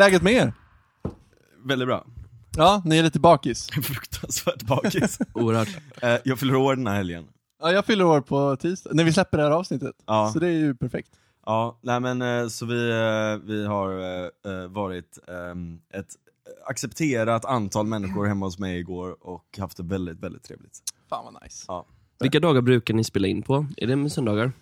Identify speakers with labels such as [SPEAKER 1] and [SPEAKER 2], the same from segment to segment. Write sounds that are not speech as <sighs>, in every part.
[SPEAKER 1] Läget med er?
[SPEAKER 2] Väldigt bra.
[SPEAKER 1] Ja, ni är lite bakis. <laughs>
[SPEAKER 2] Fruktansvärt bakis. <laughs>
[SPEAKER 3] Oerhört.
[SPEAKER 2] Eh, jag fyller år den här helgen.
[SPEAKER 1] Ja, jag fyller år på tisdag, när vi släpper det här avsnittet.
[SPEAKER 2] Ja.
[SPEAKER 1] Så det är ju perfekt.
[SPEAKER 2] Ja, nej men eh, så vi, eh, vi har eh, varit ett accepterat antal människor hemma hos mig igår och haft det väldigt, väldigt trevligt.
[SPEAKER 1] Fan vad nice.
[SPEAKER 2] Ja.
[SPEAKER 3] Vilka dagar brukar ni spela in på? Är det med söndagar?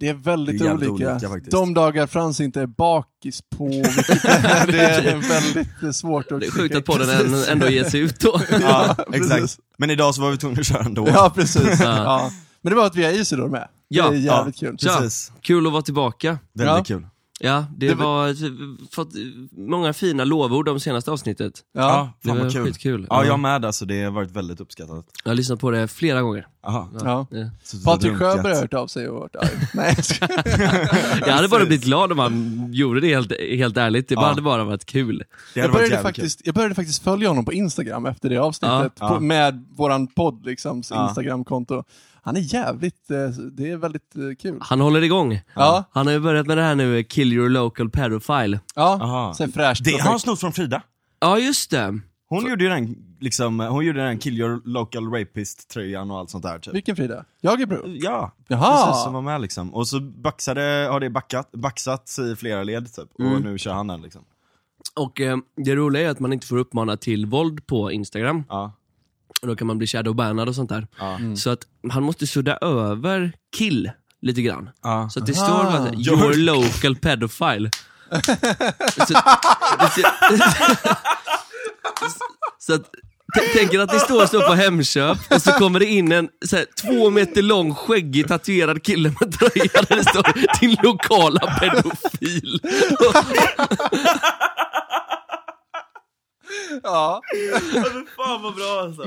[SPEAKER 1] Det är väldigt
[SPEAKER 2] Det är
[SPEAKER 1] olika.
[SPEAKER 2] olika faktiskt.
[SPEAKER 1] De dagar Frans inte är bakis på, <laughs> <laughs> det är väldigt svårt att
[SPEAKER 3] Det är sjukt att podden än- ändå ger sig ut då. <laughs>
[SPEAKER 2] Ja, exakt. Men idag så var vi tvungna att köra ändå.
[SPEAKER 1] Ja, precis.
[SPEAKER 3] Ja.
[SPEAKER 1] ja. Men det var att vi har Isidor med.
[SPEAKER 3] Ja,
[SPEAKER 1] det är jävligt kul.
[SPEAKER 3] Tja.
[SPEAKER 2] Precis.
[SPEAKER 3] Kul att vara tillbaka.
[SPEAKER 2] Väldigt
[SPEAKER 1] Ja.
[SPEAKER 2] kul.
[SPEAKER 3] Ja, det,
[SPEAKER 1] Det var-
[SPEAKER 3] var, fått många fina lovord om senaste avsnittet.
[SPEAKER 1] Ja.
[SPEAKER 2] Ja,
[SPEAKER 3] Det var
[SPEAKER 2] kul.
[SPEAKER 3] skitkul.
[SPEAKER 2] Ja, jag med alltså. Det har varit väldigt uppskattat.
[SPEAKER 3] Jag har lyssnat på det flera gånger.
[SPEAKER 2] Aha.
[SPEAKER 1] Ja.
[SPEAKER 3] Ja.
[SPEAKER 1] Patrik. Sjöberg har hört av sig och varit arg. <laughs> Nej, <laughs> jag
[SPEAKER 3] hade bara blivit glad om han gjorde det helt, helt ärligt. Det
[SPEAKER 2] Ja.
[SPEAKER 3] hade bara varit kul.
[SPEAKER 1] Jag, började faktiskt, jag började faktiskt följa honom på Instagram efter det avsnittet,
[SPEAKER 2] Ja.
[SPEAKER 1] På,
[SPEAKER 2] Ja.
[SPEAKER 1] med våran podd, liksom,
[SPEAKER 2] Ja.
[SPEAKER 1] Instagramkonto. Han är jävligt, eh, det är väldigt eh, kul.
[SPEAKER 3] Han håller igång.
[SPEAKER 1] Ja,
[SPEAKER 3] Han har ju börjat med det här nu, Kill your local pedophile.
[SPEAKER 1] ja. Sen fräscht
[SPEAKER 2] Det har han snott från Frida.
[SPEAKER 3] Ja, just det.
[SPEAKER 2] Hon gjorde ju den, liksom, hon gjorde den kill your local rapist-tröjan och allt sånt där typ.
[SPEAKER 1] Vilken Frida? Jagebro?
[SPEAKER 2] Ja,
[SPEAKER 1] Jaha.
[SPEAKER 2] precis som var med liksom. Och så baxade, har det backat, baxats i flera led typ, och
[SPEAKER 3] Mm.
[SPEAKER 2] nu kör han den liksom.
[SPEAKER 3] Och eh, det roliga är att man inte får uppmana till våld på Instagram.
[SPEAKER 2] Ja,
[SPEAKER 3] Och då kan man bli shadowbannad och sånt där.
[SPEAKER 2] ja.
[SPEAKER 3] Så att han måste sudda över kill lite grann.
[SPEAKER 2] ja.
[SPEAKER 3] Så att det
[SPEAKER 1] Aha.
[SPEAKER 3] står bara här, your local pedophile. <laughs> så, så <laughs> att, tänk att ni står så på Hemköp och så kommer det in en så här, två meter lång skäggig tatuerad kille med tröja där det står din lokala pedofil. <laughs>
[SPEAKER 1] Ja.
[SPEAKER 2] Fan vad bra alltså.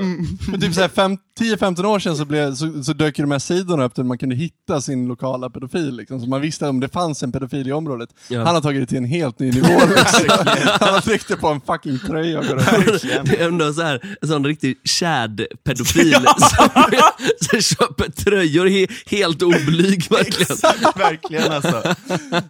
[SPEAKER 1] För typ såhär fem- 10-15 år sedan så, blev, så, så dök ju de här sidorna upp där man kunde hitta sin lokala pedofil. Liksom. Så man visste om det fanns en pedofil i området.
[SPEAKER 3] Ja.
[SPEAKER 1] Han har tagit det till en helt ny nivå. Liksom. <laughs> Han har tryckt på en fucking tröja och går.
[SPEAKER 3] Det är ändå så här, en sån riktig chad-pedofil <laughs> som, som köper tröjor he, helt oblyg <laughs> verkligen.
[SPEAKER 2] Verkligen alltså.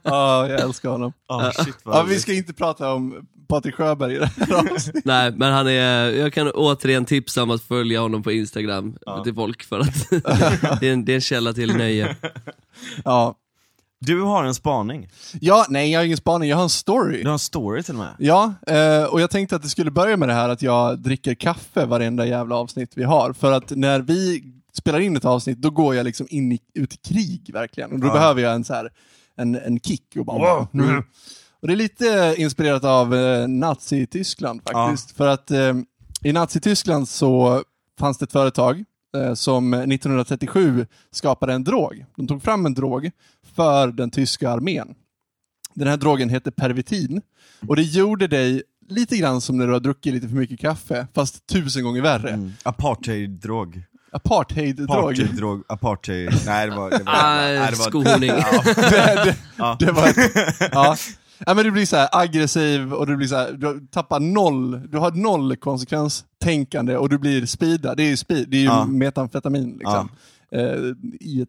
[SPEAKER 1] Ja, jag älskar honom.
[SPEAKER 2] Oh, shit vad
[SPEAKER 1] Ja, vi ska inte prata om Patrik Sjöberg i det här <laughs> avsnittet.
[SPEAKER 3] Nej, men han är, jag kan återigen tipsa om att följa honom på Instagram till folk för att <laughs> det, är en, det är en källa till nöje.
[SPEAKER 1] Ja.
[SPEAKER 2] Du har en spaning.
[SPEAKER 1] ja, nej jag har ingen spaning, jag har en story.
[SPEAKER 2] Du har en story till och med.
[SPEAKER 1] Ja, eh, och jag tänkte att det skulle börja med det här att jag dricker kaffe varenda jävla avsnitt vi har. För att när vi spelar in ett avsnitt, då går jag liksom in i, ut i krig verkligen. Och då
[SPEAKER 2] Ja.
[SPEAKER 1] behöver jag en, så här, en, en kick. Och, bara, wow. nu. Och det är lite inspirerat av eh, Nazi-Tyskland faktiskt. För att eh, i Nazi-Tyskland så fanns det ett företag eh, som 1937 skapade en drog. De tog fram en drog för den tyska armén. Den här drogen heter Pervitin. Och det gjorde dig lite grann som när du har druckit lite för mycket kaffe, fast tusen gånger värre.
[SPEAKER 2] Mm. Apartheid-drog.
[SPEAKER 1] Apartheid-drog.
[SPEAKER 2] Apartheid-drog, apartheid. Nej det var... Det var,
[SPEAKER 3] Ah,
[SPEAKER 2] nej, det var <laughs>
[SPEAKER 1] det, det,
[SPEAKER 2] Ja.
[SPEAKER 1] det var ett, ja. Ja, men du blir så här aggressiv och du blir så här, du tappar noll, du har noll konsekvenstänkande och du blir speedad. Det är ju, speed, det är ju
[SPEAKER 2] Ja.
[SPEAKER 1] metamfetamin liksom. Eh, I ett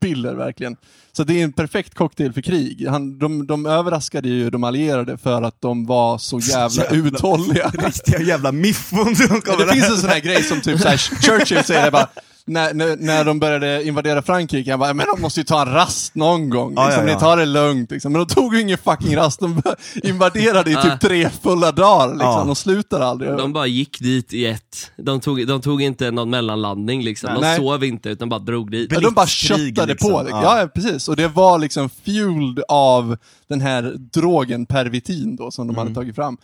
[SPEAKER 1] piller verkligen. Så det är en perfekt cocktail för krig. Han, de, de överraskade ju de allierade för att de var så <laughs> jävla,
[SPEAKER 2] jävla-
[SPEAKER 1] uthålliga.
[SPEAKER 2] Riktiga jävla miffon som kommer
[SPEAKER 1] Det
[SPEAKER 2] där.
[SPEAKER 1] finns en sån här grej som typ så här, <laughs> Churchill säger det bara, när, när, när de började invadera Frankrike, han bara, men de måste ju ta en rast någon gång,
[SPEAKER 2] Ja,
[SPEAKER 1] liksom,
[SPEAKER 2] ja, ja.
[SPEAKER 1] ni tar det lugnt. Liksom. Men de tog ju ingen fucking rast, de invaderade i
[SPEAKER 3] Ja.
[SPEAKER 1] typ tre fulla dagar, liksom.
[SPEAKER 2] Ja.
[SPEAKER 1] de slutade aldrig.
[SPEAKER 3] De bara gick dit i ett. De tog, de tog inte någon mellanlandning liksom. De
[SPEAKER 1] Nej.
[SPEAKER 3] sov inte utan bara drog dit.
[SPEAKER 1] Ja, de bara köttade
[SPEAKER 2] liksom.
[SPEAKER 1] på det.
[SPEAKER 2] Ja.
[SPEAKER 1] Ja. ja, precis. Och det var liksom fueled av den här drogen Pervitin då, som de
[SPEAKER 2] Mm.
[SPEAKER 1] hade tagit fram.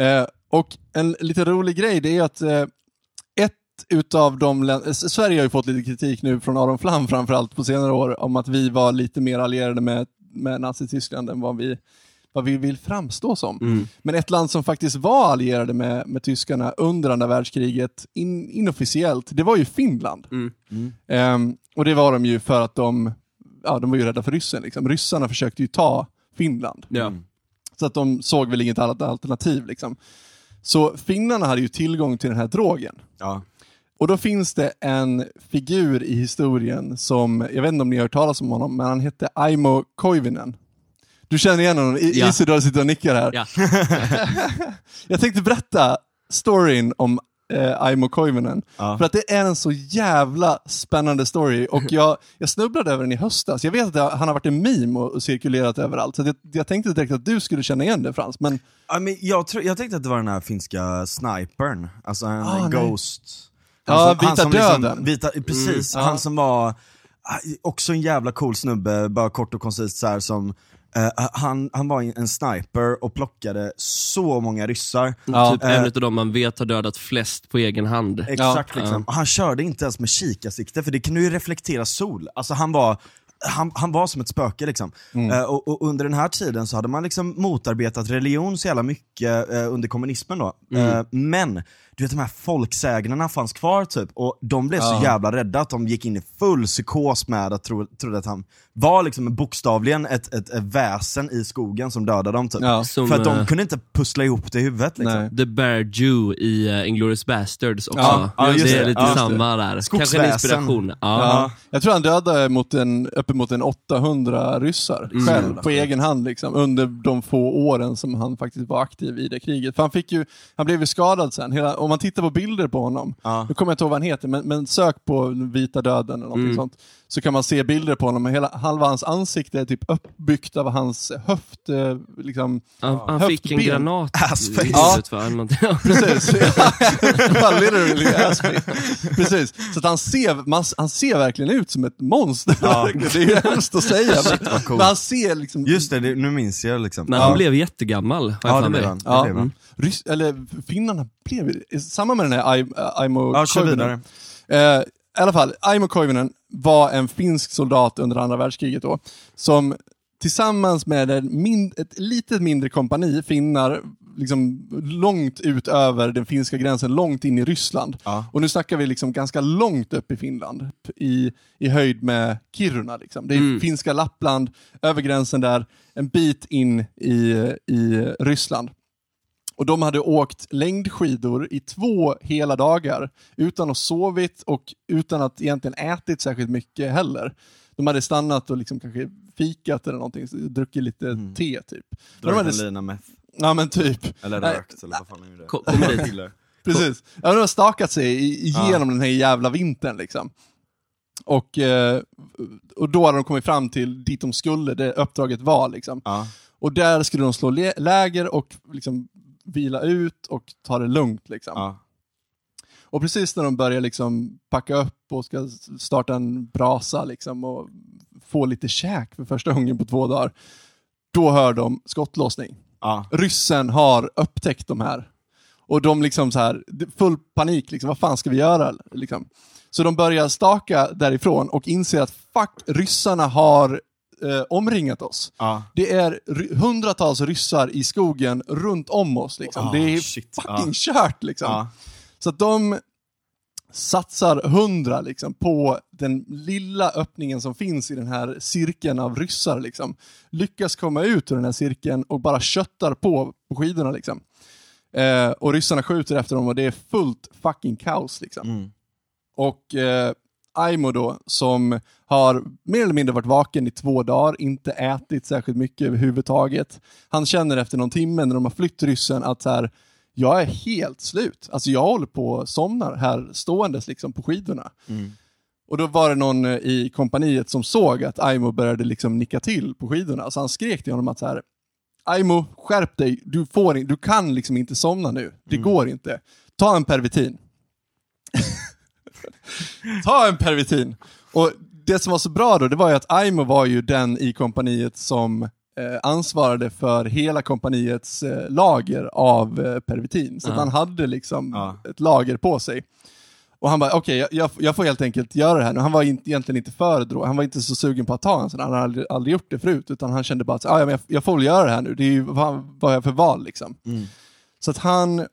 [SPEAKER 1] Eh, och en lite rolig grej, det är att eh, utav de länder, Sverige har ju fått lite kritik nu från Aron Flam framförallt på senare år, om att vi var lite mer allierade med, med Nazityskland än vad vi, vad vi vill framstå som.
[SPEAKER 3] Mm.
[SPEAKER 1] Men ett land som faktiskt var allierade med, med tyskarna under andra världskriget, in, inofficiellt, det var ju Finland.
[SPEAKER 3] Mm.
[SPEAKER 1] Ehm, och det var de ju för att de, ja, de var ju rädda för ryssen. Liksom. Ryssarna försökte ju ta Finland.
[SPEAKER 3] Ja.
[SPEAKER 1] Så att de såg väl inget annat alternativ. Liksom. Så finnarna hade ju tillgång till den här drogen.
[SPEAKER 2] Ja.
[SPEAKER 1] Och då finns det en figur i historien som, jag vet inte om ni har hört talas om honom, men han hette Aimo Koivinen. Du känner igen honom, I-
[SPEAKER 3] Ja.
[SPEAKER 1] Isidor sitter och nickar här.
[SPEAKER 3] Ja. <laughs>
[SPEAKER 1] Jag tänkte berätta storyn om eh, Aimo Koivunen.
[SPEAKER 2] Ja.
[SPEAKER 1] För att det är en så jävla spännande story och jag, jag snubblade över den i höstas. Jag vet att det, han har varit en meme och, och cirkulerat överallt, så att jag, jag tänkte direkt att du skulle känna igen det Frans, men
[SPEAKER 2] Ja, men jag, tror, jag tänkte att det var den här finska snipern, alltså en
[SPEAKER 1] Ah, nej. Ja,
[SPEAKER 2] som-
[SPEAKER 1] Vita
[SPEAKER 2] liksom,
[SPEAKER 1] Döden.
[SPEAKER 2] vita, precis,
[SPEAKER 1] ja.
[SPEAKER 2] han som var ah, också en jävla cool snubbe, bara kort och koncist så här, som eh, han, han var en sniper och plockade så många ryssar.
[SPEAKER 1] Ja.
[SPEAKER 3] typ
[SPEAKER 2] eh,
[SPEAKER 3] en av dem man vet har dödat flest på egen hand.
[SPEAKER 2] Exakt
[SPEAKER 3] Ja.
[SPEAKER 2] liksom. Han körde inte ens med kikarsikte för det kunde ju reflektera sol. Alltså han var han, han var som ett spöke liksom. Eh, och, och under den här tiden så hade man liksom motarbetat religion så jävla mycket under kommunismen då. Eh, men, du vet de här folksägnerna fanns kvar typ, och de blev så jävla rädda att de gick in i full psykos med att tro, trodde att han var liksom bokstavligen ett, ett, ett väsen i skogen som dödade dem typ.
[SPEAKER 1] Ja,
[SPEAKER 3] som,
[SPEAKER 2] För att de
[SPEAKER 3] eh,
[SPEAKER 2] kunde inte pussla ihop det i huvudet liksom.
[SPEAKER 1] Nej.
[SPEAKER 3] The Bear Jew i uh, Inglourious Bastards också.
[SPEAKER 1] Ja,
[SPEAKER 2] ja, just
[SPEAKER 3] det är
[SPEAKER 2] det.
[SPEAKER 3] lite
[SPEAKER 2] Ja, just
[SPEAKER 3] samma där. Kanske en inspiration. Ja.
[SPEAKER 1] Ja. Jag tror han dödade mot en, uppemot en 800 ryssar
[SPEAKER 3] Mm.
[SPEAKER 1] själv, på egen hand liksom, under de få åren som han faktiskt var aktiv i det kriget. För han, fick ju, han blev ju skadad sen. Hela, om man tittar på bilder på honom,
[SPEAKER 2] Ja.
[SPEAKER 1] nu kommer jag inte ihåg vad han heter, men, men sök på vita döden eller någonting
[SPEAKER 3] Mm.
[SPEAKER 1] sånt, så kan man se bilder på honom. Hela, halva hans ansikte är typ uppbyggt av hans höft, eh, liksom,
[SPEAKER 3] Han, han fick en granat
[SPEAKER 2] Assface.
[SPEAKER 3] i
[SPEAKER 1] Ja.
[SPEAKER 3] huvudet va? Ja.
[SPEAKER 1] Precis. <laughs> Ja, literally. Precis. Så att han ser, man, han ser verkligen ut som ett monster.
[SPEAKER 2] Ja. <laughs>
[SPEAKER 1] Det är ju hemskt att säga. Men,
[SPEAKER 2] vad coolt.
[SPEAKER 1] men han ser liksom...
[SPEAKER 2] Just det, det, nu minns jag liksom.
[SPEAKER 3] Men
[SPEAKER 2] ja.
[SPEAKER 3] han blev jättegammal, har jag
[SPEAKER 2] Ja, det blev han. Det
[SPEAKER 1] Ja.
[SPEAKER 2] blev han.
[SPEAKER 1] Rys, eller finnarna blev i samma med den här Ai- Aimo
[SPEAKER 2] Ja, kör vidare.
[SPEAKER 1] Eh, I alla fall, Aimo Koivunen var en finsk soldat under andra världskriget då, som tillsammans med ett litet mindre kompani finnar, liksom långt ut över den finska gränsen, långt in i Ryssland.
[SPEAKER 2] Ja.
[SPEAKER 1] Och nu snackar vi liksom ganska långt upp i Finland, i, i höjd med Kiruna. Liksom. Det är
[SPEAKER 3] Mm.
[SPEAKER 1] finska Lappland, över gränsen där, en bit in i, i Ryssland. Och de hade åkt längdskidor i två hela dagar utan att sovit och utan att egentligen ätit särskilt mycket heller. De hade stannat och liksom kanske fikat eller någonting, druckit lite
[SPEAKER 2] Mm.
[SPEAKER 1] te typ.
[SPEAKER 2] Dragit
[SPEAKER 1] hade,
[SPEAKER 2] en lina meth,
[SPEAKER 1] ja men typ,
[SPEAKER 2] eller
[SPEAKER 1] Nej.
[SPEAKER 2] rökt, eller vad fan är det?
[SPEAKER 3] Dit.
[SPEAKER 2] Gillar.
[SPEAKER 1] precis. Ja, de har stakat sig igenom den här jävla vintern liksom. Och, eh, och då hade de kommit fram till dit de skulle, det uppdraget var liksom.
[SPEAKER 2] Ja.
[SPEAKER 1] Och där skulle de slå lä- läger och liksom vila ut och ta det lugnt liksom.
[SPEAKER 2] Ja.
[SPEAKER 1] Och precis när de börjar liksom packa upp och ska starta en brasa liksom och få lite käk för första gången på två dagar, då hör de skottlossning.
[SPEAKER 2] Ja.
[SPEAKER 1] Ryssen har upptäckt de här. Och de liksom så här, full panik, liksom, vad fan ska vi göra? Liksom. Så de börjar staka därifrån och inser att fuck, ryssarna har eh, omringat oss.
[SPEAKER 2] Ja.
[SPEAKER 1] Det är hundratals ryssar i skogen runt om oss. Liksom.
[SPEAKER 2] Ah,
[SPEAKER 1] det är
[SPEAKER 2] shit.
[SPEAKER 1] fucking
[SPEAKER 2] Ja.
[SPEAKER 1] kört. Liksom. Så att de satsar hundra liksom, på den lilla öppningen som finns i den här cirkeln av ryssar. Liksom. Lyckas komma ut ur den här cirkeln och bara köttar på på skidorna. Liksom. Eh, och ryssarna skjuter efter dem och det är fullt fucking kaos. Liksom.
[SPEAKER 2] Mm.
[SPEAKER 1] Och eh, Aimo då, som har mer eller mindre varit vaken i två dagar, inte ätit särskilt mycket överhuvudtaget. Han känner efter någon timme när de har flytt ryssen att så här, jag är helt slut. Alltså jag håller på att somna här ståendes liksom på skidorna.
[SPEAKER 2] Mm.
[SPEAKER 1] Och då var det någon eh, i kompaniet som såg att Aimo började liksom nicka till på skidorna. Så han skrek till honom att så här, Aimo, skärp dig. Du, får, du kan liksom inte somna nu. Det går inte. Ta en pervitin. Ta en pervitin. Och det som var så bra då, det var ju att Aimo var ju den i kompaniet som eh, ansvarade för hela kompaniets eh, lager av eh, pervitin. Så att
[SPEAKER 3] Ja.
[SPEAKER 1] han hade liksom
[SPEAKER 2] Ja.
[SPEAKER 1] ett lager på sig. Och han bara, okej, jag- jag, jag får helt enkelt göra det här nu. Han var in, egentligen inte för drog. han var inte så sugen på att ta en sån. Han hade aldrig, aldrig gjort det förut, utan han kände bara att ah, ja, men jag, jag får väl göra det här nu. Det är ju vad, vad jag för val liksom.
[SPEAKER 2] Mm.
[SPEAKER 1] Så att han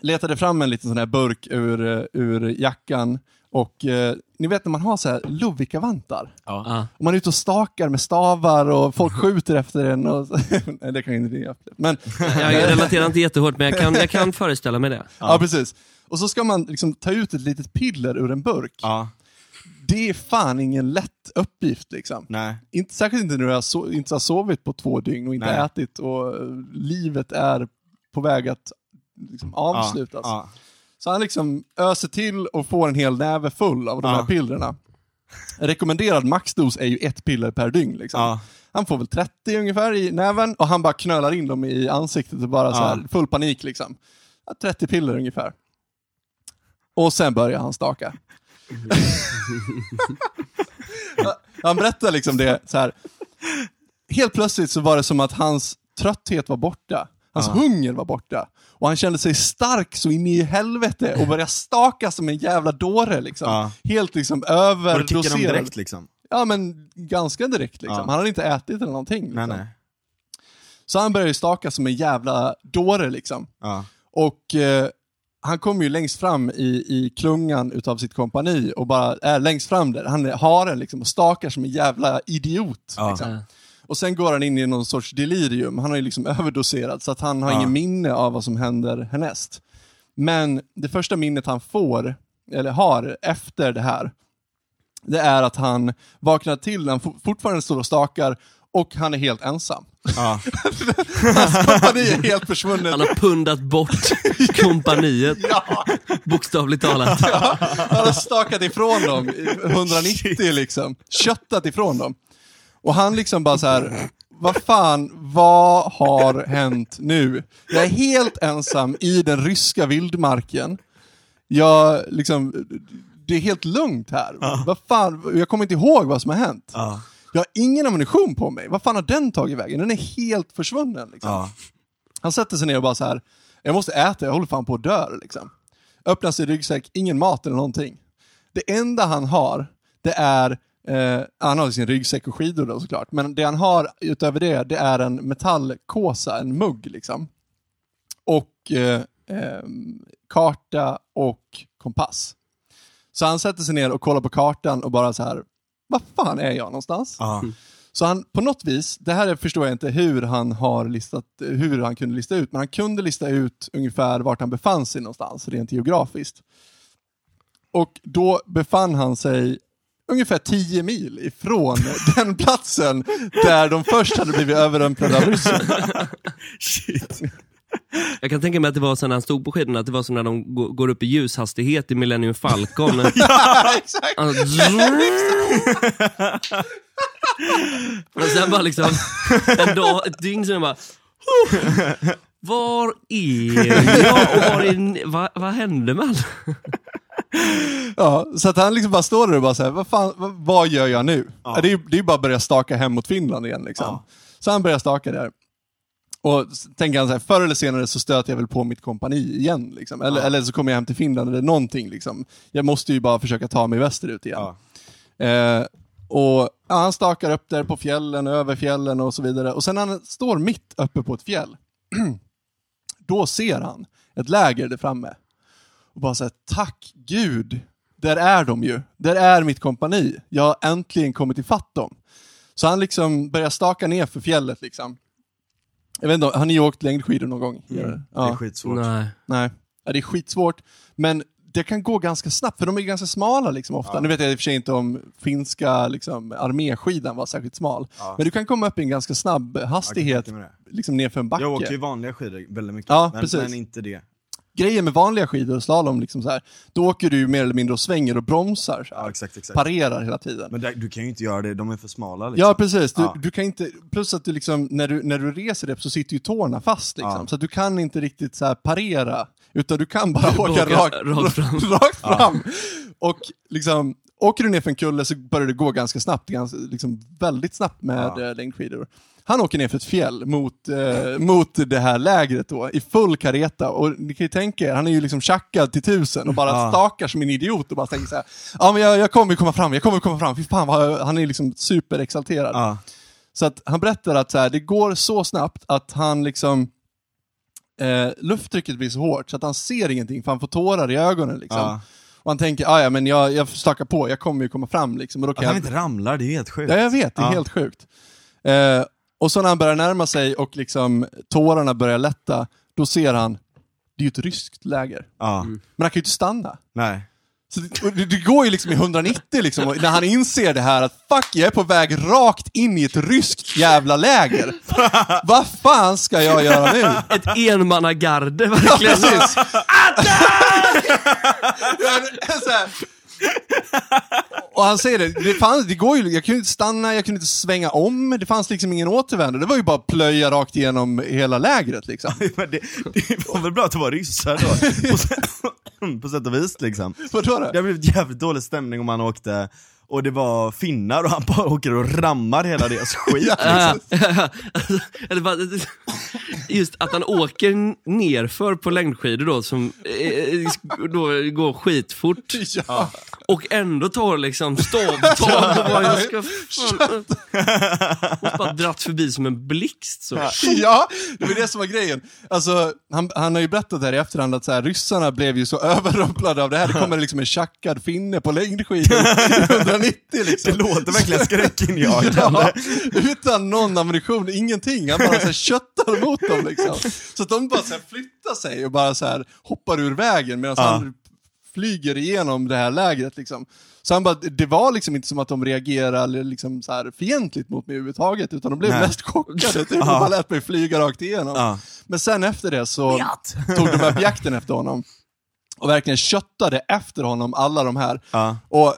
[SPEAKER 1] letade fram en liten sån här burk ur, eh, ur jackan och eh, ni vet när man har så här Ludvika-vantar.
[SPEAKER 2] Ja.
[SPEAKER 3] Ja.
[SPEAKER 1] Och man är ute och stakar med stavar och folk skjuter efter en. Och, <laughs> nej, det kan inte ni göra. Men, <laughs>
[SPEAKER 3] Jag relaterar inte jättehårt, men jag kan, jag kan föreställa mig det.
[SPEAKER 1] ja. precis. Och så ska man liksom ta ut ett litet piller ur en burk.
[SPEAKER 2] Ja.
[SPEAKER 1] det är fan ingen lätt uppgift liksom.
[SPEAKER 2] Nej.
[SPEAKER 1] Inte, särskilt inte när du har, so inte har sovit på två dygn och inte
[SPEAKER 2] Nej.
[SPEAKER 1] ätit och eh, livet är på väg att liksom, avslutas.
[SPEAKER 2] Ja,
[SPEAKER 1] Så han liksom öser till och får en hel näve full av de
[SPEAKER 2] Ja.
[SPEAKER 1] här pillerna. Rekommenderad maxdos är ju ett piller per dygn. Liksom.
[SPEAKER 2] ja.
[SPEAKER 1] Han får väl 30 ungefär i näven och han bara knölar in dem i ansiktet och bara så här,
[SPEAKER 2] Ja.
[SPEAKER 1] full panik liksom. Ja, 30 piller ungefär. Och sen börjar han staka. <laughs> han berättar liksom det så här. Helt plötsligt så var det som att hans trötthet var borta. Hans
[SPEAKER 2] Ja.
[SPEAKER 1] hunger var borta. Och han kände sig stark så in i helvete och började staka som en jävla dåre. Liksom.
[SPEAKER 2] Ja.
[SPEAKER 1] Helt liksom
[SPEAKER 2] Och
[SPEAKER 1] överdoserad.
[SPEAKER 2] direkt liksom.
[SPEAKER 1] Ja men ganska direkt liksom.
[SPEAKER 2] Ja.
[SPEAKER 1] Han hade inte ätit eller någonting. Liksom.
[SPEAKER 2] Nej, nej.
[SPEAKER 1] Så han började staka som en jävla dåre liksom.
[SPEAKER 2] Ja.
[SPEAKER 1] Och eh, han kommer ju längst fram i, i klungan utav sitt kompani och bara är längst fram där. Han är haren liksom och stakar som en jävla idiot.
[SPEAKER 2] Ja.
[SPEAKER 1] Liksom.
[SPEAKER 3] Ja.
[SPEAKER 1] Och sen går han in i någon sorts delirium. Han har ju liksom överdoserat så att han har
[SPEAKER 2] Ja.
[SPEAKER 1] ingen minne av vad som händer härnäst. Men det första minnet han får, eller har, efter det här, det är att han vaknar till när han for- fortfarande står och stakar och han är helt ensam.
[SPEAKER 2] Ja. <laughs>
[SPEAKER 1] Hans kompani är helt försvunnet.
[SPEAKER 3] Han har pundat bort <laughs> kompaniet,
[SPEAKER 1] Ja,
[SPEAKER 3] bokstavligt talat.
[SPEAKER 1] han har stakat ifrån dem, i <laughs> 190 liksom. Köttat ifrån dem. Och han liksom bara så här. vad fan, vad har hänt nu? Jag är helt ensam i den ryska vildmarken. Jag liksom, det är helt lugnt här. Vad fan, jag kommer inte ihåg vad som har hänt.
[SPEAKER 2] Ja.
[SPEAKER 1] Jag har ingen ammunition på mig. Vad fan har den tagit vägen? Den är helt försvunnen. Liksom.
[SPEAKER 2] Ja.
[SPEAKER 1] Han sätter sig ner och bara så här. jag måste äta, jag håller fan på att dö. Liksom. Öppnar sin ryggsäck, ingen mat eller någonting. Det enda han har, det är, eh, han har sin ryggsäck och skidor då såklart, men det han har utöver det, det är en metallkåsa, en mugg liksom. Och eh, eh, karta och kompass. Så han sätter sig ner och kollar på kartan och bara så här, vad fan är jag någonstans?
[SPEAKER 2] Ja.
[SPEAKER 1] Så han, på något vis, det här förstår jag inte hur han har listat, hur han kunde lista ut, men han kunde lista ut ungefär vart han befann sig någonstans, rent geografiskt. Och då befann han sig ungefär 10 mil ifrån <laughs> den platsen där de först hade blivit överrumplade av ryssen. <laughs>
[SPEAKER 2] Shit.
[SPEAKER 3] Jag kan tänka mig att det var så när han stod på skidorna, att det var som när de gå- går upp i ljushastighet i Millennium Falcon. <laughs>
[SPEAKER 1] ja, exakt!
[SPEAKER 3] Alltså, Och sen bara liksom, en dag, ett dygn sen bara, "Huh, var är jag och var är ni? Va, vad hände alla?
[SPEAKER 1] Ja, så att han liksom bara står där och bara säger, vad fan, vad, vad gör jag nu?
[SPEAKER 2] Ja.
[SPEAKER 1] Det är ju det är bara att börja staka hem mot Finland igen liksom.
[SPEAKER 2] Ja.
[SPEAKER 1] Så han börjar staka där. Och tänker han så här, förr eller senare så stöter jag väl på mitt kompani igen. Liksom. Eller,
[SPEAKER 2] Ja.
[SPEAKER 1] eller så kommer jag hem till Finland eller någonting. Liksom. Jag måste ju bara försöka ta mig västerut igen. Eh, och ja, Han stakar upp där på fjällen, över fjällen och så vidare. Och sen när han står mitt uppe på ett fjäll, <clears throat> då ser han ett läger där framme. Och bara säger tack gud, där är de ju. Där är mitt kompani. Jag har äntligen kommit ifatt dem. Så han liksom börjar staka ner för fjället liksom. Jag vet inte, har ni åkt längdskidor någon gång?
[SPEAKER 2] Mm. Det
[SPEAKER 1] Ja.
[SPEAKER 2] är skitsvårt.
[SPEAKER 3] Nej.
[SPEAKER 1] Nej, ja, det är skitsvårt. Men det kan gå ganska snabbt, för de är ganska smala liksom ofta.
[SPEAKER 2] Ja.
[SPEAKER 1] Nu vet jag i och för sig inte om finska liksom, arméskidan var särskilt smal.
[SPEAKER 2] Ja.
[SPEAKER 1] Men du kan komma upp i en ganska snabb hastighet
[SPEAKER 2] det.
[SPEAKER 1] liksom nerför en backe.
[SPEAKER 2] Jag åker ju vanliga skidor väldigt mycket,
[SPEAKER 1] Ja,
[SPEAKER 2] men,
[SPEAKER 1] precis.
[SPEAKER 2] men inte det.
[SPEAKER 1] Grejen med vanliga skidor och slalom, liksom så här, då åker du mer eller mindre och svänger och bromsar. Så här.
[SPEAKER 2] Ja, exakt, exakt.
[SPEAKER 1] Parerar hela tiden.
[SPEAKER 2] Men där, du kan ju inte göra det, de är för smala liksom.
[SPEAKER 1] Ja, precis. Du,
[SPEAKER 2] Ja.
[SPEAKER 1] du kan inte, plus att du liksom, när du, när du reser dig så sitter ju tårna fast liksom.
[SPEAKER 2] Ja.
[SPEAKER 1] Så att du kan inte riktigt så här parera, utan du kan bara
[SPEAKER 3] Du
[SPEAKER 1] åka rakt, <laughs>
[SPEAKER 3] rakt fram. <laughs>
[SPEAKER 1] rakt fram. Och liksom, åker du ner för en kulle så börjar det gå ganska snabbt, ganska, liksom väldigt snabbt med
[SPEAKER 2] ja.
[SPEAKER 1] längdskidor. Han åker ner för ett fjäll mot, eh, mot det här lägret då, i full kareta. Och ni kan ju tänka er, han är ju liksom tjackad till tusen och bara
[SPEAKER 2] Ja.
[SPEAKER 1] stakar som en idiot och bara tänker så här, ja men jag, jag kommer komma fram, jag kommer komma fram, fy fan vad, han är liksom superexalterad.
[SPEAKER 2] Ja.
[SPEAKER 1] Så att han berättar att så här, det går så snabbt att han liksom eh, lufttrycket blir så hårt så att han ser ingenting för han får tårar i ögonen liksom.
[SPEAKER 2] Ja.
[SPEAKER 1] Och han tänker, "Ah, ja men jag, jag stakar på, jag kommer ju komma fram liksom. Och då
[SPEAKER 2] Att
[SPEAKER 1] kan
[SPEAKER 2] han
[SPEAKER 1] jag...
[SPEAKER 2] inte ramlar, det är helt sjukt.
[SPEAKER 1] Ja jag vet, det är
[SPEAKER 2] Ja.
[SPEAKER 1] helt sjukt. Eh, och så när han börjar närma sig och liksom tårarna börjar lätta, då ser han, det är ju ett ryskt läger.
[SPEAKER 2] Ja.
[SPEAKER 1] Men han kan ju inte stanna.
[SPEAKER 2] Nej.
[SPEAKER 1] Så det, det, går ju liksom i 190 liksom, och när han inser det här att fuck, jag är på väg rakt in i ett ryskt jävla läger. Vad fan ska jag göra nu?
[SPEAKER 3] Ett enmannagarde verkligen.
[SPEAKER 1] Precis. <laughs> Så här. Och han säger det, det, fanns, det går ju, jag kunde inte stanna, jag kunde inte svänga om, det fanns liksom ingen återvändo. Det var ju bara att plöja rakt igenom hela lägret liksom. <laughs>
[SPEAKER 2] Men det, det var väl bra att det var ryssar då, på sätt, på sätt och vis liksom.
[SPEAKER 1] Vadå då?
[SPEAKER 2] Det hade blivit jävligt dålig stämning om han åkte och det var finnar och han bara åker och rammar hela deras skit.
[SPEAKER 3] Bara- <laughs> Just att han åker nerför på längdskidor då, som eh, då går skitfort. <laughs>
[SPEAKER 1] Ja.
[SPEAKER 3] Och ändå tar liksom stavtag och bara, jag ska fan... <laughs> Och bara dratt förbi som en blixt så.
[SPEAKER 1] Ja, det var det som var grejen. Alltså, han, han har ju berättat här i efterhand att så här, ryssarna blev ju så överrumplade av det här. Det kommer liksom en tjackad finne på längdskidor i 190 liksom.
[SPEAKER 2] Det låter verkligen skräckinjagande. <laughs>
[SPEAKER 1] Ja, utan någon ammunition, ingenting. Han bara så här köttar mot dem liksom. Så att de bara så här flyttar sig och bara så här hoppar ur vägen medan
[SPEAKER 2] Ja.
[SPEAKER 1] han flyger igenom det här lägret liksom. Så han bara, det var liksom inte som att de reagerade liksom så här fientligt mot mig överhuvudtaget, utan de blev
[SPEAKER 2] Nej.
[SPEAKER 1] mest chockade. Typ. <laughs> De bara lät mig flyga rakt igenom.
[SPEAKER 2] Ja.
[SPEAKER 1] Men sen efter det så tog de upp jakten efter honom. Och verkligen köttade efter honom, alla de här.
[SPEAKER 2] Ja.
[SPEAKER 1] Och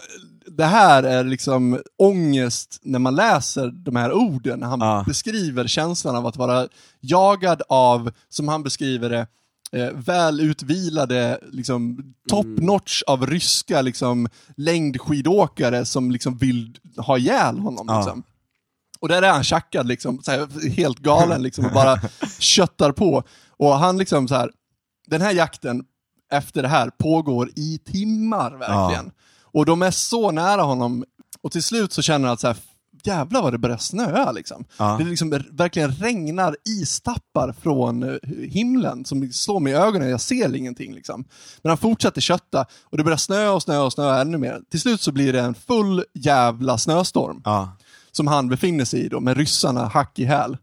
[SPEAKER 1] det här är liksom ångest när man läser de här orden, när han
[SPEAKER 2] Ja.
[SPEAKER 1] beskriver känslan av att vara jagad av, som han beskriver det, eh, väl utvilade, liksom, top notch av ryska liksom, längdskidåkare som liksom vill ha ihjäl honom.
[SPEAKER 2] Ja.
[SPEAKER 1] Liksom. Och där är han tjackad, liksom, så här, helt galen liksom, och bara <laughs> köttar på. Och han liksom så här, den här jakten efter det här pågår i timmar verkligen. Och de är så nära honom, och till slut så känner han att så här, jävlar vad det börjar snöa liksom.
[SPEAKER 2] Ja.
[SPEAKER 1] Det liksom verkligen regnar istappar från eh, himlen som slår mig i ögonen, jag ser ingenting liksom. Men han fortsätter kötta och det börjar snöa och snöa och snöa ännu mer. Till slut så blir det en full jävla snöstorm
[SPEAKER 2] Ja.
[SPEAKER 1] som han befinner sig i då, med ryssarna hack i häl.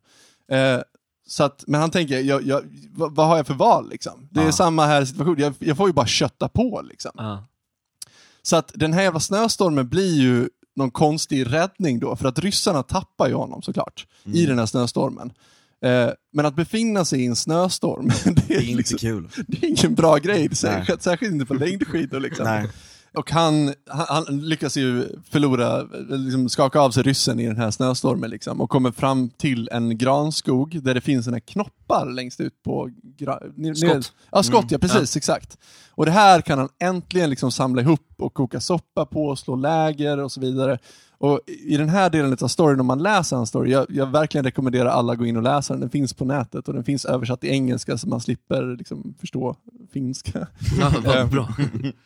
[SPEAKER 1] Eh, så att, men han tänker, jag, jag, vad, vad har jag för val liksom? Det är
[SPEAKER 2] Ja.
[SPEAKER 1] samma här situation, jag, jag får ju bara kötta på liksom. Så att den här jävla snöstormen blir ju någon konstig räddning då, för att ryssarna tappar ju honom såklart, i den här snöstormen. Eh, men att befinna sig i en snöstorm, <laughs> det är,
[SPEAKER 2] Det är inte
[SPEAKER 1] liksom,
[SPEAKER 2] kul.
[SPEAKER 1] det är ingen bra grej, särskilt, särskilt inte på längdskidor liksom.
[SPEAKER 2] Nej.
[SPEAKER 1] Och han, han, han lyckas ju förlora, liksom skaka av sig ryssen i den här snöstormen liksom, och kommer fram till en granskog där det finns såna knoppar längst ut på... Ner-
[SPEAKER 3] Skott.
[SPEAKER 1] ner- Ja, skott ja, precis, exakt. Och det här kan han äntligen liksom samla ihop och koka soppa på, slå läger och så vidare. Och i den här delen av storyn, om man läser hans story, jag, jag verkligen rekommenderar alla att gå in och läsa den. Den finns på nätet och den finns översatt i engelska så man slipper liksom förstå finska. <laughs>
[SPEAKER 3] Ja,
[SPEAKER 1] Eh,
[SPEAKER 3] vad bra.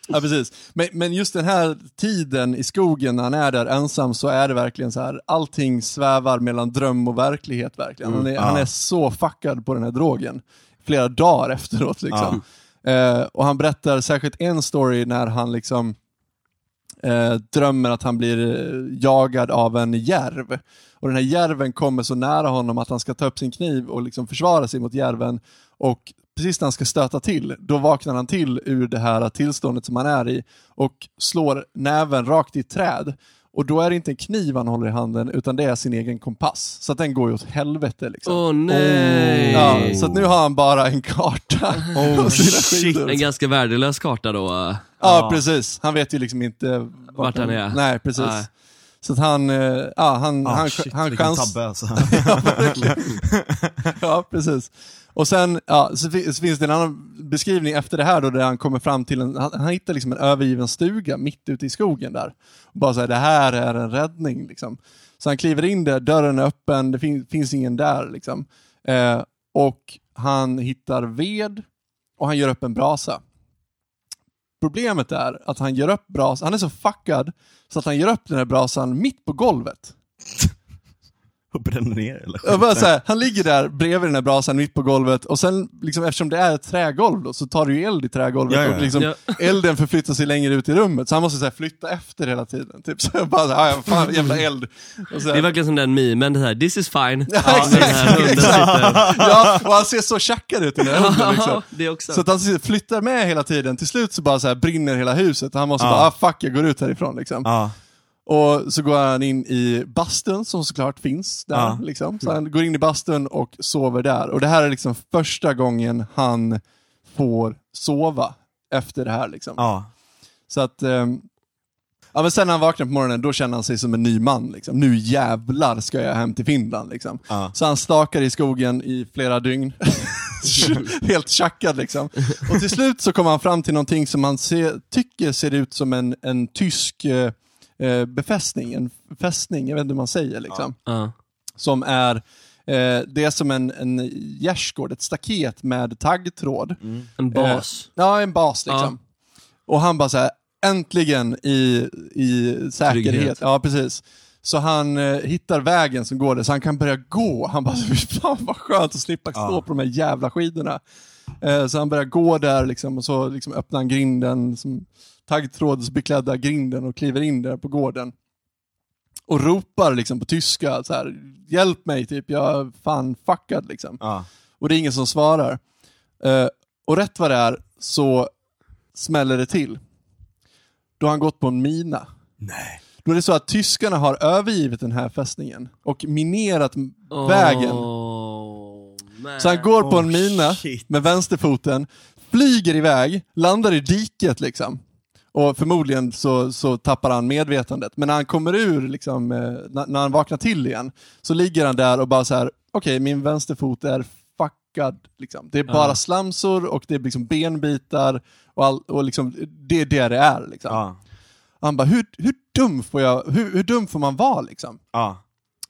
[SPEAKER 1] Ja, precis. Men, men just den här tiden i skogen när han är där ensam så är det verkligen så här, allting svävar mellan dröm och verklighet verkligen. Han är,
[SPEAKER 2] ja.
[SPEAKER 1] han är så fuckad på den här drogen. Flera dagar efteråt liksom. Eh, och han berättar särskilt en story när han liksom eh, drömmer att han blir eh, jagad av en järv. Och den här järven kommer så nära honom att han ska ta upp sin kniv och liksom försvara sig mot järven. Och precis när han ska stöta till, då vaknar han till ur det här tillståndet som han är i och slår näven rakt i ett träd. Och då är det inte en kniv han håller i handen, utan det är sin egen kompass. Så att den går ju åt helvete liksom.
[SPEAKER 3] Åh nej!
[SPEAKER 1] Ja, så att nu har han bara en karta.
[SPEAKER 2] Oh, shit.
[SPEAKER 3] En ganska värdelös karta då.
[SPEAKER 1] Ja,
[SPEAKER 2] Ja.
[SPEAKER 1] precis. Han vet ju liksom inte vart,
[SPEAKER 3] Vart han är.
[SPEAKER 1] Nej, precis.
[SPEAKER 3] Nej.
[SPEAKER 1] Så att han, eh, ja, han,
[SPEAKER 2] Ah,
[SPEAKER 1] han,
[SPEAKER 2] shit,
[SPEAKER 1] han chans...
[SPEAKER 2] tabbe alltså. <laughs>
[SPEAKER 1] ja, ja, precis. Och sen ja, så, så finns det en annan beskrivning efter det här då, där han kommer fram till en, han, han hittar liksom en övergiven stuga mitt ute i skogen där. Och bara säger det här är en räddning liksom. Så han kliver in där, dörren är öppen, det fin, finns ingen där liksom. Eh, och han hittar ved och han gör upp en brasa. Problemet är att han gör upp brasan, han är så fuckad så att han gör upp den här brasan mitt på golvet. <laughs>
[SPEAKER 2] Och bränner ner eller?
[SPEAKER 1] Jag bara så här, han ligger där bredvid den här brasan mitt på golvet och sen, liksom, eftersom det är ett trägolv då, så tar det ju eld i trägolvet
[SPEAKER 2] Ja, ja.
[SPEAKER 1] och liksom,
[SPEAKER 3] Ja. <laughs>
[SPEAKER 1] elden förflyttar sig längre ut i rummet. Så han måste så här, flytta efter hela tiden. Typ. Så jag bara, så här, "Ah, fan jävla eld. Och så
[SPEAKER 3] Det
[SPEAKER 1] här,
[SPEAKER 3] är verkligen som den memen, det här, this is fine.
[SPEAKER 1] Ja,
[SPEAKER 3] Ja, den
[SPEAKER 1] exakt, exakt. ja, och han ser så tjackad ut den här hunden <laughs> liksom.
[SPEAKER 3] Det också.
[SPEAKER 1] Så att han flyttar med hela tiden, till slut så bara så här brinner hela huset och han måste
[SPEAKER 2] Ja.
[SPEAKER 1] bara, ah, fuck jag går ut härifrån liksom.
[SPEAKER 2] Ja.
[SPEAKER 1] Och så går han in i bastun som såklart finns där.
[SPEAKER 2] Ja.
[SPEAKER 1] Liksom. Så han går in i bastun och sover där. Och det här är liksom första gången han får sova efter det här. Liksom.
[SPEAKER 2] Ja.
[SPEAKER 1] Så att, ehm, ja, men sen när han vaknar på morgonen, då känner han sig som en ny man. Liksom. Nu jävlar ska jag hem till Finland. Liksom.
[SPEAKER 2] Ja.
[SPEAKER 1] Så han stakar i skogen i flera dygn. <laughs> Helt tjackad liksom. Och till slut så kommer han fram till någonting som han se, tycker ser ut som en, en tysk eh, eh, befästning, en fästning, jag vet inte hur man säger liksom.
[SPEAKER 3] Ja.
[SPEAKER 1] Som är, eh, det är som en, en gärdsgård, ett staket med taggtråd.
[SPEAKER 3] En bas.
[SPEAKER 1] Eh, ja, en bas liksom. Och han bara så här, äntligen i, i säkerhet.
[SPEAKER 3] Trygghet.
[SPEAKER 1] Ja, precis. Så han eh, hittar vägen som går där, så han kan börja gå. Han bara, <laughs> fy fan vad skönt att slippa stå
[SPEAKER 2] Ja.
[SPEAKER 1] på de här jävla skidorna. Eh, så han börjar gå där liksom, och så liksom öppnar han grinden, som taggtrådsbeklädda grinden och kliver in där på gården. Och ropar liksom på tyska, så här, hjälp mig typ, jag är fan fuckad liksom.
[SPEAKER 2] Ja.
[SPEAKER 1] Och det är ingen som svarar. Eh, och rätt vad det är så smäller det till. Då har han gått på en mina.
[SPEAKER 2] Nej.
[SPEAKER 1] Då är det så att tyskarna har övergivit den här fästningen och minerat m- vägen.
[SPEAKER 3] Oh, man.
[SPEAKER 1] Så han går på en
[SPEAKER 2] Oh,
[SPEAKER 1] mina
[SPEAKER 2] shit.
[SPEAKER 1] med vänsterfoten, flyger iväg, landar i diket liksom. Och förmodligen så, så tappar han medvetandet. Men när han kommer ur, liksom, eh, när, när han vaknar till igen, så ligger han där och bara så här: okej min vänsterfot är fuckad. Liksom. Det är bara
[SPEAKER 3] Ja.
[SPEAKER 1] slamsor och det är liksom benbitar och, all, och liksom, det är det det är. Liksom.
[SPEAKER 2] Ja.
[SPEAKER 1] Han bara, hur, hur, dum får jag, hur, hur dum får man vara liksom?
[SPEAKER 2] Ja.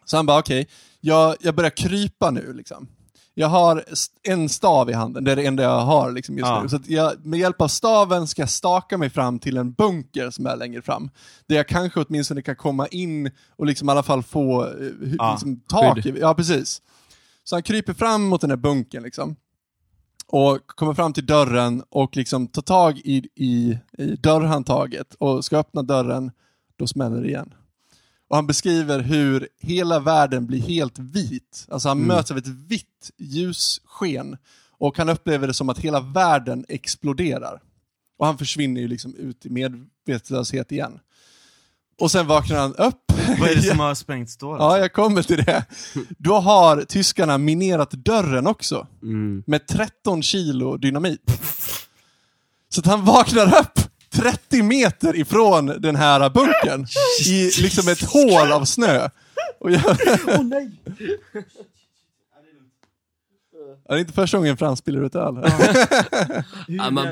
[SPEAKER 1] Så han bara, okej, jag, jag börjar krypa nu liksom. Jag har en stav i handen, det är det enda jag har liksom just
[SPEAKER 2] Ja.
[SPEAKER 1] nu. Så jag, med hjälp av staven ska jag staka mig fram till en bunker som är längre fram. Där jag kanske åtminstone kan komma in och liksom i alla fall få eh, hu-
[SPEAKER 2] Ja,
[SPEAKER 1] liksom, tak. i- Ja, precis. Så han kryper fram mot den här bunkern liksom. Och kommer fram till dörren och liksom tar tag i, i, i dörrhandtaget och ska öppna dörren, då smäller det igen. Och han beskriver hur hela världen blir helt vit. Alltså han möts av ett vitt ljussken. Och han upplever det som att hela världen exploderar. Och han försvinner ju liksom ut i medvetslöshet igen. Och sen vaknar han upp.
[SPEAKER 2] Vad är det som <laughs> har sprängts då?
[SPEAKER 1] Ja, jag kommer till det. Då har tyskarna minerat dörren också.
[SPEAKER 3] Mm.
[SPEAKER 1] Med 13 kilo dynamit. Så att han vaknar upp 30 meter ifrån den här bunkern. I liksom ett hål av snö. Och jag...
[SPEAKER 2] Åh nej!
[SPEAKER 1] Det är inte första gången Frans spiller ut öl.
[SPEAKER 2] Hur
[SPEAKER 3] man-
[SPEAKER 2] det?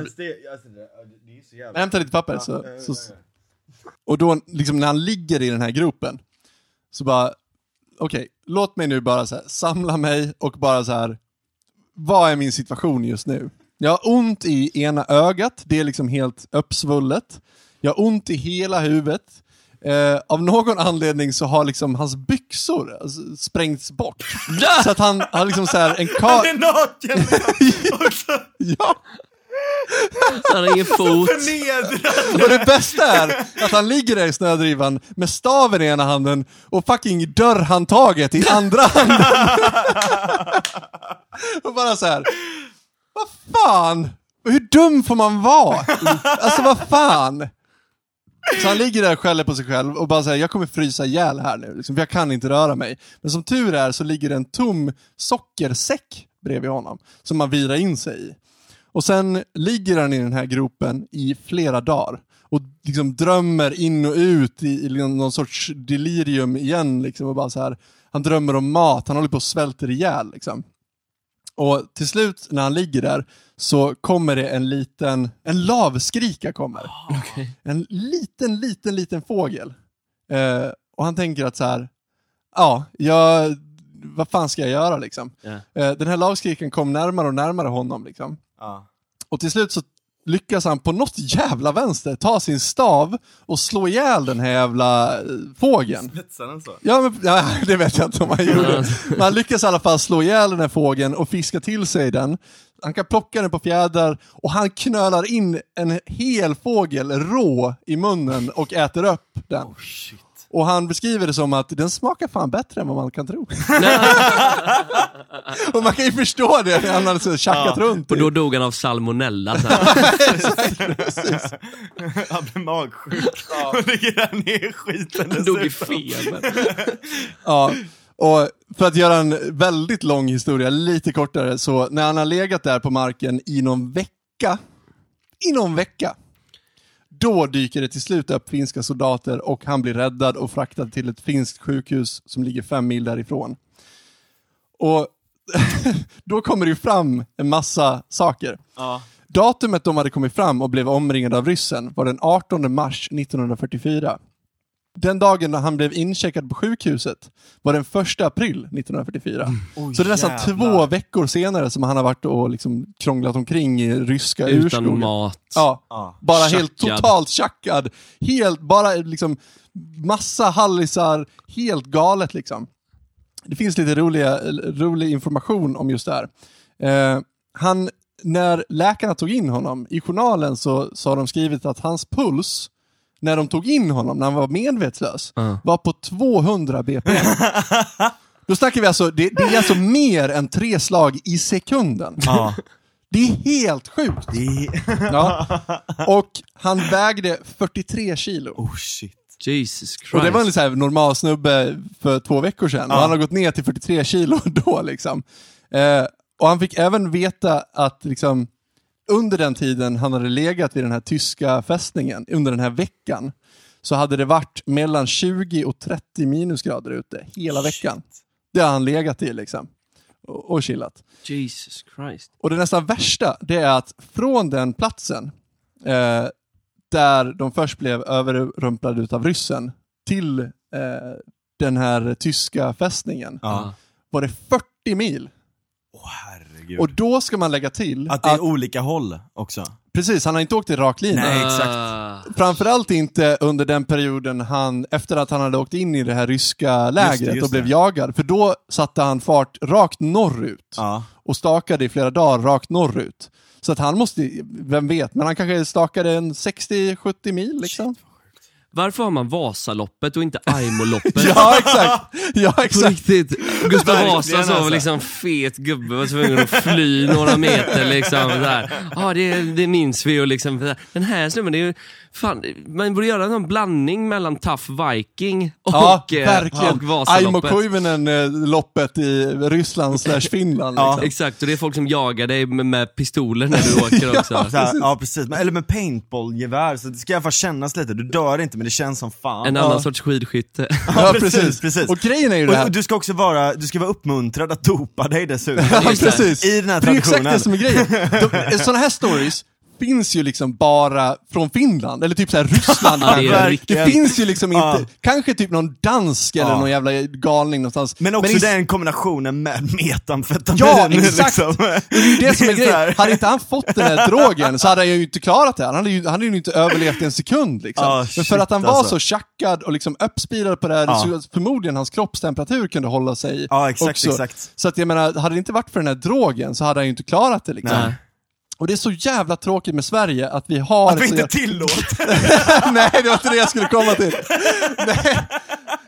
[SPEAKER 2] Alltså, det, det är så jävla...
[SPEAKER 1] Hämta lite papper. Så, så, och då, liksom, när han ligger i den här gropen, så bara, okej, låt mig nu bara så här, samla mig och bara så här, vad är min situation just nu? Jag har ont i ena ögat, det är liksom helt uppsvullet. Jag har ont i hela huvudet. Eh, av någon anledning så har liksom hans byxor alltså, sprängts bort. <laughs> Så att han har liksom så här en
[SPEAKER 2] Han
[SPEAKER 1] kar...
[SPEAKER 2] är naken! <laughs>
[SPEAKER 1] Ja!
[SPEAKER 3] Han har ingen fot.
[SPEAKER 1] Och det bästa är att han ligger där i snödrivan med staven i ena handen och fucking dörrhandtaget i andra handen. <laughs> och bara så här. Vad fan? Hur dum får man vara? Alltså vad fan? Så han ligger där och skäller på sig själv och bara säger jag kommer frysa ihjäl här nu, liksom, för jag kan inte röra mig. Men som tur är så ligger det en tom sockersäck bredvid honom, som man virar in sig i. Och sen ligger han i den här gropen i flera dagar. Och liksom drömmer in och ut i, i liksom någon sorts delirium igen. Liksom, och bara så här, han drömmer om mat, han håller på att svälter ihjäl. Liksom. Och till slut när han ligger där så kommer det en liten, en lavskrika kommer. En liten, liten, liten fågel. Eh, och han tänker att så här, ja, jag, vad fan ska jag göra liksom?
[SPEAKER 3] Ja.
[SPEAKER 1] Eh, den här lavskriken kom närmare och närmare honom liksom.
[SPEAKER 2] Ja.
[SPEAKER 1] Och till slut så lyckas han på något jävla vänster ta sin stav och slå ihjäl den här jävla eh, fågeln.
[SPEAKER 2] Spetsar den så?
[SPEAKER 1] Ja, men, ja, <laughs> det vet jag inte om han gjorde. Men han lyckas i alla fall slå ihjäl den här fågeln och fiska till sig den. Han kan plocka den på fjädrar och han knölar in en hel fågel rå i munnen och äter upp den.
[SPEAKER 2] Oh, shit.
[SPEAKER 1] Och han beskriver det som att den smakar fan bättre än vad man kan tro. <laughs> och man kan ju förstå det när han hade så tjackat runt.
[SPEAKER 3] Och
[SPEAKER 1] i-
[SPEAKER 3] då dog han av salmonella.
[SPEAKER 2] Han blev magsjuk och ligger där ner skiten
[SPEAKER 3] Han dog i feber.
[SPEAKER 1] Ja, och för att göra en väldigt lång historia lite kortare, så när han har legat där på marken i någon vecka, i någon vecka, då dyker det till slut upp finska soldater och han blir räddad och fraktad till ett finskt sjukhus som ligger fem mil därifrån. Och <laughs> då kommer det ju fram en massa saker.
[SPEAKER 2] Ja.
[SPEAKER 1] Datumet de hade kommit fram och blev omringade av ryssen var den 18 mars 1944. Den dagen när han blev incheckad på sjukhuset var den 1 april 1944.
[SPEAKER 2] Oj,
[SPEAKER 1] Så det är nästan
[SPEAKER 2] jävlar.
[SPEAKER 1] två veckor senare som han har varit och liksom krånglat omkring i ryska
[SPEAKER 3] Utan mat.
[SPEAKER 1] Ja,
[SPEAKER 2] Ja.
[SPEAKER 1] bara helt
[SPEAKER 3] Tjackad.
[SPEAKER 1] totalt tjackad. Helt, bara liksom massa hallisar, helt galet liksom. Det finns lite roliga, rolig information om just det här. Eh, han, när läkarna tog in honom, i journalen så, så har de skrivit att hans puls, när de tog in honom, när han var medvetslös,
[SPEAKER 3] Ja.
[SPEAKER 1] var på 200 bpm. <laughs> Då snackar vi alltså, det, det är alltså mer än tre slag i sekunden.
[SPEAKER 2] Ja. <laughs>
[SPEAKER 1] Det är helt sjukt.
[SPEAKER 2] Det. <laughs>
[SPEAKER 1] Ja. Och han vägde 43 kilo.
[SPEAKER 2] Oh shit.
[SPEAKER 3] Jesus Christ.
[SPEAKER 1] Och det var en så här normal snubbe för två veckor sedan. Och
[SPEAKER 2] Ja.
[SPEAKER 1] han har gått ner till 43 kilo då liksom. Eh, och han fick även veta att liksom, under den tiden han hade legat vid den här tyska fästningen, under den här veckan, så hade det varit mellan 20 och 30 minusgrader ute hela veckan. Det har han legat i liksom. Och, och chillat.
[SPEAKER 3] Jesus Christ.
[SPEAKER 1] Och det nästan värsta, det är att från den platsen, eh, där de först blev överrumplade utav ryssen, till eh, den här tyska fästningen,
[SPEAKER 2] Ja.
[SPEAKER 1] var det 40 mil.
[SPEAKER 2] Åh herregud.
[SPEAKER 1] Och då ska man lägga till
[SPEAKER 2] att det är olika håll också.
[SPEAKER 1] precis, han har inte åkt i rak linje.
[SPEAKER 2] Nej, exakt.
[SPEAKER 3] Ah.
[SPEAKER 1] Framförallt inte under den perioden han, efter att han hade åkt in i det här ryska lägret
[SPEAKER 2] just
[SPEAKER 1] och blev
[SPEAKER 2] det.
[SPEAKER 1] jagad. För då satte han fart rakt norrut.
[SPEAKER 2] Ja.
[SPEAKER 1] och stakade i flera dagar rakt norrut. Så att han måste, vem vet, men han kanske stakade en 60-70 mil liksom.
[SPEAKER 3] Varför har man Vasaloppet och inte Aimoloppet? <laughs>
[SPEAKER 1] Ja, exakt! Ja,
[SPEAKER 3] På
[SPEAKER 1] exakt.
[SPEAKER 3] riktigt. Gustav Vasa som
[SPEAKER 2] alltså.
[SPEAKER 3] liksom fet gubbe var tvungen att fly några meter liksom. Ja, det, det minns vi och liksom. Den här snubben, det är ju, fan, man borde göra en blandning mellan Tough Viking och,
[SPEAKER 1] Ja,
[SPEAKER 3] eh,
[SPEAKER 1] verkligen.
[SPEAKER 3] och
[SPEAKER 1] Aimo
[SPEAKER 3] Vasaloppet.
[SPEAKER 1] Koivunen-loppet i Ryssland slash Finland.
[SPEAKER 2] Ja.
[SPEAKER 1] Liksom.
[SPEAKER 3] Exakt, och det är folk som jagar dig med, med pistoler när du åker <laughs> också.
[SPEAKER 2] Så här, ja precis, Men- eller med paintballgevär, så det ska i alla fall kännas lite, du dör inte men det känns som fan.
[SPEAKER 3] En
[SPEAKER 1] Ja.
[SPEAKER 3] annan sorts skidskytte. <laughs>
[SPEAKER 1] Ja,
[SPEAKER 2] precis,
[SPEAKER 1] precis.
[SPEAKER 2] precis.
[SPEAKER 1] Och grejen är ju det här.
[SPEAKER 2] och du ska också vara, du ska vara uppmuntrad att dopa dig dessutom.
[SPEAKER 1] Ja, precis. <laughs>
[SPEAKER 2] I den här
[SPEAKER 1] För det är exakt
[SPEAKER 2] traditionen.
[SPEAKER 1] det som är grejen. De, sådana här stories finns ju liksom bara från Finland, eller typ så här Ryssland. <laughs>
[SPEAKER 3] Det
[SPEAKER 1] det finns ju liksom inte,
[SPEAKER 2] Ja.
[SPEAKER 1] kanske typ någon dansk eller
[SPEAKER 2] Ja.
[SPEAKER 1] någon jävla galning någonstans.
[SPEAKER 2] Men också
[SPEAKER 1] i-
[SPEAKER 2] den kombinationen med metamfetamin.
[SPEAKER 1] Ja, exakt!
[SPEAKER 2] Liksom.
[SPEAKER 1] Det är ju det som är <laughs> grejen. Hade inte han fått den här <laughs> drogen så hade han ju inte klarat det. Han hade ju, han hade ju inte överlevt en sekund. Liksom.
[SPEAKER 2] Ah,
[SPEAKER 1] Men för
[SPEAKER 2] shit,
[SPEAKER 1] att han var
[SPEAKER 2] alltså.
[SPEAKER 1] så tjackad och liksom uppspirad på det här,
[SPEAKER 2] Ja.
[SPEAKER 1] så förmodligen hans kroppstemperatur kunde hålla sig
[SPEAKER 2] Ja, exakt,
[SPEAKER 1] också.
[SPEAKER 2] exakt.
[SPEAKER 1] Så att jag menar, hade det inte varit för den här drogen så hade han ju inte klarat det. Liksom.
[SPEAKER 3] Nej.
[SPEAKER 1] Och det är så jävla tråkigt med Sverige att vi har...
[SPEAKER 2] Att vi inte tillåter. <laughs>
[SPEAKER 1] Nej, det var inte det jag skulle komma till. Nej.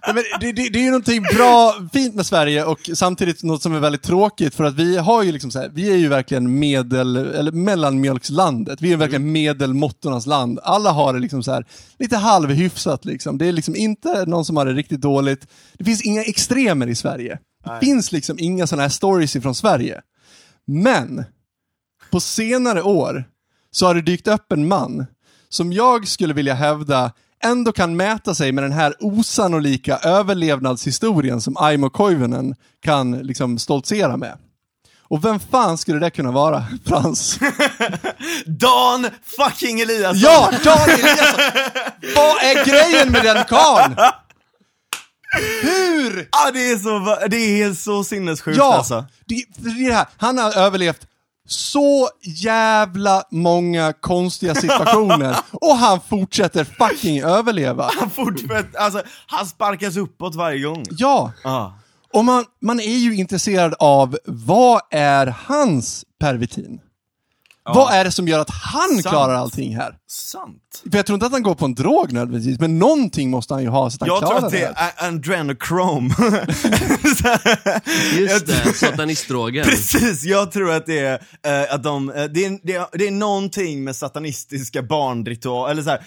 [SPEAKER 1] Nej, men det, det, det är ju någonting bra, fint med Sverige och samtidigt något som är väldigt tråkigt för att vi har ju liksom så här, vi är ju verkligen medel, eller mellanmjölkslandet. Vi är verkligen medelmåttornas land. Alla har det liksom så här lite halvhyfsat liksom. Det är liksom inte någon som har det riktigt dåligt. Det finns inga extremer i Sverige. Det finns liksom inga sådana här stories ifrån Sverige. Men, på senare år så har det dykt upp en man som jag skulle vilja hävda ändå kan mäta sig med den här osannolika överlevnadshistorien som Aimo Koivunen kan liksom stoltsera med. Och vem fan skulle det kunna vara, <laughs> Frans? <laughs>
[SPEAKER 2] Dan fucking Eliasson!
[SPEAKER 1] Ja, Dan Eliasson! Vad är grejen med den karln? Hur?
[SPEAKER 2] Ah, det, är så, det är så sinnessjukt
[SPEAKER 1] Ja,
[SPEAKER 2] alltså.
[SPEAKER 1] det, det är det här. Han har överlevt så jävla många konstiga situationer <laughs> och han fortsätter fucking överleva.
[SPEAKER 2] Han fortsätter, alltså han sparkas uppåt varje gång.
[SPEAKER 1] Ja,
[SPEAKER 2] Ja.
[SPEAKER 1] och man, man är ju intresserad av vad är hans pervitin? Vad är det som gör att han
[SPEAKER 2] Sant.
[SPEAKER 1] klarar allting här?
[SPEAKER 2] Sant.
[SPEAKER 1] För jag tror inte att han går på en drog nödvändigtvis, men någonting måste han ju ha så att han
[SPEAKER 2] Jag
[SPEAKER 1] klarar
[SPEAKER 2] tror att det
[SPEAKER 1] det
[SPEAKER 2] är adrenochrome. <laughs>
[SPEAKER 3] Just det, satanistdrogen.
[SPEAKER 2] Precis, jag tror att det är, eh, att de, eh, det, är, det, är, det är någonting med satanistiska barnritualer, eller så här,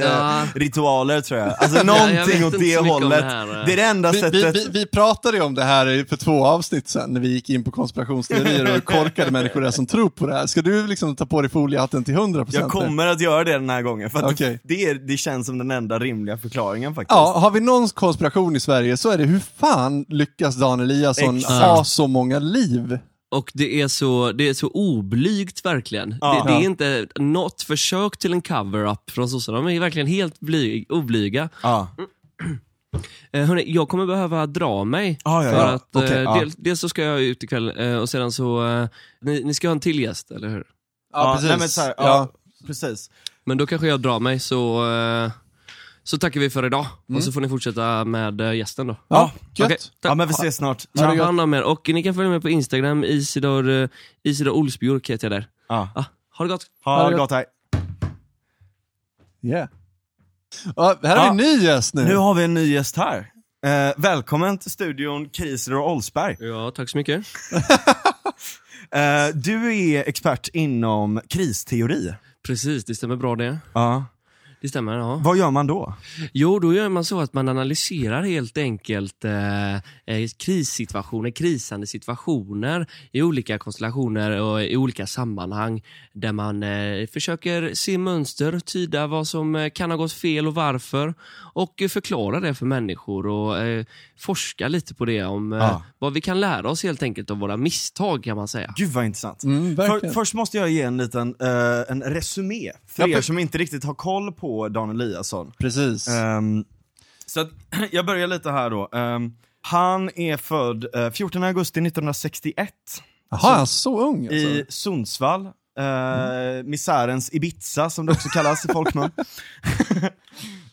[SPEAKER 3] Ja.
[SPEAKER 2] ritualer tror jag. <laughs> Alltså
[SPEAKER 3] jag
[SPEAKER 2] någonting
[SPEAKER 3] vet
[SPEAKER 2] åt det hållet.
[SPEAKER 3] det här, eh.
[SPEAKER 2] Det är det enda
[SPEAKER 1] Vi,
[SPEAKER 2] sättet.
[SPEAKER 1] vi, vi, vi pratade ju om det här för två avsnitt sen när vi gick in på konspirationsteorier och korkade människor där som tror på det här. Ska du liksom ta på dig foliehatten till 100%?
[SPEAKER 2] Jag kommer att göra det den här gången, för att
[SPEAKER 1] Okej.
[SPEAKER 2] det, är, det känns som den enda rimliga förklaringen faktiskt.
[SPEAKER 1] Ja, har vi någon konspiration i Sverige så är det hur fan lyckas Dan Eliasson
[SPEAKER 2] Exakt.
[SPEAKER 1] ha så många liv?
[SPEAKER 3] Och det är så, det är så oblygt verkligen.
[SPEAKER 2] Ja.
[SPEAKER 3] det, det är inte något försök till en cover-up från sossarna, de är verkligen helt bly, oblyga.
[SPEAKER 2] Ja.
[SPEAKER 3] Eh, hörni, jag kommer behöva dra mig.
[SPEAKER 2] Ja, ja,
[SPEAKER 3] för
[SPEAKER 2] ja.
[SPEAKER 3] att eh,
[SPEAKER 2] Okej, ja.
[SPEAKER 3] del, dels så ska jag ut ikväll eh, och sedan så, eh, ni, ni ska ha en till gäst, eller hur?
[SPEAKER 2] Ja, nej, men så här, ja,
[SPEAKER 1] Ja.
[SPEAKER 2] precis.
[SPEAKER 3] Men då kanske jag drar mig så, eh, så tackar vi för idag. Och så får ni fortsätta med eh, gästen då.
[SPEAKER 1] Ja, gött.
[SPEAKER 3] Tack.
[SPEAKER 2] Ja men vi ses snart.
[SPEAKER 3] Ta
[SPEAKER 1] gött.
[SPEAKER 3] hand om er och ni kan följa med på Instagram, Isidor, eh, Isidor Olsbjörk heter jag där.
[SPEAKER 2] Ja.
[SPEAKER 3] Ah, ha det gott!
[SPEAKER 2] Ha
[SPEAKER 1] Ha
[SPEAKER 2] det
[SPEAKER 1] det
[SPEAKER 2] gott, hej.
[SPEAKER 1] Yeah. Ja, här har
[SPEAKER 2] Ja.
[SPEAKER 1] vi en ny gäst nu.
[SPEAKER 2] Nu har vi en ny gäst här. Eh, välkommen till studion Kriser och Olsberg.
[SPEAKER 3] Ja, tack så mycket. <laughs>
[SPEAKER 2] Eh, du är expert inom kristeori.
[SPEAKER 3] Precis, det stämmer bra det.
[SPEAKER 2] Ja.
[SPEAKER 3] Det stämmer, ja.
[SPEAKER 2] Vad gör man då?
[SPEAKER 3] Jo, då gör man så att man analyserar helt enkelt eh, eh, krissituationer, krisande situationer i olika konstellationer och i olika sammanhang där man eh, försöker se mönster, tyda vad som eh, kan ha gått fel och varför och förklara det för människor och eh, forska lite på det om eh,
[SPEAKER 2] Ja.
[SPEAKER 3] vad vi kan lära oss helt enkelt av våra misstag kan man säga.
[SPEAKER 2] Gud vad intressant.
[SPEAKER 1] Mm,
[SPEAKER 2] För, först måste jag ge en liten eh, en resumé för
[SPEAKER 1] Ja,
[SPEAKER 2] er
[SPEAKER 1] för-
[SPEAKER 2] som inte riktigt har koll på Dan Eliasson.
[SPEAKER 1] Precis.
[SPEAKER 2] Ehm, så att, <clears throat> jag börjar lite här då. Ehm, han är född eh, 14 augusti 1961
[SPEAKER 1] Jaha, han är så ung alltså.
[SPEAKER 2] i Sundsvall. Eh, Misärens Ibiza som det också kallas i folkmun. <laughs>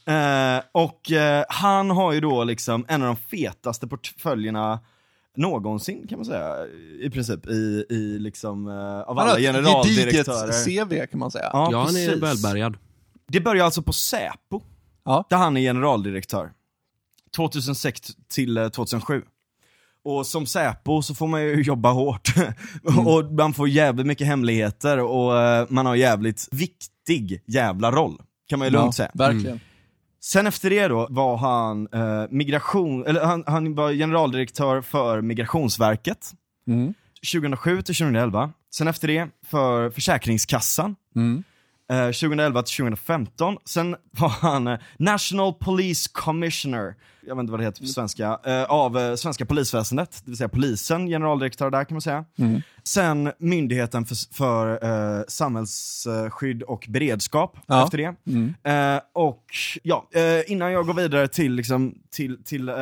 [SPEAKER 2] Eh, och eh, han har ju då liksom en av de fetaste portföljerna någonsin kan man säga, i princip, i, i liksom, eh, av
[SPEAKER 1] Han har
[SPEAKER 2] alla
[SPEAKER 1] ett
[SPEAKER 2] generaldirektörer.
[SPEAKER 1] gediget CV kan man säga.
[SPEAKER 2] Ja,
[SPEAKER 3] Ja, han är välbärgad.
[SPEAKER 2] Det börjar alltså på Säpo,
[SPEAKER 1] Ja.
[SPEAKER 2] där han är generaldirektör. 2006 till eh, 2007. Och som Säpo så får man ju <laughs> jobba hårt. och man får jävligt mycket hemligheter och eh, man har jävligt viktig jävla roll. Kan man ju lugnt säga.
[SPEAKER 1] Verkligen.
[SPEAKER 2] Sen efter det då var han eh, migration, eller han, han var generaldirektör för Migrationsverket.
[SPEAKER 1] Mm.
[SPEAKER 2] 2007 till 2011. Sen efter det för Försäkringskassan.
[SPEAKER 1] Mm.
[SPEAKER 2] Eh, 2011 till 2015. Sen var han eh, National Police Commissioner, jag vet inte vad det heter på svenska, eh, av eh, svenska polisväsendet, det vill säga polisen, generaldirektör där kan man säga.
[SPEAKER 1] Mm.
[SPEAKER 2] Sen Myndigheten för, för eh, samhällsskydd och beredskap
[SPEAKER 1] Ja.
[SPEAKER 2] efter det.
[SPEAKER 1] Mm.
[SPEAKER 2] Eh, och ja, eh, innan jag går vidare till, liksom, till, till eh,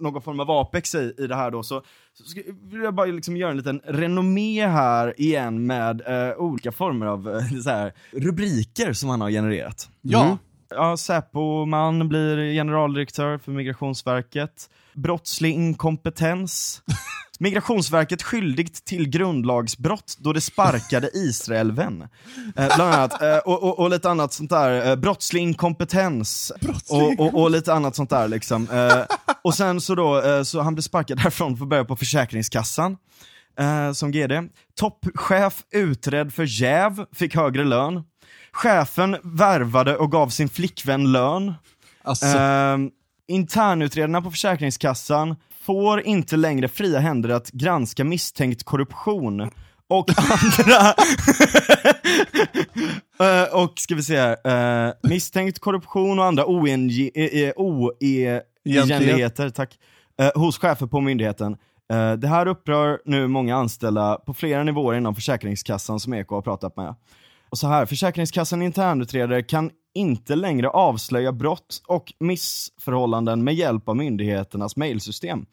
[SPEAKER 2] någon form av apex i, i det här då, så, så ska, vill jag bara liksom göra en liten renommé här igen med eh, olika former av eh, <laughs> här, rubriker som han har genererat.
[SPEAKER 1] Ja.
[SPEAKER 2] Mm. Ja, Säpo-man blir generaldirektör för Migrationsverket. Brottslig inkompetens. <laughs> Migrationsverket skyldigt till grundlagsbrott då det sparkade <laughs> Israelvän. Eh, bland annat. Eh, och, och, och lite annat sånt där. Eh, brottslig inkompetens. Och, och, och lite annat sånt där liksom. Eh, och sen så då, eh, så han blev sparkad <laughs> därifrån för att börja på Försäkringskassan. Eh, som GD. Toppchef utredd för jäv, fick högre lön. Chefen värvade och gav sin flickvän lön.
[SPEAKER 1] Alltså,
[SPEAKER 2] internutredarna på Försäkringskassan får inte längre fria händer att granska misstänkt korruption och andra... <laughs> Eh, och ska vi se här, eh, misstänkt korruption och andra eh, oegentligheter tack, eh, hos chefer på myndigheten. Det här upprör nu många anställda på flera nivåer inom Försäkringskassan som Eko har pratat med. Och så här, Försäkringskassan internutredare kan inte längre avslöja brott och missförhållanden med hjälp av myndigheternas mejlsystem.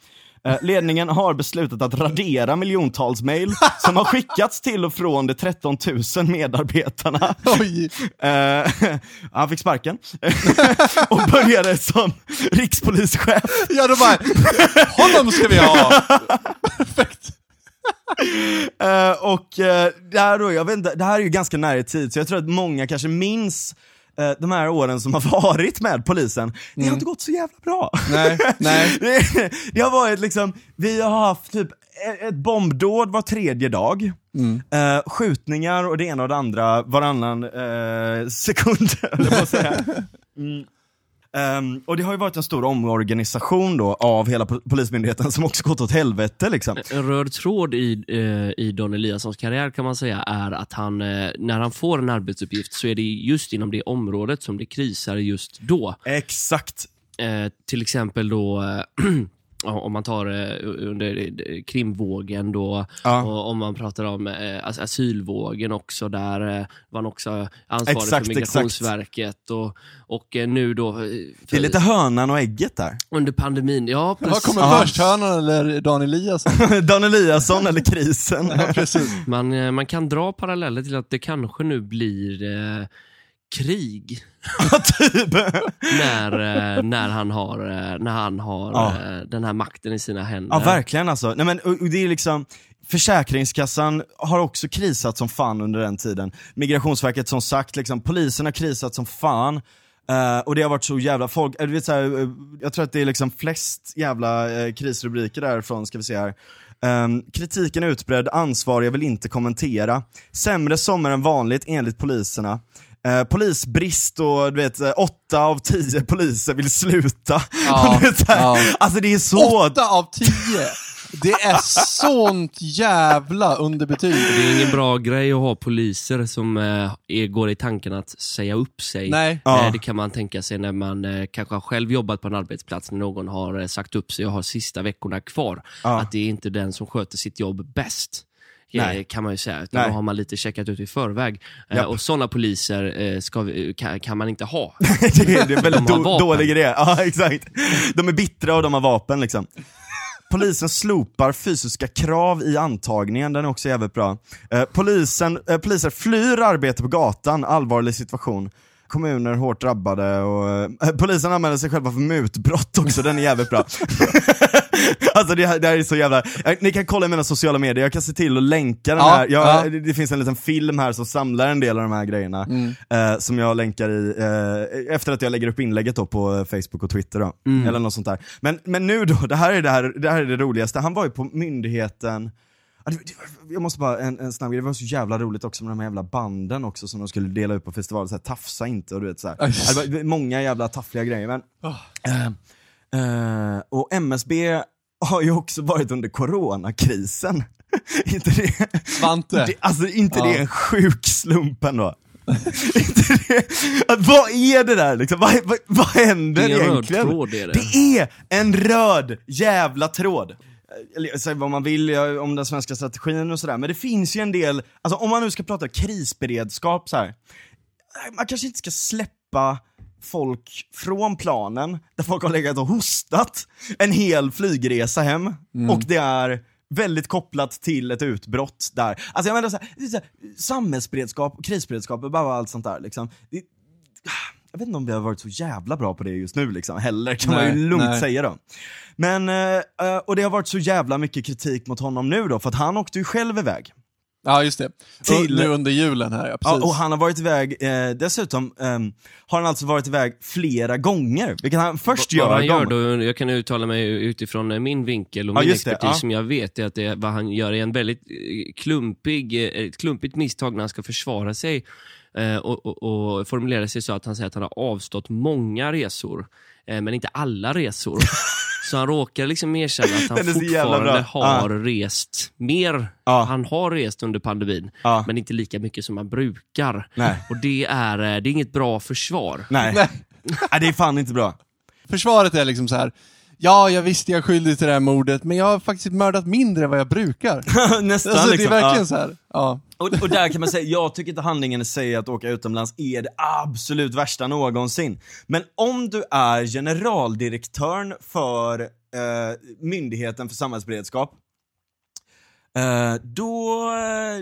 [SPEAKER 2] Eh, Ledningen har beslutat att radera miljontals mejl som har skickats till och från de 13 000 medarbetarna. Eh, han fick sparken <laughs> och började som rikspolischef.
[SPEAKER 1] Ja, då bara, honom ska vi ha! Perfekt.
[SPEAKER 2] Eh, och det, här då, jag vet inte, det här är ju ganska nära i tid, så jag tror att många kanske minns eh, de här åren som har varit med polisen. Det har inte gått så jävla bra.
[SPEAKER 1] Nej, nej. <laughs>
[SPEAKER 2] det, det har varit liksom, vi har haft typ ett- bombdåd var tredje dag. Eh, skjutningar och det ena och det andra varannan eh, sekund, <laughs> på att säga. <laughs> Mm. Ehm, och det har ju varit en stor omorganisation då av hela po- polismyndigheten som också gått åt helvete liksom.
[SPEAKER 3] En röd tråd i, eh, i Don Eliassons karriär kan man säga är att han, eh, när han får en arbetsuppgift så är det just inom det området som det krisar just då.
[SPEAKER 2] Exakt.
[SPEAKER 3] Eh, till exempel då eh, <clears throat> om man tar eh, under eh, krimvågen då,
[SPEAKER 2] Ja.
[SPEAKER 3] och om man pratar om eh, as- asylvågen också, där var han också ansvarig
[SPEAKER 2] Exakt,
[SPEAKER 3] för Migrationsverket. Och, och nu då,
[SPEAKER 2] Det är lite hönan och ägget där.
[SPEAKER 3] under pandemin, ja
[SPEAKER 1] Vad
[SPEAKER 3] precis.
[SPEAKER 1] kommer
[SPEAKER 2] Ja.
[SPEAKER 1] först, hönan eller Dan Eliasson? <laughs>
[SPEAKER 2] Dan Eliasson eller krisen.
[SPEAKER 1] Ja, precis.
[SPEAKER 3] Man, man kan dra paralleller till att det kanske nu blir eh, krig <laughs>
[SPEAKER 2] typ.
[SPEAKER 3] när, eh, när han har, eh, när han har
[SPEAKER 2] Ja.
[SPEAKER 3] eh, den här makten i sina händer.
[SPEAKER 2] Ja verkligen alltså. Nej, men, och, och det är liksom, Försäkringskassan har också krisat som fan under den tiden. Migrationsverket som sagt, liksom, polisen har krisat som fan. Eh, och det har varit så jävla, folk, eh, du vet, så här, eh, jag tror att det är liksom flest jävla eh, krisrubriker därifrån, ska vi se här. Ehm, kritiken är utbredd, ansvariga vill inte kommentera. Sämre sommar än vanligt enligt poliserna. Eh, polisbrist och du vet, eh, åtta av tio poliser vill sluta.
[SPEAKER 1] Ja, <laughs>
[SPEAKER 2] Och du vet,
[SPEAKER 1] ja.
[SPEAKER 2] Alltså det är så...
[SPEAKER 1] Åtta av tio! Det är sånt jävla underbetyg.
[SPEAKER 3] Det är ingen bra grej att ha poliser som eh, är, går i tanken att säga upp sig.
[SPEAKER 1] Nej.
[SPEAKER 2] Ja.
[SPEAKER 3] Eh, det kan man tänka sig när man eh, kanske har själv jobbat på en arbetsplats när någon har sagt upp sig och har sista veckorna kvar.
[SPEAKER 2] Ja.
[SPEAKER 3] Att det är inte den som sköter sitt jobb bäst. Eh,
[SPEAKER 2] Nej.
[SPEAKER 3] kan man ju säga, utan
[SPEAKER 2] Nej.
[SPEAKER 3] då har man lite checkat ut i förväg. Eh,
[SPEAKER 2] Japp.
[SPEAKER 3] och sådana poliser eh, ska vi, kan, kan man inte ha. <laughs>
[SPEAKER 2] det, är, det är väldigt do, dålig idé. Ja, <laughs> exakt. De är bittra och de har vapen liksom. Polisen slopar fysiska krav i antagningen, den är också jävligt bra. Eh, polisen, eh, poliser flyr arbete på gatan, allvarlig situation. Kommuner hårt drabbade och eh, polisen anmäler sig själva för mutbrott också, den är jävligt bra. <laughs> alltså det här, det här är så jävla, eh, ni kan kolla i mina sociala medier, jag kan se till att länka den
[SPEAKER 1] Ja,
[SPEAKER 2] här, jag,
[SPEAKER 1] ja.
[SPEAKER 2] det, finns en liten film här som samlar en del av de här grejerna, eh, som jag länkar i, eh, efter att jag lägger upp inlägget då på eh, Facebook och Twitter då, eller något sånt där. Men, men nu då, det här, är det, här, det här är det roligaste, han var ju på myndigheten Jag måste bara, en, en snabb grej, det var så jävla roligt också med de här jävla banden också som de skulle dela ut på festivalen, så här, tafsa inte och du vet
[SPEAKER 1] just.
[SPEAKER 2] Ja, det var många jävla taffliga grejer men... Eh, eh, och MSB har ju också varit under coronakrisen. <laughs> inte det,
[SPEAKER 1] Svante.
[SPEAKER 2] det, alltså inte
[SPEAKER 1] Ja.
[SPEAKER 2] det en sjuk slump ändå? <laughs> inte det, att, vad är det där liksom? Vad, vad, vad händer
[SPEAKER 3] Det är en röd
[SPEAKER 2] egentligen?
[SPEAKER 3] tråd, är det.
[SPEAKER 2] det är en röd jävla tråd. Eller säg vad man vill ja, om den svenska strategin och sådär, men det finns ju en del, alltså om man nu ska prata krisberedskap så här. man kanske inte ska släppa folk från planen, där folk har legat och hostat en hel flygresa hem, och det är väldigt kopplat till ett utbrott där. Alltså jag menar så här, samhällsberedskap, krisberedskap och bara allt sånt där liksom. Det, jag vet inte om vi har varit så jävla bra på det just nu liksom, heller, kan man
[SPEAKER 1] Nej,
[SPEAKER 2] ju lugnt
[SPEAKER 1] nej.
[SPEAKER 2] säga då. Men, eh, eh, och det har varit så jävla mycket kritik mot honom nu då, för att han åkte ju själv iväg.
[SPEAKER 1] Ja, just det.
[SPEAKER 2] Till-
[SPEAKER 1] Nu under julen här, ja.
[SPEAKER 2] Ja,
[SPEAKER 1] Precis.
[SPEAKER 2] och han har varit iväg, eh, dessutom ehm, har han alltså varit iväg flera gånger, vilket han först
[SPEAKER 3] Vad
[SPEAKER 2] gör.
[SPEAKER 3] han gör då, jag kan uttala mig utifrån eh, min vinkel och
[SPEAKER 2] Ja,
[SPEAKER 3] min
[SPEAKER 2] just det,
[SPEAKER 3] expertis
[SPEAKER 2] ja.
[SPEAKER 3] som jag vet är att det, vad han gör är en väldigt eh, klumpig, eh, ett klumpigt misstag när han ska försvara sig eh, och, och, och formulera sig så att han säger att han har avstått många resor, eh, men inte alla resor. <laughs> Så han råkar liksom erkänna att han fortfarande har rest mer.
[SPEAKER 2] Ja.
[SPEAKER 3] Han har rest under pandemin,
[SPEAKER 2] Ja.
[SPEAKER 3] men inte lika mycket som han brukar.
[SPEAKER 2] Nej.
[SPEAKER 3] Och det är, eh, det är inget bra försvar.
[SPEAKER 2] Nej.
[SPEAKER 1] Nej.
[SPEAKER 2] Nej, det är fan inte bra.
[SPEAKER 1] Försvaret är liksom så här. Ja, jag visste jag är skyldig till det här mordet, men jag har faktiskt mördat mindre än vad jag brukar. <laughs>
[SPEAKER 2] Nästan
[SPEAKER 1] Alltså,
[SPEAKER 2] liksom.
[SPEAKER 1] Det är verkligen
[SPEAKER 2] ja.
[SPEAKER 1] så här. Ja.
[SPEAKER 2] Och, och där kan man säga, jag tycker inte handlingen sig att åka utomlands är det absolut värsta någonsin. Men om du är generaldirektören för eh, Myndigheten för samhällsberedskap, eh, då,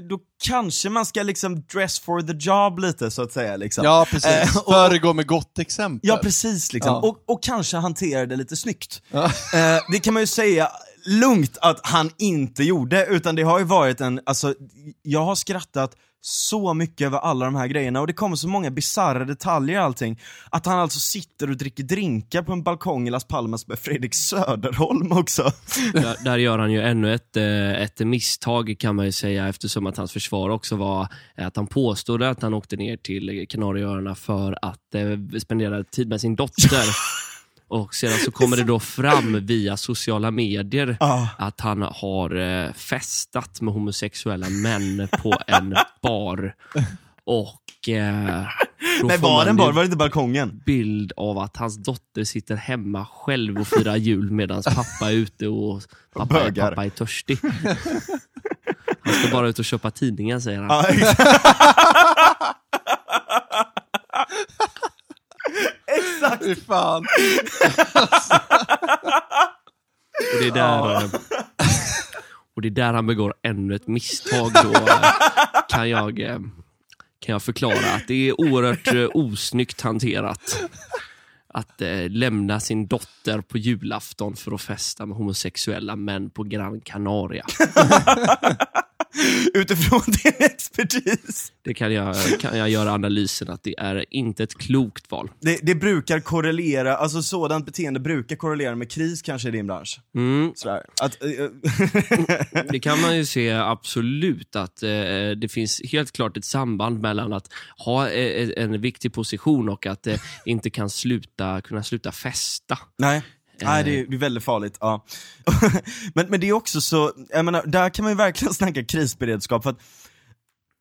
[SPEAKER 2] då kanske man ska liksom dress for the job lite så att säga. Liksom.
[SPEAKER 1] Ja, precis.
[SPEAKER 2] Eh, och-
[SPEAKER 1] Föregå med gott exempel.
[SPEAKER 2] Ja precis, liksom.
[SPEAKER 1] Ja.
[SPEAKER 2] Och, och kanske hantera det lite snyggt.
[SPEAKER 1] Ja.
[SPEAKER 2] Eh, det kan man ju säga lugnt att han inte gjorde, utan det har ju varit en, alltså, jag har skrattat så mycket över alla de här grejerna och det kommer så många bisarra detaljer i allting. Att han alltså sitter och dricker drinkar på en balkong i Las Palmas med Fredrik Söderholm också. <laughs>
[SPEAKER 3] Där, där gör han ju ännu ett, eh, ett misstag kan man ju säga eftersom att hans försvar också var eh, att han påstod att han åkte ner till Kanarieöarna för att eh, spendera tid med sin dotter. <laughs> Och sedan så kommer det då <laughs> fram via sociala medier
[SPEAKER 2] Ja.
[SPEAKER 3] att han har eh, festat med homosexuella män på en <laughs> bar. Och eh,
[SPEAKER 2] Nej var den
[SPEAKER 3] ju
[SPEAKER 2] bara, var det inte balkongen?
[SPEAKER 3] bild av att hans dotter sitter hemma själv och firar jul medan pappa är ute och <laughs> pappa är, pappa är törstig. Han ska bara ut och köpa tidningen säger han.
[SPEAKER 2] Ja, exakt.
[SPEAKER 1] Fy fan.
[SPEAKER 3] Och det är där, eh, och det är där han begår ännu ett misstag då eh, kan jag, eh, kan jag förklara att det är oerhört eh, osnyggt hanterat. Att eh, lämna sin dotter på julafton för att festa med homosexuella män på Gran Canaria. <laughs>
[SPEAKER 2] Utifrån <laughs> din expertis.
[SPEAKER 3] Det kan jag, kan jag göra analysen att det är inte ett klokt val.
[SPEAKER 2] Det, det brukar korrelera, alltså sådant beteende brukar korrelera med kris kanske i din bransch.
[SPEAKER 3] Mm,
[SPEAKER 2] Sådär. Att, eh, <laughs>
[SPEAKER 3] det kan man ju se absolut att eh, det finns helt klart ett samband mellan att ha eh, en viktig position och att eh, inte kan sluta, kunna sluta festa.
[SPEAKER 2] nej. Nej, det är, det är väldigt farligt. Ja. <laughs> men, men det är också så, jag menar, där kan man ju verkligen <laughs> snacka krisberedskap för att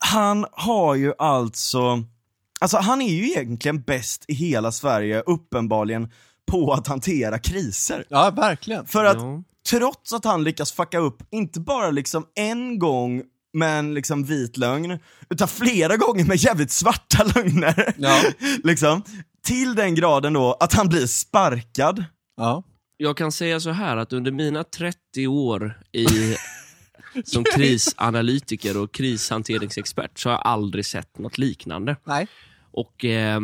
[SPEAKER 2] han har ju alltså, alltså han är ju egentligen bäst i hela Sverige, uppenbarligen, på att hantera kriser.
[SPEAKER 1] Ja, verkligen.
[SPEAKER 2] För att
[SPEAKER 3] Ja.
[SPEAKER 2] trots att han lyckas fucka upp, inte bara liksom en gång med en liksom vit lögn, utan flera gånger med jävligt svarta lögner.
[SPEAKER 1] Ja. <laughs>
[SPEAKER 2] liksom, till den graden då att han blir sparkad.
[SPEAKER 1] Ja.
[SPEAKER 3] Jag kan säga så här att under mina 30 år i, <laughs> som krisanalytiker och krishanteringsexpert så har jag aldrig sett något liknande.
[SPEAKER 1] Nej.
[SPEAKER 3] Och eh,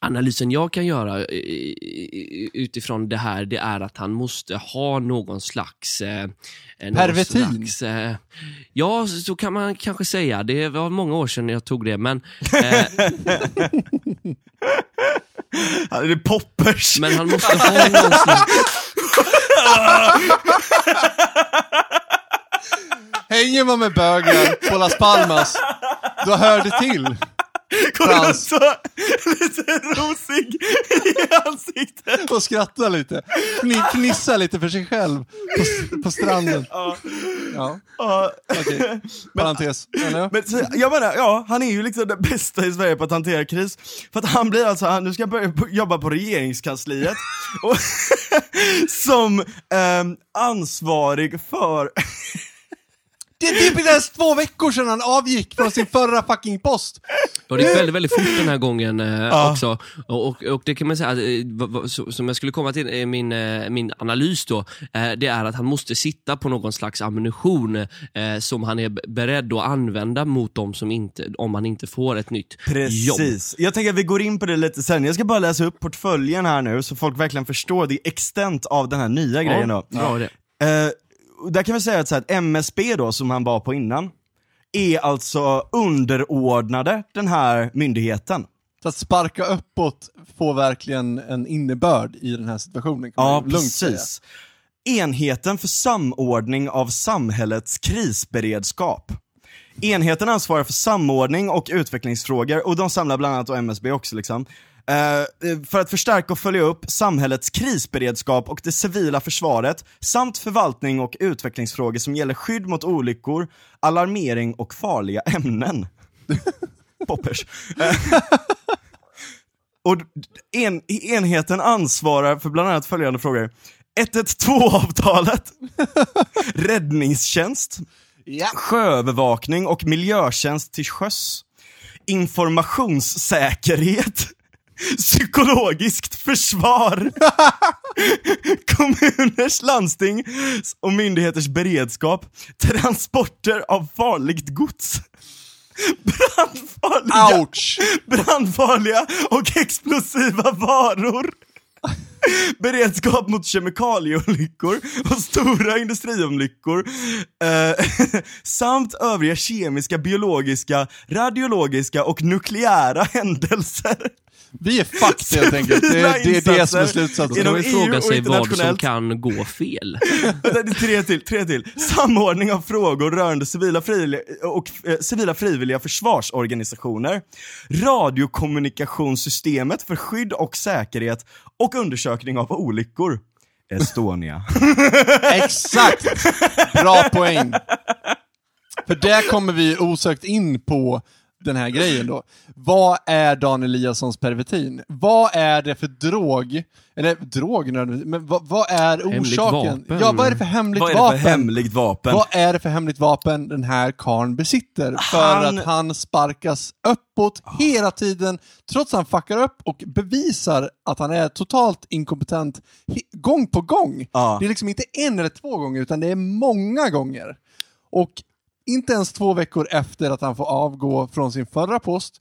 [SPEAKER 3] analysen jag kan göra i- i- utifrån det här, det är att han måste ha någon slags... Eh, eh, någon
[SPEAKER 1] Pervertin.
[SPEAKER 3] Slags, eh, ja, så kan man kanske säga. Det var många år sedan jag tog det, men, <laughs> eh,
[SPEAKER 2] Det är poppers.
[SPEAKER 3] men han måste ha någon slags...
[SPEAKER 1] Hänger man med bögar på Las Palmas, då hör det till.
[SPEAKER 2] Så lite rosig i ansiktet.
[SPEAKER 1] Och skrattar lite. Kni- lite för sig själv på, på stranden.
[SPEAKER 2] Ja.
[SPEAKER 1] Ja,
[SPEAKER 2] Ja.
[SPEAKER 1] okej. <laughs> Parentes.
[SPEAKER 2] Men jag menar, ja, han är ju liksom den bästa i Sverige på att hantera kris. För att han blir alltså, han, nu ska jag börja jobba på regeringskansliet. <laughs> och, <laughs> som ehm, ansvarig för
[SPEAKER 1] Det, det är inte ens två veckor sedan han avgick från sin förra fucking post.
[SPEAKER 3] Och det gick väldigt, väldigt fort den här gången eh,
[SPEAKER 2] Ja.
[SPEAKER 3] också. Och, och, och det kan man säga, att, eh, som jag skulle komma till eh, min, eh, min analys då, eh, det är att han måste sitta på någon slags ammunition eh, som han är beredd att använda mot dem som inte, om han inte får ett nytt jobb.
[SPEAKER 2] Precis. Jag tänker att vi går in på det lite sen. Jag ska bara läsa upp portföljen här nu så folk verkligen förstår det extent av den här nya grejen då.
[SPEAKER 3] Ja, bra idé.
[SPEAKER 2] Där kan vi säga att, så här, att MSB då, som han var på innan, är alltså underordnade den här myndigheten.
[SPEAKER 1] Så att sparka uppåt får verkligen en innebörd i den här situationen. Kan
[SPEAKER 2] Ja,
[SPEAKER 1] man lugnt säga.
[SPEAKER 2] precis. Enheten för samordning av samhällets krisberedskap. Enheten ansvarar för samordning och utvecklingsfrågor och de samlar bland annat MSB också liksom. Eh, för att förstärka och följa upp samhällets krisberedskap och det civila försvaret samt förvaltning och utvecklingsfrågor som gäller skydd mot olyckor, alarmering och farliga ämnen. <laughs> Poppers. Eh, och en, enheten ansvarar för bland annat följande frågor. 112-avtalet, räddningstjänst,
[SPEAKER 1] Ja.
[SPEAKER 2] sjöövervakning och miljötjänst till sjöss, informationssäkerhet, psykologiskt försvar, <laughs> kommuners, landsting och myndigheters beredskap, transporter av farligt gods, brandfarliga,
[SPEAKER 1] Ouch!
[SPEAKER 2] brandfarliga och explosiva varor. Beredskap mot kemikalieolyckor och stora industriolyckor eh, <laughs> samt övriga kemiska, biologiska, radiologiska och nukleära händelser.
[SPEAKER 1] Vi är fucked helt enkelt. Det, är- det är det som är slutsatsen.
[SPEAKER 3] Då kan man
[SPEAKER 2] EU
[SPEAKER 3] fråga sig vad som kan gå fel. <laughs>
[SPEAKER 2] Vänta, det är tre till, tre till. Samordning av frågor rörande civila frivilliga, och, eh, civila frivilliga försvarsorganisationer, radiokommunikationssystemet för skydd och säkerhet och undersökning av olyckor. Estonia. <laughs>
[SPEAKER 1] Exakt! Bra poäng. För där kommer vi osökt in på den här grejen då. Vad är Dan Eliassons pervitin? Vad är det för drog? Eller drog men vad, vad är orsaken?
[SPEAKER 3] vapen.
[SPEAKER 1] Ja, vad är det för hemligt
[SPEAKER 2] Vad är det
[SPEAKER 1] vapen?
[SPEAKER 2] för hemligt vapen?
[SPEAKER 1] Vad är det för hemligt vapen den här karln besitter? För
[SPEAKER 2] Han-
[SPEAKER 1] att han sparkas uppåt hela tiden, trots att han fuckar upp och bevisar att han är totalt inkompetent gång på gång.
[SPEAKER 2] Ja.
[SPEAKER 1] Det är liksom inte en eller två gånger, utan det är många gånger. Och inte ens två veckor efter att han får avgå från sin förra post,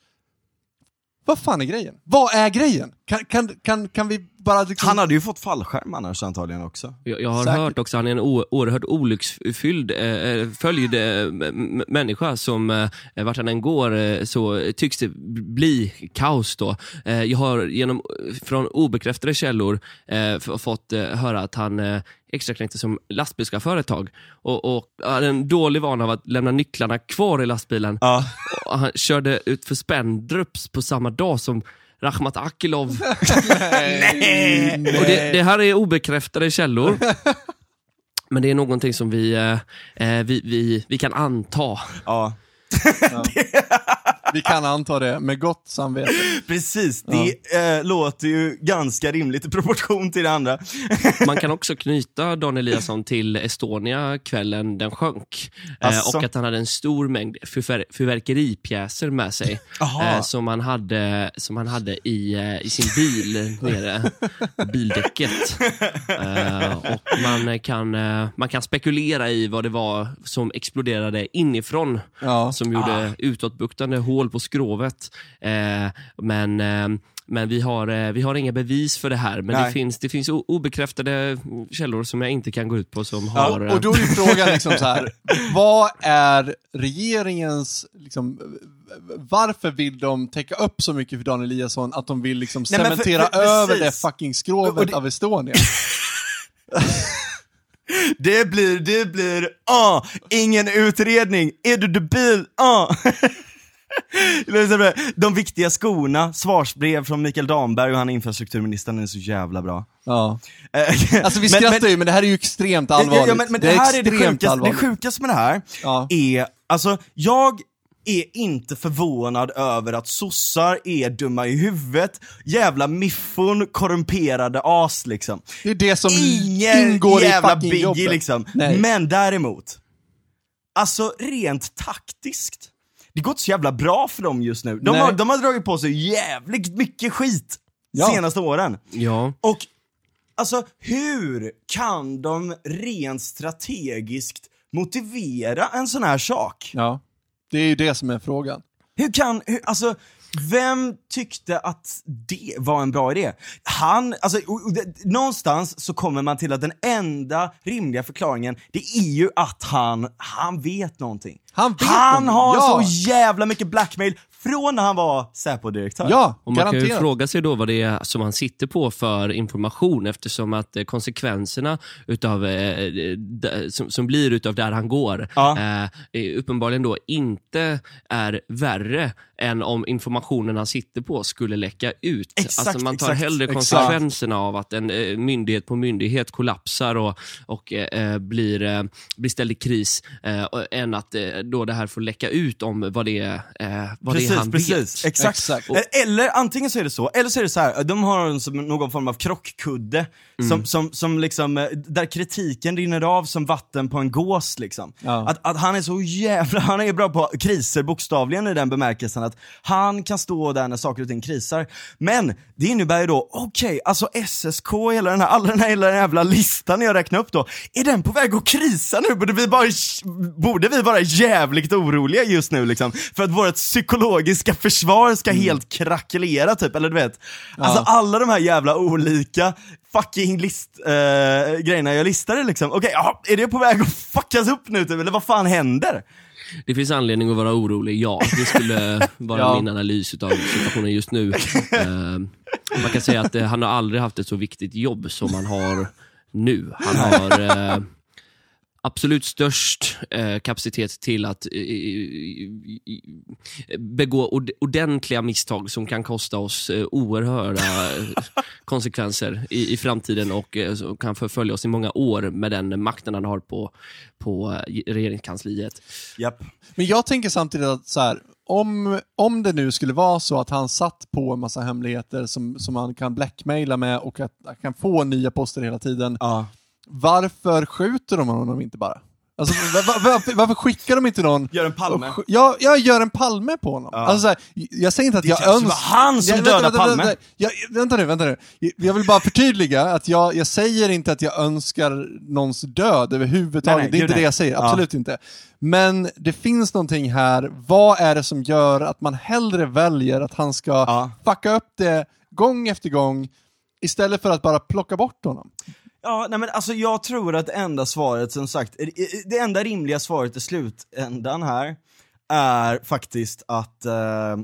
[SPEAKER 1] vad fan är grejen? Vad är grejen? Kan, kan, kan, kan vi bara liksom...
[SPEAKER 2] Han hade ju fått fallskärm annars antagligen också.
[SPEAKER 3] Jag, jag har
[SPEAKER 1] Säkert.
[SPEAKER 3] hört också att han är en o- oerhört olycksfylld eh, eh, följd eh, människa som eh, vart han än går eh, så tycks det bli kaos då. Eh, jag har genom, från obekräftade källor eh, f- fått eh, höra att han eh, extraknäckte som lastbilschaufför ett tag och, och hade en dålig vana av att lämna nycklarna kvar i lastbilen.
[SPEAKER 2] Ja.
[SPEAKER 3] Och han körde ut för Spendrups på samma dag som Rakhmat Akilov <laughs>
[SPEAKER 1] Nej!
[SPEAKER 3] och det, det här är obekräftade källor. Men det är någonting som vi, eh, eh, vi, vi, vi kan anta.
[SPEAKER 2] Ja. <laughs>
[SPEAKER 1] Vi kan anta det med gott samvete.
[SPEAKER 2] Precis, det eh, låter ju ganska rimligt i proportion till det andra. <laughs>
[SPEAKER 3] Man kan också knyta Dan Eliasson till Estonia kvällen den sjönk. Eh,
[SPEAKER 2] Asså?
[SPEAKER 3] och att han hade en stor mängd fyrver- fyrverkeripjäser med sig. Eh, som, han hade, som han hade i, i sin bil nere, bildäcket. Eh, och man kan, man kan spekulera i vad det var som exploderade inifrån.
[SPEAKER 1] Ja.
[SPEAKER 3] som gjorde
[SPEAKER 2] Ah.
[SPEAKER 3] utåtbuktande hål på skrovet. Eh, men eh, men vi har, eh, vi har inga bevis för det här. Men det
[SPEAKER 2] Nej.
[SPEAKER 3] finns, det finns obekräftade källor som jag inte kan gå ut på som
[SPEAKER 1] Ja,
[SPEAKER 3] har... eh,
[SPEAKER 1] och då är frågan liksom så här, vad är regeringens, liksom, varför vill de täcka upp så mycket för Dan Eliasson att de vill liksom
[SPEAKER 2] Nej, men för-
[SPEAKER 1] cementera
[SPEAKER 2] för-
[SPEAKER 1] över det
[SPEAKER 2] precis.
[SPEAKER 1] fucking skrovet
[SPEAKER 2] Och det-
[SPEAKER 1] av Estonia? <laughs>
[SPEAKER 2] Det blir, det blir, ah, ingen utredning, är du debil, ah. <laughs> <laughs> De viktiga skorna, svarsbrev från Mikael Damberg och han är infrastrukturministern, den är så jävla bra.
[SPEAKER 1] Ja.
[SPEAKER 2] Eh,
[SPEAKER 1] Alltså vi <laughs>
[SPEAKER 2] men-
[SPEAKER 1] skrattar
[SPEAKER 2] men-
[SPEAKER 1] ju, men det här är ju extremt allvarligt.
[SPEAKER 2] Ja, men, men det, här är det
[SPEAKER 1] extremt
[SPEAKER 2] sjukaste, det sjukaste med det här,
[SPEAKER 1] Ja.
[SPEAKER 2] är, alltså jag är inte förvånad över att sossar är dumma i huvudet, jävla miffon, korrumperade as liksom.
[SPEAKER 1] Det är det som
[SPEAKER 2] Ingen
[SPEAKER 1] ingår i
[SPEAKER 2] jävla
[SPEAKER 1] fucking
[SPEAKER 2] biggie
[SPEAKER 1] jobbet.
[SPEAKER 2] liksom.
[SPEAKER 1] Nej.
[SPEAKER 2] Men däremot, alltså rent taktiskt, det går inte så jävla bra för dem just nu. De,
[SPEAKER 1] Nej.
[SPEAKER 2] har, de har dragit på sig jävligt mycket skit
[SPEAKER 1] Ja.
[SPEAKER 2] senaste åren.
[SPEAKER 3] Ja.
[SPEAKER 2] Och alltså hur kan de rent strategiskt motivera en sån här sak?
[SPEAKER 1] Ja, det är ju det som är frågan.
[SPEAKER 2] Hur kan, hur, alltså, vem tyckte att det var en bra idé? Han, alltså, någonstans så kommer man till att den enda rimliga förklaringen, det är ju att han, han vet någonting.
[SPEAKER 1] Han vet
[SPEAKER 2] han har
[SPEAKER 1] ja.
[SPEAKER 2] så jävla mycket blackmail från när han var Säpo-direktör.
[SPEAKER 1] Ja,
[SPEAKER 3] Och man kan ju
[SPEAKER 1] garanterat.
[SPEAKER 3] fråga sig då vad det är som han sitter på för information eftersom att eh, konsekvenserna utav, eh, som, som blir utav där han går
[SPEAKER 2] Ja.
[SPEAKER 3] eh, är uppenbarligen då inte är värre än om informationen han sitter på skulle läcka ut.
[SPEAKER 2] Exakt,
[SPEAKER 3] alltså man tar
[SPEAKER 2] exakt,
[SPEAKER 3] hellre
[SPEAKER 1] exakt.
[SPEAKER 3] konsekvenserna av att en eh, myndighet på myndighet kollapsar och, och eh, blir, eh, blir ställd i kris eh, än att eh, då det här får läcka ut om vad det är, eh, vad
[SPEAKER 2] precis,
[SPEAKER 3] det är han
[SPEAKER 2] precis.
[SPEAKER 3] vet.
[SPEAKER 2] Exakt.
[SPEAKER 1] Exakt.
[SPEAKER 2] Eh, Eller antingen så är det så, eller så är det så här. de har någon form av krockkudde,
[SPEAKER 1] Mm.
[SPEAKER 2] som, som, som liksom, eh, där kritiken rinner av som vatten på en gås liksom.
[SPEAKER 1] Ja.
[SPEAKER 2] Att, att han är så jävla, han är bra på kriser bokstavligen i den bemärkelsen att han kan stå där när saker och ting krisar. Men det innebär ju då, okej, alltså SSK, hela den här, alla den här hela den här jävla listan jag räknar upp då, är den på väg att krisa nu? Borde vi, bara, borde vi vara jävligt oroliga just nu liksom? För att vårt psykologiska försvar ska helt krackelera typ, eller du vet. Alltså alla de här jävla olika fucking list, eh, grejerna jag listade liksom. Okej, ja, är det på väg att fuckas upp nu typ, eller vad fan händer?
[SPEAKER 3] Det finns anledning att vara orolig, ja. Det skulle <laughs> vara
[SPEAKER 1] Ja.
[SPEAKER 3] min analys av situationen just nu. <laughs> Eh, man kan säga att eh, han har aldrig haft ett så viktigt jobb som han har nu. Han <laughs> har eh, absolut störst eh, kapacitet till att eh, begå ord- ordentliga misstag som kan kosta oss eh, oerhörda eh, konsekvenser i, i framtiden och eh, kan förfölja oss i många år med den makten han har på, på eh, regeringskansliet.
[SPEAKER 2] Japp.
[SPEAKER 1] Men jag tänker samtidigt att så här, om, om det nu skulle vara så att han satt på en massa hemligheter som, som han kan blackmaila med och att han kan få nya poster hela tiden.
[SPEAKER 2] Ja.
[SPEAKER 1] Varför skjuter de honom inte bara? Alltså, var, var, varför, varför skickar de inte någon
[SPEAKER 2] Gör en Palme.
[SPEAKER 1] och Ja, jag gör en Palme på honom.
[SPEAKER 2] Ja.
[SPEAKER 1] Alltså, så här, jag säger inte att jag
[SPEAKER 2] kanske
[SPEAKER 1] önskar...
[SPEAKER 2] var han som
[SPEAKER 1] Ja,
[SPEAKER 2] dödade Palme.
[SPEAKER 1] Vänta, jag, vänta nu, vänta nu. Jag vill bara förtydliga att jag, jag säger inte att jag önskar någons död överhuvudtaget.
[SPEAKER 2] Nej, nej,
[SPEAKER 1] det är inte
[SPEAKER 2] gud,
[SPEAKER 1] det
[SPEAKER 2] nej.
[SPEAKER 1] jag säger,
[SPEAKER 2] Ja.
[SPEAKER 1] absolut inte. Men det finns någonting här, vad är det som gör att man hellre väljer att han ska
[SPEAKER 2] Ja.
[SPEAKER 1] fucka upp det gång efter gång istället för att bara plocka bort honom?
[SPEAKER 2] Ja, nej men alltså jag tror att det enda svaret som sagt, eh, eh, det enda rimliga svaret i slutändan här är faktiskt att eh,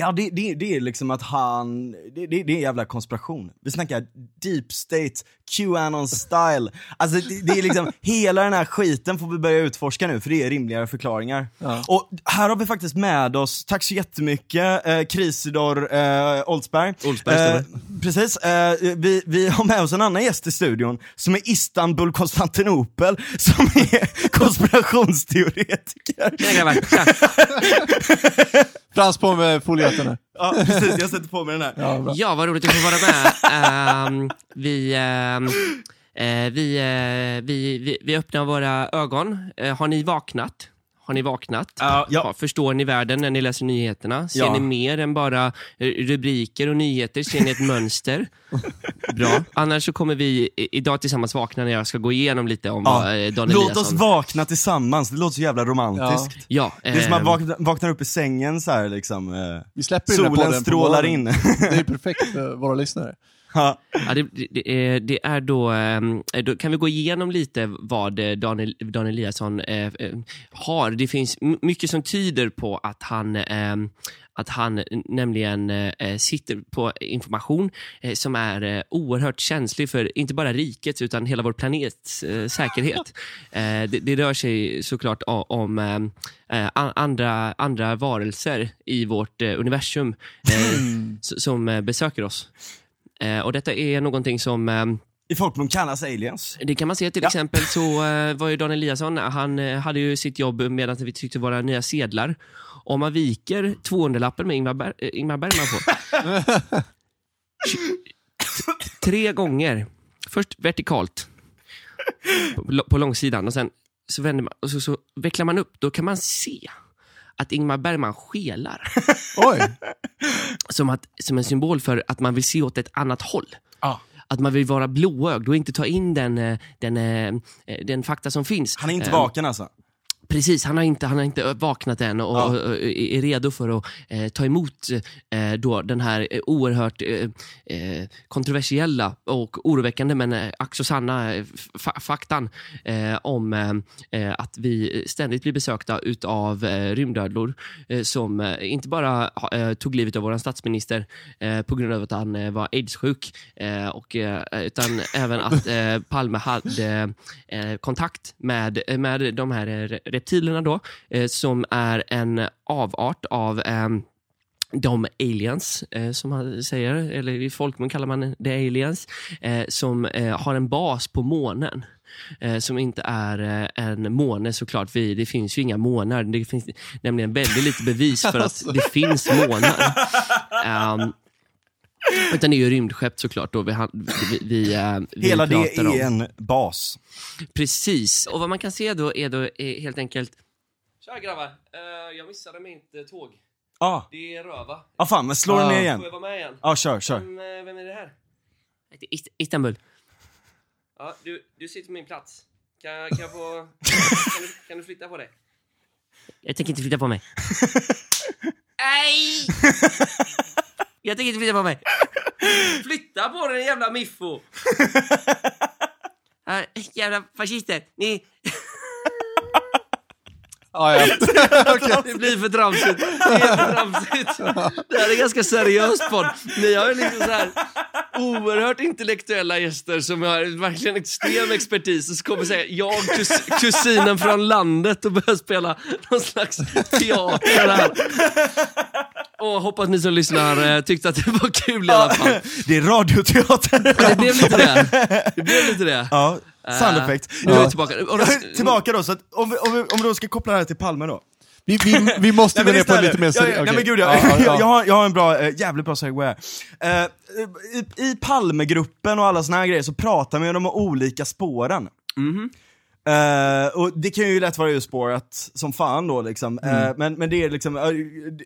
[SPEAKER 2] Ja det, det, det är liksom att han, det, det, det är en jävla konspiration. Vi snackar deep state, Qanon style. Alltså det, det är liksom, <laughs> hela den här skiten får vi börja utforska nu för det är rimligare förklaringar.
[SPEAKER 1] Ja.
[SPEAKER 2] Och här har vi faktiskt med oss, tack så jättemycket, eh, Krisidor eh, Oldsberg.
[SPEAKER 3] Oldsberg,
[SPEAKER 2] eh, Precis, eh, vi, vi har med oss en annan gäst i studion som är Istanbul Konstantinopel, som är <laughs> konspirationsteoretiker. <laughs>
[SPEAKER 1] Frans på med folietten
[SPEAKER 2] Ja precis, jag sätter på mig den här.
[SPEAKER 1] Ja, bra.
[SPEAKER 3] Ja, vad roligt att få vara med. Ehm, vi, ehm, eh, vi, eh, vi, vi, vi öppnar våra ögon. Eh, har ni vaknat? Har ni vaknat?
[SPEAKER 2] Ja, ja.
[SPEAKER 3] Förstår ni världen när ni läser nyheterna? Ser
[SPEAKER 2] Ja.
[SPEAKER 3] ni mer än bara eh, rubriker och nyheter? Ser ni ett mönster? <laughs> Bra. Annars så kommer vi idag tillsammans vakna när jag ska gå igenom lite om
[SPEAKER 2] Ja.
[SPEAKER 3] eh, Dan
[SPEAKER 2] Låt
[SPEAKER 3] Eliasson...
[SPEAKER 2] oss vakna tillsammans, det låter så jävla romantiskt.
[SPEAKER 3] Ja,
[SPEAKER 2] Det är som att
[SPEAKER 3] ehm,
[SPEAKER 2] vakna, vaknar upp i sängen så här liksom. eh,
[SPEAKER 1] Vi släpper ju den här podden
[SPEAKER 2] Solen strålar in.
[SPEAKER 1] Det är perfekt för våra lyssnare.
[SPEAKER 2] Ja.
[SPEAKER 3] Ja, det, det, det, är, då, ehm, då, kan vi gå igenom lite vad eh, Daniel, Dan Eliasson eh, eh, har. Det finns mycket som tyder på att han, ehm, att han nämligen eh, sitter på information eh, som är eh, oerhört känslig för inte bara rikets utan hela vår planets eh, säkerhet. <laughs> Eh, det, det rör sig såklart om ehm, eh, andra, andra varelser i vårt eh, universum eh, s- som eh, besöker oss. Eh, och detta är någonting som, eh,
[SPEAKER 2] I folkmun kallas aliens.
[SPEAKER 3] det kan man se till
[SPEAKER 2] Ja.
[SPEAKER 3] exempel så eh, var ju Dan Eliasson, han eh, hade ju sitt jobb medan vi tyckte våra nya sedlar. Om man viker 200-lappen med Ingmar, Ber- eh, Ingmar Bergman på. Tre gånger. Först vertikalt på, på långsidan och sen så vänder man och så, så vecklar man upp. Då kan man se att Ingmar Bergman skelar. <laughs> Som, att, som en symbol för att man vill se åt ett annat håll.
[SPEAKER 2] Ja.
[SPEAKER 3] Att man vill vara blåögd och inte ta in den, eh, den, eh, den fakta som finns.
[SPEAKER 2] Han är inte
[SPEAKER 3] Eh,
[SPEAKER 2] vaken alltså.
[SPEAKER 3] Precis, han har inte, han har inte vaknat än och,
[SPEAKER 2] Ja.
[SPEAKER 3] och, och är redo för att eh, ta emot eh, då den här eh, oerhört eh, eh, kontroversiella och oroväckande men eh, ack sanna eh, fa- faktan om att vi ständigt blir besökta utav eh, rymdödlor som inte bara tog livet av vår statsminister på grund av att han var aidssjuk och, utan <laughs> även att Palme hade kontakt med, med de här reptilerna då, eh, som är en avart av ehm, de aliens, eh, som man säger, eller i folkmun kallar man det aliens, eh, som eh, har en bas på månen. som inte är en måne såklart. Vi, det finns ju inga månar. Det finns nämligen väldigt lite bevis för att <laughs> det finns månar. Ehm, utan det är ju rymdskepp såklart då vi, vi, vi, eh, vi <laughs>
[SPEAKER 2] Hela det
[SPEAKER 3] pratar om.
[SPEAKER 2] är en bas.
[SPEAKER 3] Precis. Och vad man kan se då är då är helt enkelt... Tja grabbar, Eh, jag missade mitt tåg.
[SPEAKER 2] Ja,
[SPEAKER 3] Det är Röva.
[SPEAKER 2] ah, fan men slå den ner
[SPEAKER 3] Får
[SPEAKER 2] igen.
[SPEAKER 3] jag vara med igen?
[SPEAKER 2] Ja, kör, kör.
[SPEAKER 3] Vem, eh, vem är det här? Ist- Istanbul. Ja, du, du sitter på min plats. Kan, kan jag få... <laughs> kan, du, kan du flytta på dig? Jag tänker inte flytta på mig. <laughs> Nej! Jag tänker inte flytta på mig. <laughs> Flytta på dig jävla miffo! <laughs> Ja, jävla fascister. Ni... <laughs>
[SPEAKER 1] Ja, ja.
[SPEAKER 3] Det blir för tramsigt. Det är för tramsigt. Det här är ganska seriöst podd. Ni har ju liksom så här oerhört intellektuella gäster som har verkligen extrem expertis och så kommer säga jag, kus, kusinen från landet och börjar spela någon slags teater här. Och hoppas ni som lyssnar eh, tyckte att det var kul i alla fall. <laughs>
[SPEAKER 2] Det är radioteater.
[SPEAKER 3] Det blev lite det. Det blev lite det.
[SPEAKER 2] Ja, sound
[SPEAKER 3] Eh,
[SPEAKER 2] effect.
[SPEAKER 3] Är vi tillbaka. Då- <laughs>
[SPEAKER 2] Tillbaka då, så att om vi, om, vi, om vi då ska koppla det här till Palme då.
[SPEAKER 1] Vi, vi, vi måste gå ner på lite mer
[SPEAKER 2] ja,
[SPEAKER 1] seriöst.
[SPEAKER 2] ja, Nej men gud,
[SPEAKER 1] ja,
[SPEAKER 2] jag,
[SPEAKER 1] ja, ja. <laughs>
[SPEAKER 2] jag, har, jag har en bra, eh, jävligt bra segway här. Eh, i, I Palmegruppen och alla såna här grejer så pratar man ju om de olika spåren.
[SPEAKER 3] Mhm.
[SPEAKER 2] Eh, och det kan ju lätt vara urspårat som fan då liksom.
[SPEAKER 1] Mm.
[SPEAKER 2] Eh, men, men det är liksom, eh,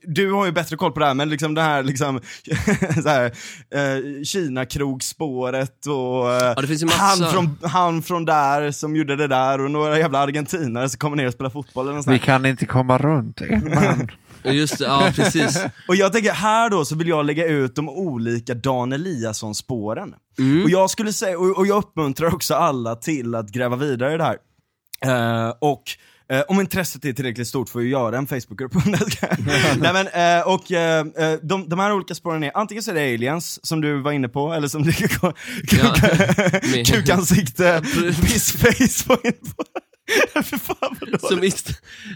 [SPEAKER 2] du har ju bättre koll på det här, men liksom det här liksom, <laughs> så här, uh, Kina-krogspåret och eh,
[SPEAKER 3] Ja, det finns ju massa.
[SPEAKER 2] han, från, han från där som gjorde det där och några jävla argentinare som kommer ner och spelar fotboll eller något
[SPEAKER 4] Vi kan inte komma runt en man. <laughs>
[SPEAKER 3] Just det, ja precis. <laughs>
[SPEAKER 2] Och jag tänker, här då så vill jag lägga ut de olika Dan Eliasson-spåren.
[SPEAKER 3] Mm.
[SPEAKER 2] Och jag skulle säga, och, och jag uppmuntrar också alla till att gräva vidare i det här. Eh, och eh, om intresset är tillräckligt stort får vi göra en Facebookgrupp <laughs> <laughs> Nej men, eh, och eh, eh, de, de här olika spåren är, antingen så är det aliens, som du var inne på, eller som du kukansikte, pissface var inne på. <laughs> För fan vad dåligt.
[SPEAKER 3] Som, ist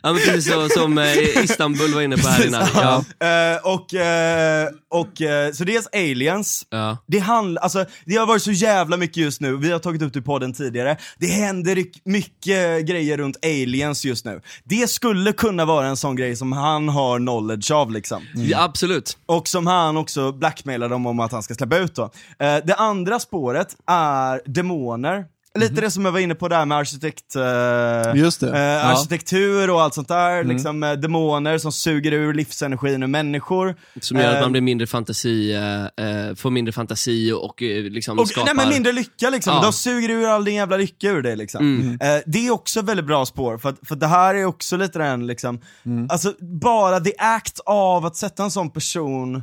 [SPEAKER 3] ja, men precis så, som eh, Istanbul var inne på här innan. Ja.
[SPEAKER 2] Eh, och, eh, och eh, så dels aliens,
[SPEAKER 3] Ja.
[SPEAKER 2] det handlar, alltså det har varit så jävla mycket just nu, vi har tagit upp det i podden tidigare, det händer mycket grejer runt aliens just nu. Det skulle kunna vara en sån grej som han har knowledge av liksom.
[SPEAKER 3] ja, absolut.
[SPEAKER 2] Och som han också blackmailar dem om att han ska släppa ut då. Eh, det andra spåret är demoner. Lite det som jag var inne på där med arkitekt, eh, eh, arkitektur och allt sånt där. Liksom, eh, demoner som suger ur livsenergin ur människor.
[SPEAKER 3] Som gör att
[SPEAKER 2] Eh,
[SPEAKER 3] man blir mindre fantasi, eh, eh, får mindre fantasi och eh, liksom
[SPEAKER 2] Och,
[SPEAKER 3] skapar...
[SPEAKER 2] nej men mindre lycka liksom,
[SPEAKER 3] Ja.
[SPEAKER 2] de suger ur all din jävla lycka ur dig liksom. Eh, det är också väldigt bra spår, för, för det här är också lite den liksom, alltså bara the act av att sätta en sån person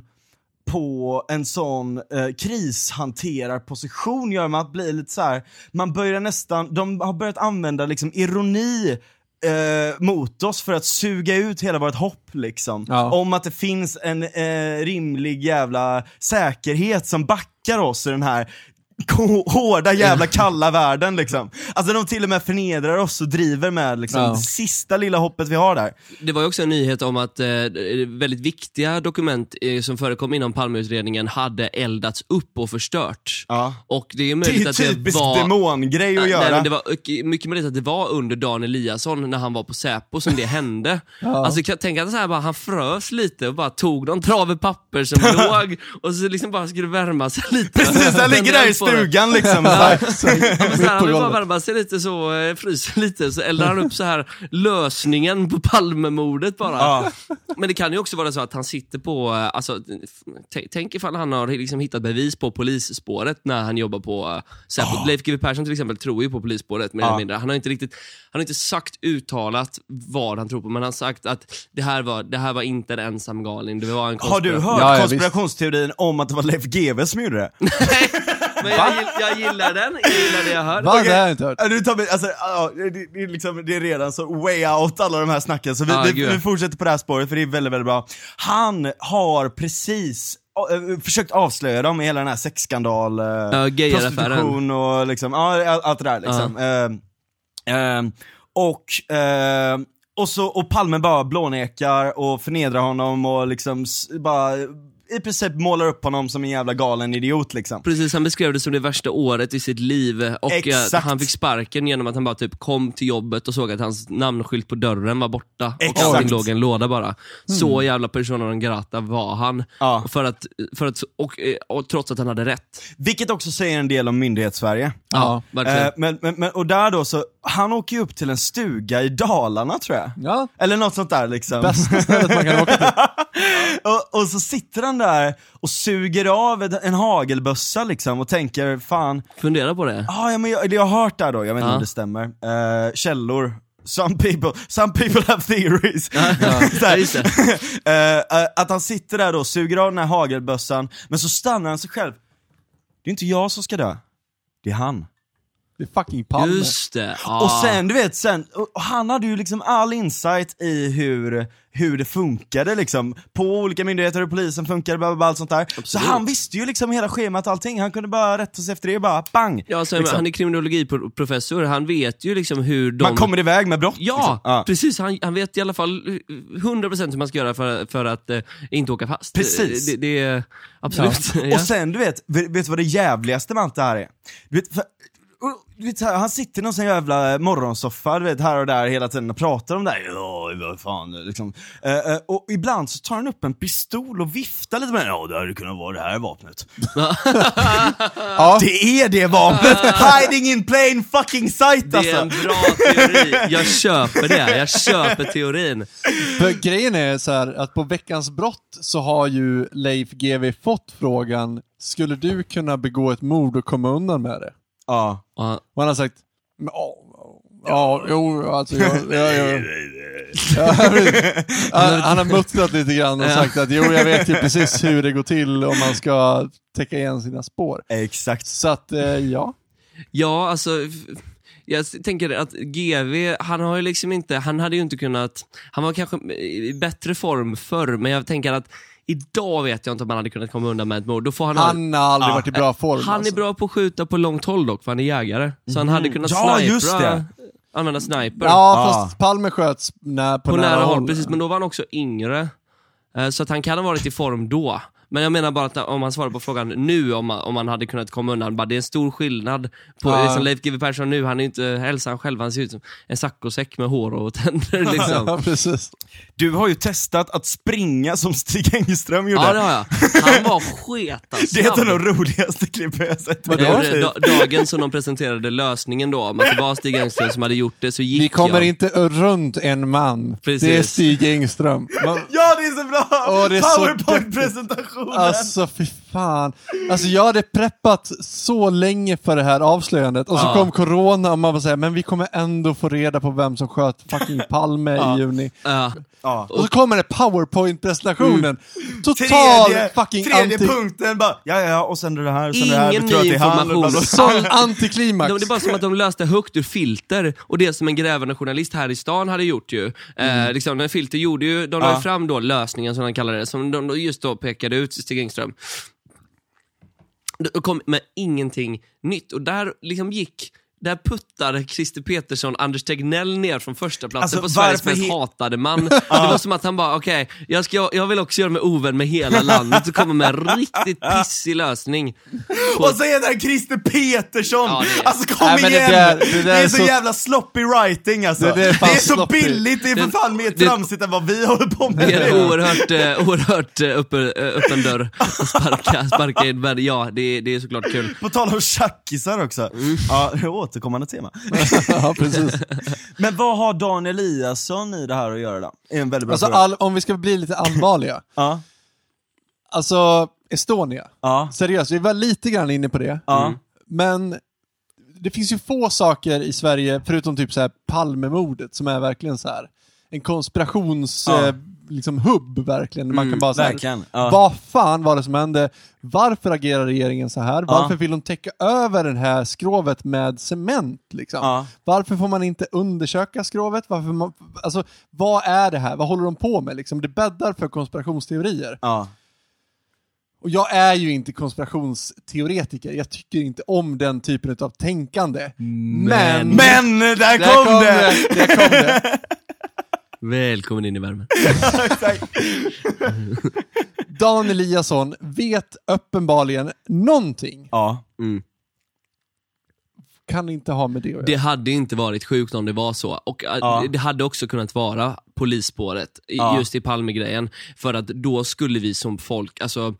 [SPEAKER 2] på en sån eh, krishanterarposition gör man att bli lite så här. man börjar nästan, de har börjat använda liksom ironi eh, mot oss för att suga ut hela vårt hopp liksom.
[SPEAKER 1] Ja.
[SPEAKER 2] Om att det finns en eh, rimlig jävla säkerhet som backar oss i den här hårda jävla kalla världen liksom. Alltså de till och med förnedrar oss och driver med liksom
[SPEAKER 1] Ja.
[SPEAKER 2] det sista lilla hoppet vi har där.
[SPEAKER 3] Det var ju också en nyhet om att eh, väldigt viktiga dokument eh, som förekom inom Palmeutredningen hade eldats upp och förstörts.
[SPEAKER 2] Ja.
[SPEAKER 3] Och det är
[SPEAKER 2] Det är
[SPEAKER 3] möjligt att det var...
[SPEAKER 2] demongrej att
[SPEAKER 3] Nej,
[SPEAKER 2] göra.
[SPEAKER 3] men det var mycket möjligt att det var under Dan Eliasson när han var på Säpo som det hände. <laughs> Alltså kan- tänk att så här, bara, han frös lite och bara tog någon trave papper som <laughs> låg och så liksom bara skulle värma sig lite.
[SPEAKER 2] Precis, han ligger där i. stugan liksom. <laughs>
[SPEAKER 3] Ja, men <laughs> han vill bara värma sig lite så, eh, fryser lite, så eldar han upp så här lösningen på Palmemordet bara.
[SPEAKER 2] Ja.
[SPEAKER 3] Men det kan ju också vara så att han sitter på, eh, alltså, tänk ifall han har liksom hittat bevis på polisspåret när han jobbar på Säpo. Leif GW Persson till exempel tror ju på polisspåret mer eller mindre. Han har inte riktigt, han har inte sagt uttalat vad han tror på, men han har sagt att det här var, det här var inte en ensam galning, det var en
[SPEAKER 2] Har du hört
[SPEAKER 1] ja,
[SPEAKER 2] konspirationsteorin om att det var Leif GW som gjorde det? <laughs>
[SPEAKER 3] Men jag, gill, jag gillar den, jag gillar det jag hör.
[SPEAKER 1] Va? Det har jag inte hört.
[SPEAKER 2] Ja, Du tar mig, alltså, ja, det, det, är liksom, det är redan så way out alla de här snacken, så vi,
[SPEAKER 3] Ja,
[SPEAKER 2] vi, vi fortsätter på det här spåret för det är väldigt, väldigt bra. Han har precis äh, försökt avslöja dem i hela den här sexskandal, äh,
[SPEAKER 3] Ja,
[SPEAKER 2] prostitution och liksom, ja, allt, det där liksom. Eh, eh, och, eh, och, så, och Palme bara blånekar och förnedrar honom och liksom bara i princip målar upp honom som en jävla galen idiot liksom.
[SPEAKER 3] Precis, han beskrev det som det värsta året i sitt liv och eh,
[SPEAKER 2] Exakt.
[SPEAKER 3] han fick sparken genom att han bara typ kom till jobbet och såg att hans namnskylt på dörren var borta och
[SPEAKER 2] Exakt.
[SPEAKER 3] allting låg i en låda bara. Så jävla persona non grata var han.
[SPEAKER 2] Ja.
[SPEAKER 3] För att, för att, och, eh, och trots att han hade rätt.
[SPEAKER 2] Vilket också säger en del om myndighetssverige.
[SPEAKER 3] Ja, verkligen.
[SPEAKER 2] Eh, men, men, men, och där då så, han åker ju upp till en stuga i Dalarna tror jag.
[SPEAKER 1] Ja,
[SPEAKER 2] Eller något sånt där liksom.
[SPEAKER 1] bästa stället man kan åka till. <laughs>
[SPEAKER 2] och, och så sitter han där och suger av en, en hagelbössa liksom och tänker, fan,
[SPEAKER 3] Fundera på det.
[SPEAKER 2] ah, ja, men jag, jag har hört det här då, jag vet inte
[SPEAKER 3] Ja.
[SPEAKER 2] om det stämmer. Eh, källor, some people, some people have theories. <laughs>
[SPEAKER 3] Det. <laughs>
[SPEAKER 2] Eh, eh, att han sitter där då och suger av den här hagelbössan, men så stannar han sig själv. Det är inte jag som ska dö, det är han.
[SPEAKER 1] Det är fucking Palme.
[SPEAKER 3] Just det. Ja.
[SPEAKER 2] Och sen, du vet, sen, och och han hade ju liksom all insight i hur, hur det funkade liksom, på olika myndigheter, hur polisen funkade, bla, bla, bla, allt sånt där. Så
[SPEAKER 3] Absolut.
[SPEAKER 2] han visste ju liksom hela schemat och allting, han kunde bara rätta sig efter det, bara bang!
[SPEAKER 3] Ja, alltså,
[SPEAKER 2] liksom.
[SPEAKER 3] Han är kriminologiprofessor, han vet ju liksom hur de...
[SPEAKER 2] Man kommer iväg med brott.
[SPEAKER 3] Ja,
[SPEAKER 2] liksom. ja.
[SPEAKER 3] precis. Han, han vet i alla fall 100% hur man ska göra för, för att eh, inte åka fast.
[SPEAKER 2] Precis.
[SPEAKER 3] Det, det är absolut. <laughs> Ja.
[SPEAKER 2] Och sen du vet, vet du vad det jävligaste med allt det här är? Du vet, för, och, vet, så här, han sitter i någon sån jävla morgonsoffa, du vet, här och där hela tiden och pratar om det här. Ja, vad fan, liksom. Eh, eh, och ibland så tar han upp en pistol och viftar lite med den. Ja, det hade kunnat vara det här vapnet. <laughs>
[SPEAKER 1] Ja.
[SPEAKER 2] Det är det vapnet! Hiding in plain fucking sight
[SPEAKER 3] Det är en
[SPEAKER 2] alltså!
[SPEAKER 3] bra teori. Jag köper det. Jag köper teorin.
[SPEAKER 1] För grejen är så här att på Veckans brott så har ju Leif GW fått frågan, skulle du kunna begå ett mord och komma undan med det?
[SPEAKER 2] Ja.
[SPEAKER 3] Ja,
[SPEAKER 1] Och han har sagt, "Men, ja, ja, jo, alltså jag, jag, jag, <laughs> Ja, <laughs> han, han har muttrat lite grann och sagt att jo, jag vet ju precis <laughs> hur det går till om man ska täcka igen sina spår.
[SPEAKER 2] Exakt.
[SPEAKER 1] Så att, eh, ja.
[SPEAKER 3] ja alltså... Jag tänker att GV, han har ju liksom inte, han hade ju inte kunnat, han var kanske i bättre form förr, men jag tänker att idag vet jag inte om han hade kunnat komma undan med ett mord. Då får han, ha-
[SPEAKER 1] Han har aldrig
[SPEAKER 2] Ja,
[SPEAKER 1] varit i bra form.
[SPEAKER 3] Han är
[SPEAKER 1] alltså.
[SPEAKER 3] bra på att skjuta på långt håll dock, för han är jägare. Så han hade kunnat
[SPEAKER 2] Mhm. Ja,
[SPEAKER 3] snipra,
[SPEAKER 2] just det.
[SPEAKER 3] använda sniper.
[SPEAKER 1] Ja,
[SPEAKER 2] Ja.
[SPEAKER 1] fast Palme sköts på,
[SPEAKER 3] på nära håll, precis. Men då var han också yngre. Eh, Så att han kan ha varit i form då. Men jag menar bara att om man svarar på frågan nu, om man, om man hade kunnat komma undan, bara det är en stor skillnad på
[SPEAKER 1] Ja.
[SPEAKER 3] liksom Leif GW Persson nu, han är inte hälsan själv, han ser ut som en saccosäck med hår och tänder <laughs>
[SPEAKER 1] Ja,
[SPEAKER 3] liksom.
[SPEAKER 1] precis.
[SPEAKER 2] Du har ju testat att springa som Stig Engström gjorde.
[SPEAKER 3] Ja det har jag. Han var sketa <laughs>
[SPEAKER 2] Det är ett av de roligaste klippen jag sett.
[SPEAKER 1] Vadå?
[SPEAKER 3] Da- Dagen som de presenterade lösningen då, om att det var Stig Engström som hade gjort det, så gick
[SPEAKER 1] Vi kommer
[SPEAKER 3] jag.
[SPEAKER 1] inte runt en man.
[SPEAKER 3] Precis.
[SPEAKER 1] Det är Stig Engström. Man,
[SPEAKER 2] Ja, det är så bra!
[SPEAKER 1] Åh, det är fan. Alltså jag hade preppat så länge för det här avslöjandet och så
[SPEAKER 3] Ja.
[SPEAKER 1] kom corona och man var såhär, men vi kommer ändå få reda på vem som sköt fucking Palme i juni.
[SPEAKER 3] Ja.
[SPEAKER 2] ja.
[SPEAKER 1] Och så kommer det powerpoint-presentationen. Total
[SPEAKER 2] Tredje,
[SPEAKER 1] fucking
[SPEAKER 2] tredje
[SPEAKER 1] anti...
[SPEAKER 2] punkten bara, ja ja, och sen det här, sen det här,
[SPEAKER 3] Ingen
[SPEAKER 2] vi tror att det är han. <laughs>
[SPEAKER 1] Sån antiklimax.
[SPEAKER 3] Det är bara som att de löste högt ur filter, och det som en grävande journalist här i stan hade gjort ju. Eh, liksom, när filter gjorde ju, de la
[SPEAKER 2] Ja.
[SPEAKER 3] fram då lösningen som de kallade det, som de just då pekade ut Stig Engström. De kom med ingenting nytt, och där liksom gick där puttade Christer Petersson Anders Tegnell ner från första platsen
[SPEAKER 2] Alltså,
[SPEAKER 3] på Sveriges mest
[SPEAKER 2] he-
[SPEAKER 3] hatade man. <laughs> Det var som att han bara, okej, jag, ska- jag vill också göra mig ovän med hela landet och komma med en <laughs> riktigt pissig lösning. På,
[SPEAKER 2] Och så är det Christer Petersson!
[SPEAKER 3] Ja, det är-
[SPEAKER 2] Alltså kom
[SPEAKER 1] Nej, men det
[SPEAKER 2] igen!
[SPEAKER 1] där-
[SPEAKER 2] Det,
[SPEAKER 1] det där
[SPEAKER 2] är
[SPEAKER 1] är
[SPEAKER 2] så,
[SPEAKER 1] så-
[SPEAKER 2] jävla sloppy writing alltså.
[SPEAKER 1] Det
[SPEAKER 2] Det,
[SPEAKER 1] är
[SPEAKER 2] är så
[SPEAKER 1] sloppy.
[SPEAKER 2] billigt, det är för
[SPEAKER 3] Det-
[SPEAKER 2] fan mer
[SPEAKER 3] det-
[SPEAKER 2] tramsigt än vad vi håller på med.
[SPEAKER 3] Det är en oerhört, eh, oerhört eh, öppen, eh, öppen dörr att sparka, sparka in, men ja, det, är- det är såklart kul.
[SPEAKER 2] På tal om tjackisar också.
[SPEAKER 3] Mm.
[SPEAKER 2] Ja, återkommande tema. <laughs>
[SPEAKER 1] ja, precis. <laughs>
[SPEAKER 2] Men vad har Dan Eliasson i det här att göra då? Är en väldigt bra
[SPEAKER 1] Alltså
[SPEAKER 2] fråga.
[SPEAKER 1] all, om vi ska bli lite allvarliga. <laughs>
[SPEAKER 2] Ja,
[SPEAKER 1] Alltså, Estonia.
[SPEAKER 2] ja,
[SPEAKER 1] Seriöst, vi var lite grann inne på det.
[SPEAKER 2] ja.
[SPEAKER 1] Men det finns ju få saker i Sverige, förutom typ så här Palmemordet, som är verkligen så här en konspirations...
[SPEAKER 2] Ja.
[SPEAKER 1] Liksom hubb verkligen. Man
[SPEAKER 3] Mm,
[SPEAKER 1] kan bara säga
[SPEAKER 2] ja.
[SPEAKER 1] vad fan var det som hände? Varför agerar regeringen så här? Varför vill de täcka över det här skrovet med cement? Liksom?
[SPEAKER 2] Ja.
[SPEAKER 1] Varför får man inte undersöka skrovet? Varför man, alltså, vad är det här? Vad håller de på med? Liksom? Det bäddar för konspirationsteorier. Och jag är ju inte konspirationsteoretiker. Jag tycker inte om den typen av tänkande. Men...
[SPEAKER 2] Men där
[SPEAKER 1] Där
[SPEAKER 2] kom, det!
[SPEAKER 1] Där kom det. <laughs>
[SPEAKER 3] Välkommen in i värmen. <laughs>
[SPEAKER 1] Dan Eliasson vet uppenbarligen någonting.
[SPEAKER 2] Ja.
[SPEAKER 3] Mm.
[SPEAKER 1] Kan inte ha med det att göra.
[SPEAKER 3] Det hade inte varit sjukt om det var så. Och äh,
[SPEAKER 2] Ja.
[SPEAKER 3] Det hade också kunnat vara polisspåret,
[SPEAKER 2] Ja.
[SPEAKER 3] just i Palmegrejen. För att då skulle vi som folk, alltså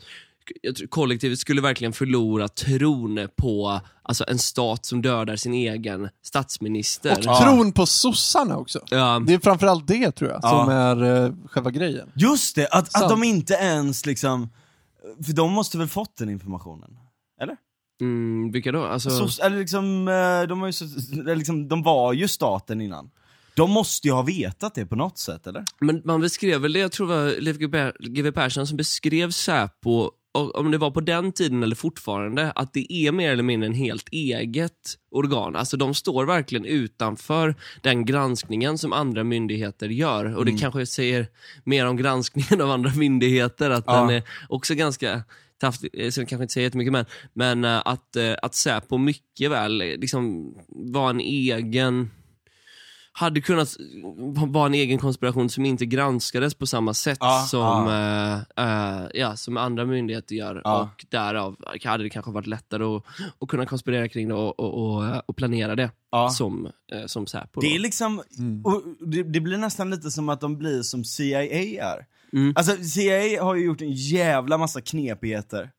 [SPEAKER 3] kollektivet skulle verkligen förlora tron på alltså, en stat som dödar sin egen statsminister.
[SPEAKER 1] Och tron på sossarna också.
[SPEAKER 3] Ja.
[SPEAKER 1] Det är framförallt det tror jag,
[SPEAKER 2] Ja.
[SPEAKER 1] som är uh, själva grejen.
[SPEAKER 2] Just det, att, att de inte ens liksom, för de måste väl fått den informationen? Eller?
[SPEAKER 3] Mm, vilka då? Alltså,
[SPEAKER 2] Så, eller liksom, eh, de, har ju liksom, de var ju staten innan. De måste ju ha vetat det på något sätt, eller?
[SPEAKER 3] Men man beskrev väl det, jag tror det var Leif GW Persson som beskrev Säpo, om det var på den tiden eller fortfarande, att det är mer eller mindre en helt eget organ. Alltså de står verkligen utanför den granskningen som andra myndigheter gör. Och det kanske säger mer om granskningen av andra myndigheter, att
[SPEAKER 2] Ja.
[SPEAKER 3] den är också ganska taft, eh, så jag kanske inte säger jättemycket men, men eh, att, eh, att Säpo mycket väl eh, liksom var en egen hade kunnat vara en egen konspiration som inte granskades på samma sätt
[SPEAKER 2] Ja,
[SPEAKER 3] som, eh, eh, ja, som andra myndigheter gör.
[SPEAKER 2] Ja.
[SPEAKER 3] Och därav hade det kanske varit lättare att, att kunna konspirera kring det och, och, och, och planera det
[SPEAKER 2] Ja.
[SPEAKER 3] som, eh, som Säpo.
[SPEAKER 2] Det är liksom, och det, det blir nästan lite som att de blir som CIA är.
[SPEAKER 3] Mm.
[SPEAKER 2] Alltså CIA har ju gjort en jävla massa knepigheter.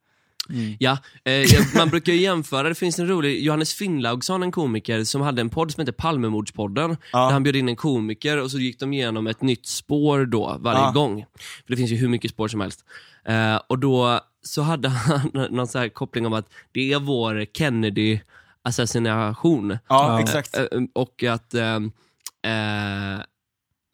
[SPEAKER 3] Ja, eh, man brukar ju jämföra, det finns en rolig, Johannes Finnlaugsson, en komiker, som hade en podd som heter Palmemordspodden,
[SPEAKER 2] Ja.
[SPEAKER 3] där han bjöd in en komiker och så gick de igenom ett nytt spår då, varje
[SPEAKER 2] Ja.
[SPEAKER 3] gång. För det finns ju hur mycket spår som helst. Eh, och då så hade han <laughs> någon så här koppling om att det är vår Kennedy-assassination.
[SPEAKER 2] Ja,
[SPEAKER 1] Ja.
[SPEAKER 2] exakt.
[SPEAKER 3] Eh, eh, och att eh, eh,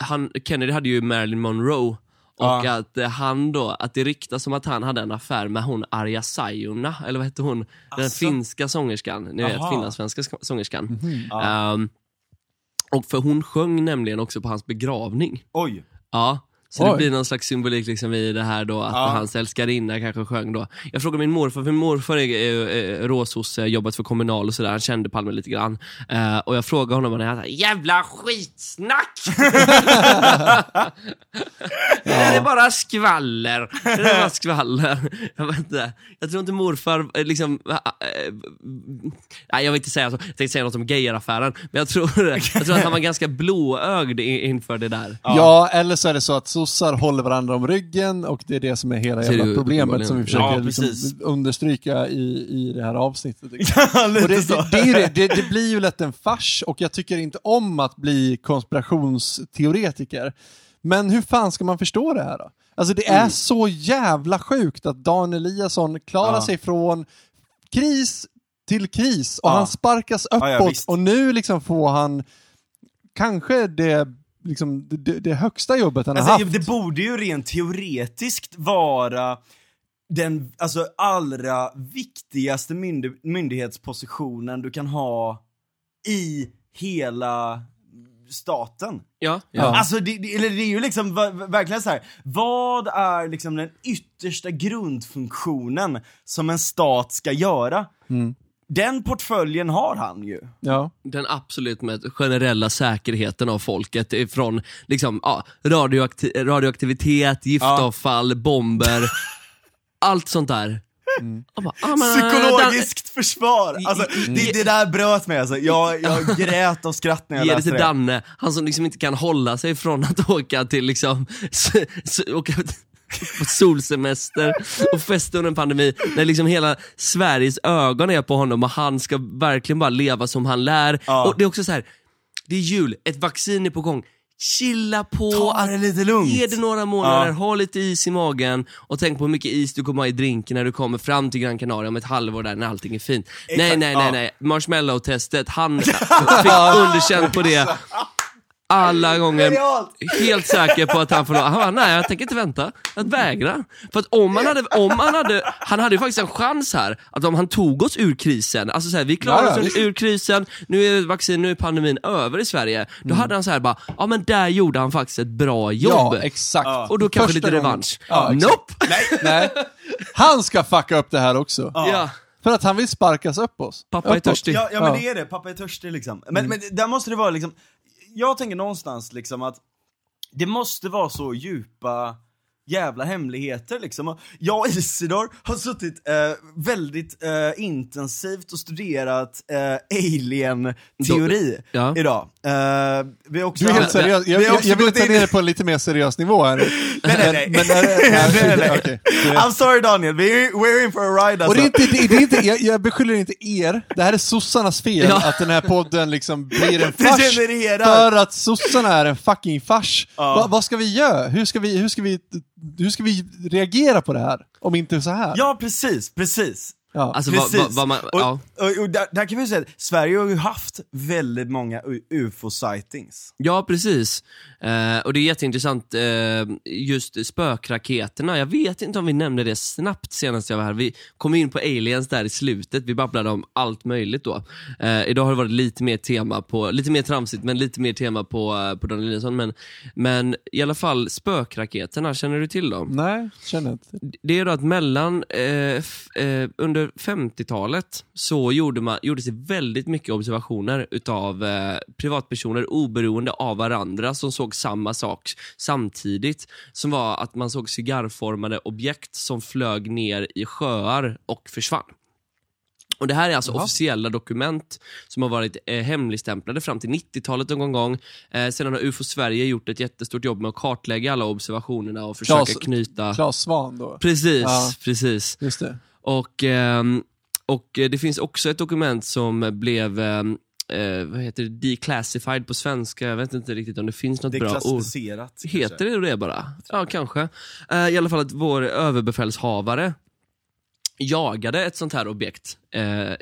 [SPEAKER 3] han, Kennedy hade ju Marilyn Monroe och
[SPEAKER 2] Ja.
[SPEAKER 3] att eh, han då, att det ryktas som att han hade en affär med hon Arja Saijonmaa, eller vad hette hon? Den finska sångerskan, ni vet finlandssvenska sk- sångerskan.
[SPEAKER 2] Ja.
[SPEAKER 3] Ehm, och för hon sjöng nämligen också på hans begravning.
[SPEAKER 2] Oj.
[SPEAKER 3] Ja, så det
[SPEAKER 1] Oj.
[SPEAKER 3] blir någon slags symbolik liksom i det här då, att
[SPEAKER 2] Ja.
[SPEAKER 3] hans älskarinna kanske sjöng då. Jag frågade min morfar, för min morfar är, är, är råsosse, jobbat för Kommunal och sådär, han kände Palme lite grann. Eh, och jag frågade honom och han sa jävla skitsnack! <laughs> Det är bara skvaller. Det är bara skvaller. Jag vet inte. Jag tror inte morfar eh, liksom... eh, eh, Nej, jag vill inte säga så. Jag tänkte säga något om Geijeraffären. Men jag tror, <laughs> jag tror att han var ganska blåögd inför det där.
[SPEAKER 1] Ja. eller så är det så att sossar håller varandra om ryggen och det är det som är hela jävla problemet som vi försöker
[SPEAKER 2] Ja,
[SPEAKER 1] liksom understryka i, i det här avsnittet. <laughs>
[SPEAKER 2] Ja,
[SPEAKER 1] Och
[SPEAKER 2] lite
[SPEAKER 1] det,
[SPEAKER 2] så.
[SPEAKER 1] det, det, det, det, det blir ju lätt en fars och jag tycker inte om att bli konspirationsteoretiker. Men hur fan ska man förstå det här då? Alltså det är så jävla sjukt att Dan Eliasson klarar
[SPEAKER 2] Ja.
[SPEAKER 1] sig från kris till kris och
[SPEAKER 2] Ja.
[SPEAKER 1] han sparkas
[SPEAKER 2] Ja, ja,
[SPEAKER 1] uppåt och nu liksom får han kanske det, liksom, det, det högsta jobbet han har
[SPEAKER 2] Alltså,
[SPEAKER 1] haft.
[SPEAKER 2] det borde ju rent teoretiskt vara den alltså, allra viktigaste myndig- myndighetspositionen du kan ha i hela staten.
[SPEAKER 3] Ja,
[SPEAKER 1] Ja.
[SPEAKER 2] Alltså det, det, eller det är ju liksom verkligen så här. vad är liksom den yttersta grundfunktionen som en stat ska göra?
[SPEAKER 1] Mm.
[SPEAKER 2] Den portföljen har han ju.
[SPEAKER 1] Ja.
[SPEAKER 3] Den absolut med generella säkerheten av folket ifrån liksom, ja, radioakti- radioaktivitet, giftavfall, bomber, <laughs> allt sånt där. Jag bara, ah, men, äh,
[SPEAKER 2] Psykologiskt försvar! Alltså, det, det där bröt mig alltså. Jag, jag <laughs> grät av skratt när
[SPEAKER 3] Dan-
[SPEAKER 2] jag
[SPEAKER 3] Ge det
[SPEAKER 2] läste
[SPEAKER 3] till
[SPEAKER 2] det.
[SPEAKER 3] Danne, han som liksom inte kan hålla sig från att åka till liksom, åka <laughs> på solsemester och festa under en pandemi, när liksom hela Sveriges ögon är på honom och han ska verkligen bara leva som han lär.
[SPEAKER 2] Ja.
[SPEAKER 3] Och det är också så här. det är jul, ett vaccin är på gång, chilla på,
[SPEAKER 2] Ta det lite lugnt.
[SPEAKER 3] ge det några månader,
[SPEAKER 2] Ja.
[SPEAKER 3] ha lite is i magen och tänk på hur mycket is du kommer ha i drinken när du kommer fram till Gran Canaria om ett halvår där när allting är fint. nej, nej, nej,
[SPEAKER 2] ja.
[SPEAKER 3] nej, marshmallow-testet, han <laughs> fick underkänt på det alla gånger. Helt säker på att han får han bara, nej jag tänker inte vänta, att vägra. För att om han hade, om han hade, han hade ju faktiskt en chans här, att om han tog oss ur krisen, alltså så här, vi
[SPEAKER 1] Ja, ja,
[SPEAKER 3] oss ur krisen, nu är vaccin, nu är pandemin över i Sverige. Då hade han så här bara, ja men där gjorde han faktiskt ett bra jobb.
[SPEAKER 1] Ja, exakt.
[SPEAKER 3] Och då kanske
[SPEAKER 1] Första
[SPEAKER 3] lite revansch.
[SPEAKER 1] Ja,
[SPEAKER 3] nope! <laughs>
[SPEAKER 1] Nej. Han ska fucka upp det här också.
[SPEAKER 3] Ja.
[SPEAKER 1] För att han vill sparkas upp oss.
[SPEAKER 3] Pappa är
[SPEAKER 1] Uppåt.
[SPEAKER 3] törstig.
[SPEAKER 2] Ja, ja men
[SPEAKER 1] Ja.
[SPEAKER 2] det är det, pappa är törstig liksom. Men, men där måste det vara liksom, jag tänker någonstans liksom att det måste vara så djupa jävla hemligheter liksom. Jag och Isidor har suttit eh, väldigt eh, intensivt och studerat eh, alien-teori
[SPEAKER 3] Ja.
[SPEAKER 2] idag. Eh, vi har också
[SPEAKER 1] Du är helt seriös. Jag,
[SPEAKER 2] vi
[SPEAKER 1] jag,
[SPEAKER 2] också
[SPEAKER 1] jag vill ta ner det på en lite mer seriös nivå här. <laughs> <laughs>
[SPEAKER 2] Nej, nej, nej.
[SPEAKER 1] Men,
[SPEAKER 2] I'm sorry Daniel, we're, we're in for a ride
[SPEAKER 1] Och
[SPEAKER 2] alltså.
[SPEAKER 1] det är inte, det, det är inte, jag, jag beskyller inte er, det här är sossarnas fel
[SPEAKER 3] Ja.
[SPEAKER 1] att den här podden liksom blir en <laughs> fars. För att sossarna är en fucking fars.
[SPEAKER 2] Ja.
[SPEAKER 1] Va, vad ska vi göra? Hur ska vi, hur, ska vi, hur ska vi reagera på det här? Om inte så här?
[SPEAKER 2] Ja, precis, precis.
[SPEAKER 1] Ja.
[SPEAKER 3] Alltså
[SPEAKER 2] Precis.
[SPEAKER 3] vad, vad man,
[SPEAKER 2] och,
[SPEAKER 3] ja.
[SPEAKER 2] och, och där, där kan vi säga att Sverige har ju haft väldigt många ufo-sightings.
[SPEAKER 3] Ja, precis. Eh, och det är jätteintressant, eh, just spökraketerna. Jag vet inte om vi nämnde det snabbt senast jag var här. Vi kom in på aliens där i slutet, vi babblade om allt möjligt då. Eh, idag har det varit lite mer tema på, lite mer tramsigt, men lite mer tema på, eh, på Daniel Eliasson. Men, men i alla fall spökraketerna, känner du till dem?
[SPEAKER 1] Nej, känner inte.
[SPEAKER 3] Det är då att mellan, eh, f- eh, under 50-talet så gjorde man, gjordes det väldigt mycket observationer utav eh, privatpersoner oberoende av varandra som såg samma sak samtidigt. Som var att man såg cigarrformade objekt som flög ner i sjöar och försvann. Och Det här är alltså
[SPEAKER 1] Jaha.
[SPEAKER 3] officiella dokument som har varit eh, hemligstämplade fram till 90-talet någon gång. Eh, sedan har UFO Sverige gjort ett jättestort jobb med att kartlägga alla observationerna och försöka
[SPEAKER 1] Klas-
[SPEAKER 3] knyta...
[SPEAKER 1] Claes Svahn då.
[SPEAKER 3] Precis,
[SPEAKER 1] Ja.
[SPEAKER 3] precis.
[SPEAKER 1] Just det.
[SPEAKER 3] Och, ehm, och det finns också ett dokument som blev ehm, eh, vad heter det, declassified på svenska. Jag vet inte riktigt om det finns något
[SPEAKER 2] Det
[SPEAKER 3] bra ord. Heter det det bara? Ja, kanske. Eh, I alla fall att vår överbefälshavare jagade ett sånt här objekt eh,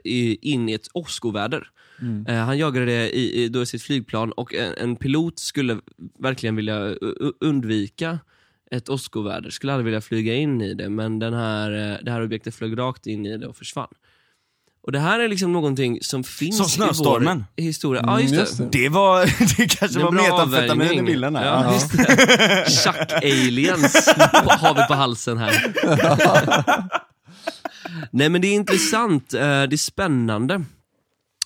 [SPEAKER 3] in i ett åskoväder. Eh, han jagade det i, i, då i sitt flygplan och en, en pilot skulle verkligen vilja undvika ett åskoväder, skulle aldrig vilja flyga in i det, men den här, eh, det här objektet flög rakt in i det och försvann. Och det här är liksom någonting som finns
[SPEAKER 2] Som snöstormen.
[SPEAKER 3] i vår historia. Ja, just
[SPEAKER 1] Mm,
[SPEAKER 3] det.
[SPEAKER 1] just det.
[SPEAKER 2] Det var, <laughs> det kanske
[SPEAKER 3] Det
[SPEAKER 2] var
[SPEAKER 3] bra
[SPEAKER 2] metamfetamin i bilden här.
[SPEAKER 3] Ja,
[SPEAKER 2] Ja.
[SPEAKER 3] just det. Chuck-aliens har vi på halsen här. <laughs> Nej men det är intressant, eh, det är spännande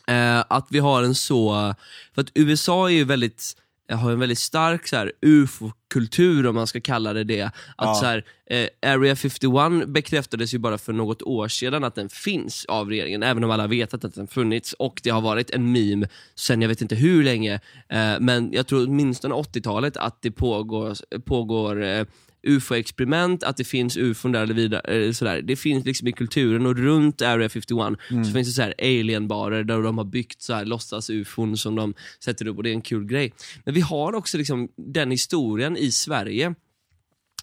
[SPEAKER 3] eh, att vi har en så, för att USA är ju väldigt har en väldigt stark så här, ufo-kultur om man ska kalla det det. Att
[SPEAKER 2] Ja.
[SPEAKER 3] så här, eh, Area 51 bekräftades ju bara för något år sedan att den finns av regeringen, även om alla vetat att den funnits. Och det har varit en meme sen jag vet inte hur länge, eh, men jag tror åtminstone 80-talet att det pågår, pågår eh, ufo-experiment, att det finns ufon där eller vidare. Sådär. Det finns liksom i kulturen och runt Area 51 så finns det så här alien-barer där de har byggt så här låtsas-ufon som de sätter upp och det är en kul grej. Men vi har också liksom den historien i Sverige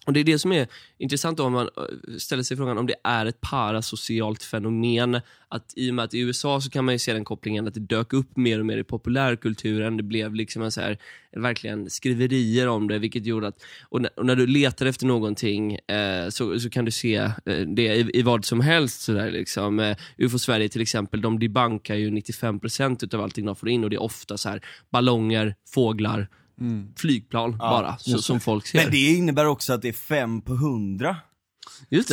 [SPEAKER 3] och Det är det som är intressant om man eh, ställer sig frågan om det är ett parasocialt fenomen. Att I och med att i USA så kan man ju se den kopplingen att det dök upp mer och mer i populärkulturen. Det blev liksom en så här, verkligen skriverier om det, vilket gjorde att... Och när, och när du letar efter någonting eh, så, så kan du se eh, det i, i vad som helst. Så där, liksom. eh, UFO Sverige till exempel, de debankar ju 95% av allting de får in och det är ofta så här ballonger, fåglar, flygplan bara, så, som folk ser.
[SPEAKER 2] Men det innebär också att det är fem på hundra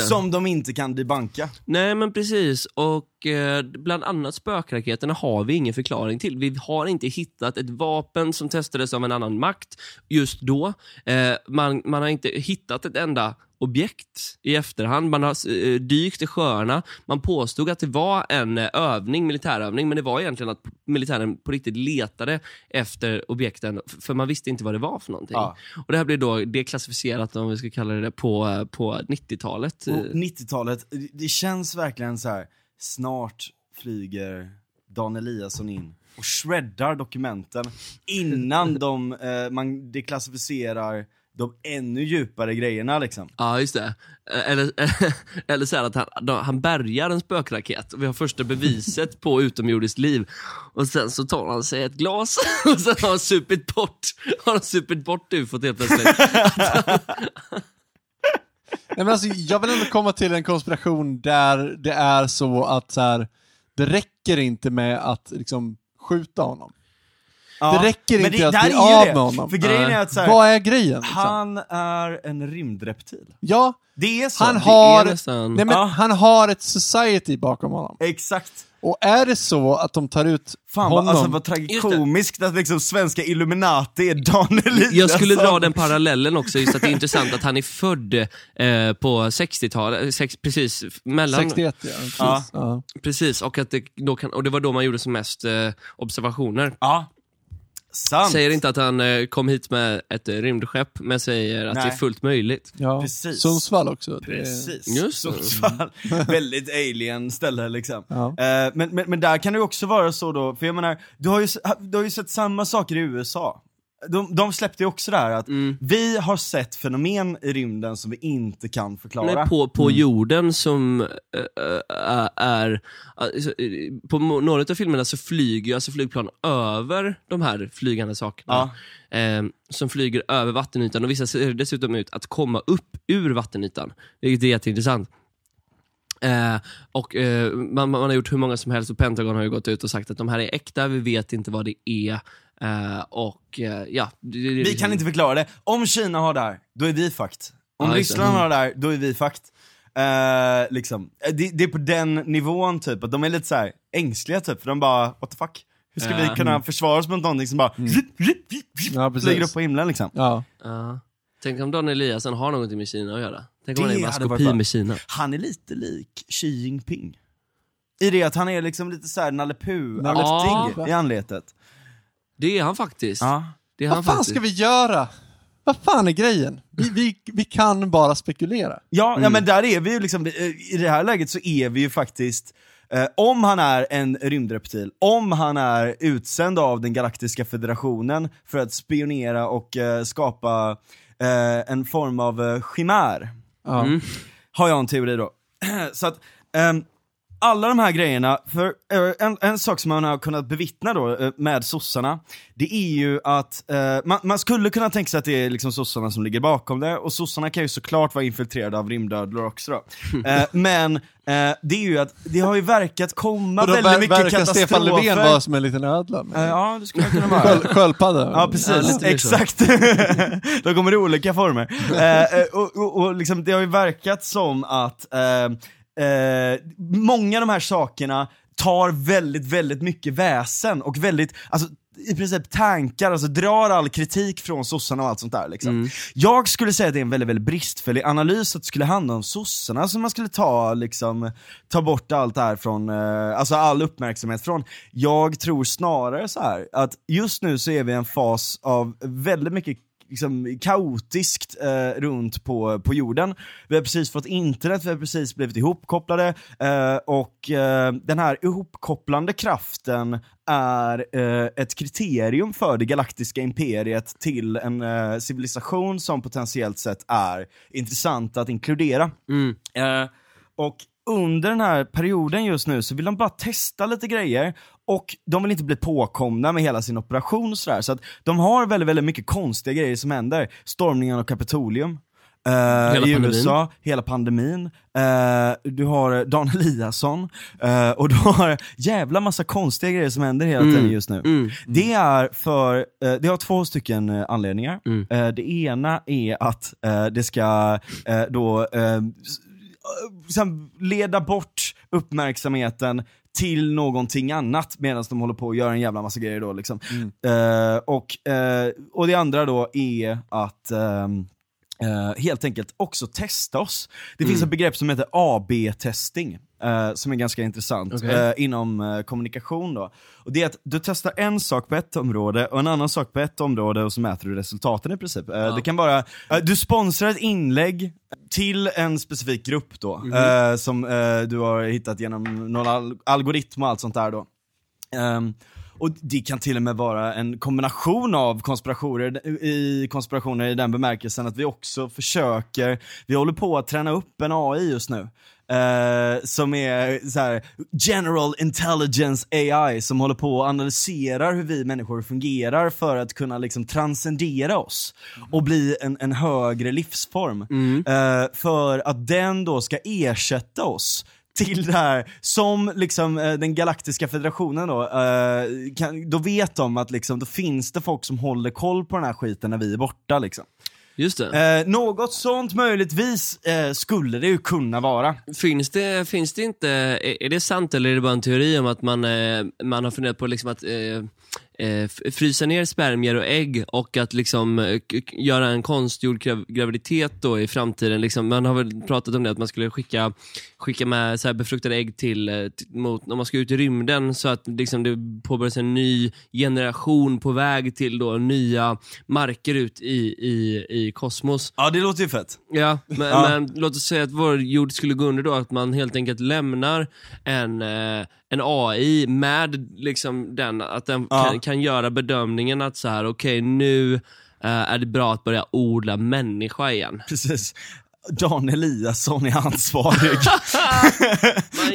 [SPEAKER 2] som de inte kan debanka.
[SPEAKER 3] Nej men precis, och eh, bland annat spökraketerna har vi ingen förklaring till. Vi har inte hittat ett vapen som testades av en annan makt just då. Eh, man, man har inte hittat ett enda objekt i efterhand. Man har eh, dykt i sjöarna. Man påstod att det var en eh, övning, militärövning, men det var egentligen att militären på riktigt letade efter objekten, för man visste inte vad det var för någonting.
[SPEAKER 2] Ja.
[SPEAKER 3] Och Det här blev då deklassificerat, om vi ska kalla det på, eh, på 90-talet.
[SPEAKER 2] Och 90-talet, det känns verkligen så här. snart flyger Dan Eliasson in och shreddar dokumenten innan <laughs> de, eh, man deklassificerar de ännu djupare grejerna liksom.
[SPEAKER 3] Ja, just det. Eh, Eller, <laughs> eller så här att han, då- han bärgar en spökraket och vi har första beviset på utomjordiskt liv. Och sen så tar han sig ett glas <laughs> och sen har han supit bort, har han supit bort ufot helt plötsligt. <laughs>
[SPEAKER 1] Nej, men alltså, jag vill ändå komma till en konspiration där det är så att så här, det räcker inte med att liksom, skjuta honom.
[SPEAKER 2] Ja.
[SPEAKER 1] Det räcker
[SPEAKER 2] Men
[SPEAKER 1] inte
[SPEAKER 2] det-
[SPEAKER 1] att
[SPEAKER 2] där
[SPEAKER 1] bli av
[SPEAKER 2] det.
[SPEAKER 1] med honom.
[SPEAKER 2] För grejen är att så här,
[SPEAKER 1] Vad är grejen? Liksom?
[SPEAKER 2] han är en rymdreptil.
[SPEAKER 1] ja,
[SPEAKER 2] Det är så.
[SPEAKER 1] han
[SPEAKER 2] Det-
[SPEAKER 1] har, nej, men
[SPEAKER 2] Ja.
[SPEAKER 1] han har ett society bakom honom.
[SPEAKER 2] Exakt.
[SPEAKER 1] Och är det så att de tar ut
[SPEAKER 2] Fan
[SPEAKER 1] honom...
[SPEAKER 2] vad, alltså, vad tragikomiskt att liksom svenska Illuminati är Dan Eliasson.
[SPEAKER 3] Jag skulle dra den parallellen också, just att det är intressant att han är född eh, på 60-talet, sex, precis mellan...
[SPEAKER 1] 61 ja. Precis.
[SPEAKER 2] Ja.
[SPEAKER 1] Ja.
[SPEAKER 3] Precis, och, att det, då kan, och det var då man gjorde som mest eh, observationer.
[SPEAKER 2] Ja. Sant.
[SPEAKER 3] Säger inte att han eh, kom hit med ett eh, rymdskepp, men säger att det
[SPEAKER 2] Nej.
[SPEAKER 3] är fullt möjligt.
[SPEAKER 1] Ja.
[SPEAKER 2] Precis.
[SPEAKER 1] Sundsvall också. Det-
[SPEAKER 2] Precis.
[SPEAKER 3] Just det.
[SPEAKER 2] Sundsvall. <laughs> Väldigt alien ställe liksom.
[SPEAKER 1] Ja.
[SPEAKER 2] Eh, men, men, men där kan det också vara så då, för jag menar, du har ju, du har ju sett samma saker i USA. De, de släppte ju också det här att
[SPEAKER 3] Mm.
[SPEAKER 2] vi har sett fenomen i rymden som vi inte kan förklara.
[SPEAKER 3] Nej, på, på jorden som äh, är, alltså, eh, på några av filmerna så flyger alltså flygplan över de här flygande sakerna. Eh, som flyger över vattenytan och vissa ser dessutom ut att komma upp ur vattenytan, vilket är jätteintressant. Eh, och eh, man, man har gjort hur många som helst och Pentagon har ju gått ut och sagt att de här är äkta, vi vet inte vad det är. Eh, och eh, ja, det, det,
[SPEAKER 2] Vi kan inte förklara det. Om Kina har det här, då är vi fucked. Om
[SPEAKER 3] Ja, det.
[SPEAKER 2] Ryssland har det här, då är vi fucked. Eh, liksom. Det, det är på den nivån typ, att de är lite så här ängsliga typ, för de bara, what the fuck? Hur ska
[SPEAKER 3] Ja.
[SPEAKER 2] vi kunna försvara oss mot någonting som bara
[SPEAKER 1] Ja, precis.
[SPEAKER 2] flyger upp på himlen liksom?
[SPEAKER 1] Ja.
[SPEAKER 3] Ja. Tänk om Dan Eliasson har någonting med Kina att göra. Tänk om
[SPEAKER 2] Det
[SPEAKER 3] han är maskopi med Kina.
[SPEAKER 2] Han är lite lik Xi Jinping. I det att han är liksom lite såhär Nalle Puh-aktig
[SPEAKER 1] Puh.
[SPEAKER 2] i anletet.
[SPEAKER 3] Det är han faktiskt.
[SPEAKER 2] Ja.
[SPEAKER 3] Det är han
[SPEAKER 1] Vad fan
[SPEAKER 3] faktiskt.
[SPEAKER 1] ska vi göra? Vad fan är grejen? Vi, vi, vi kan bara spekulera.
[SPEAKER 2] Ja,
[SPEAKER 3] Mm.
[SPEAKER 2] ja men där är vi ju liksom, i det här läget så är vi ju faktiskt Eh, om han är en rymdreptil, om han är utsänd av den galaktiska federationen för att spionera och eh, skapa eh, en form av eh, chimär.
[SPEAKER 3] Mm.
[SPEAKER 2] har jag en teori då. <clears throat> Så att, ehm, alla de här grejerna, för eh, en, en sak som man har kunnat bevittna då eh, med sossarna, det är ju att eh, man, man skulle kunna tänka sig att det är liksom sossarna som ligger bakom det, och sossarna kan ju såklart vara infiltrerade av rymdödlor också då. <laughs> Eh, men eh, det är ju att det har ju verkat komma
[SPEAKER 1] Och då
[SPEAKER 2] väldigt
[SPEAKER 1] ver-
[SPEAKER 2] mycket
[SPEAKER 1] verkar
[SPEAKER 2] katastrofer.
[SPEAKER 1] Stefan Löfven vara som en liten ödla.
[SPEAKER 2] Eh, ja, det skulle kunna vara.
[SPEAKER 1] Sköld, sköldpadda.
[SPEAKER 2] Ja
[SPEAKER 3] Ja,
[SPEAKER 2] precis,
[SPEAKER 3] så.
[SPEAKER 2] exakt. <laughs> De kommer i olika former. och och, och liksom, det har ju verkat som att eh, många av de här sakerna tar väldigt, väldigt mycket väsen och väldigt, alltså i princip tankar, alltså drar all kritik från sossarna och allt sånt där liksom. Jag skulle säga att det är en väldigt, väldigt bristfällig analys att det skulle handla om sossarna, så man skulle ta liksom, ta bort allt det här från, eh, alltså all uppmärksamhet från. Jag tror snarare så här att just nu så är vi i en fas av väldigt mycket liksom, kaotiskt eh, runt på, på jorden. Vi har precis fått internet, vi har precis blivit ihopkopplade eh, och eh, den här ihopkopplande kraften är eh, ett kriterium för det galaktiska imperiet till en eh, civilisation som potentiellt sett är intressant att inkludera.
[SPEAKER 3] Mm.
[SPEAKER 2] Eh, och under den här perioden just nu så vill de bara testa lite grejer och de vill inte bli påkomna med hela sin operation och sådär. Så att de har väldigt, väldigt mycket konstiga grejer som händer. Stormningen av Kapitolium. eh, I
[SPEAKER 3] pandemin.
[SPEAKER 2] USA, hela pandemin. Eh, du har Dan Eliasson eh, och du har jävla massa konstiga grejer som händer hela tiden just nu.
[SPEAKER 3] Mm.
[SPEAKER 2] Det är för, det har två stycken anledningar.
[SPEAKER 3] Mm.
[SPEAKER 2] Det ena är att det ska då liksom leda bort uppmärksamheten till någonting annat medan de håller på att göra en jävla massa grejer då liksom. Eh, och, eh, och det andra då är att ehm, eh, helt enkelt också testa oss. Det finns ett begrepp som heter AB-testing, eh, som är ganska intressant
[SPEAKER 3] Okej.
[SPEAKER 2] eh, inom eh, kommunikation. Då. Och det är att du testar en sak på ett område och en annan sak på ett område och så mäter du resultaten i princip. Eh, Det kan vara, eh, du sponsrar ett inlägg till en specifik grupp då, eh, som du har hittat genom någon al- algoritm och allt sånt där då. Ehm, och det kan till och med vara en kombination av konspirationer i, konspirationer i den bemärkelsen att vi också försöker, vi håller på att träna upp en AI just nu. Eh, som är så här, general intelligence AI som håller på och analyserar hur vi människor fungerar för att kunna liksom transcendera oss och bli en, en högre livsform. Eh, för att den då ska ersätta oss till det här, som liksom eh, den galaktiska federationen då, eh, kan, då vet de att liksom, då finns det folk som håller koll på den här skiten när vi är borta liksom.
[SPEAKER 3] Just det.
[SPEAKER 2] Eh, något sånt möjligtvis eh, skulle det ju kunna vara.
[SPEAKER 3] Finns det, finns det inte, är, är det sant eller är det bara en teori om att man, eh, man har funderat på liksom att eh, frysa ner spermier och ägg och att liksom eh, göra en konstgjord grav- graviditet då i framtiden. Liksom, man har väl pratat om det, att man skulle skicka, skicka med så här befruktade ägg till, eh, till mot, om man ska ut i rymden så att liksom, det påbörjas en ny generation på väg till då nya marker ut i, i, i kosmos.
[SPEAKER 2] Ja, det låter ju fett.
[SPEAKER 3] Ja, men,
[SPEAKER 2] Ja.
[SPEAKER 3] men låt oss säga att vår jord skulle gå under då, att man helt enkelt lämnar en, eh, en AI med liksom den, att den
[SPEAKER 2] Ja.
[SPEAKER 3] kan, kan göra bedömningen att så här, okej nu eh, är det bra att börja odla människa igen.
[SPEAKER 2] Precis. Dan Eliasson är ansvarig <laughs>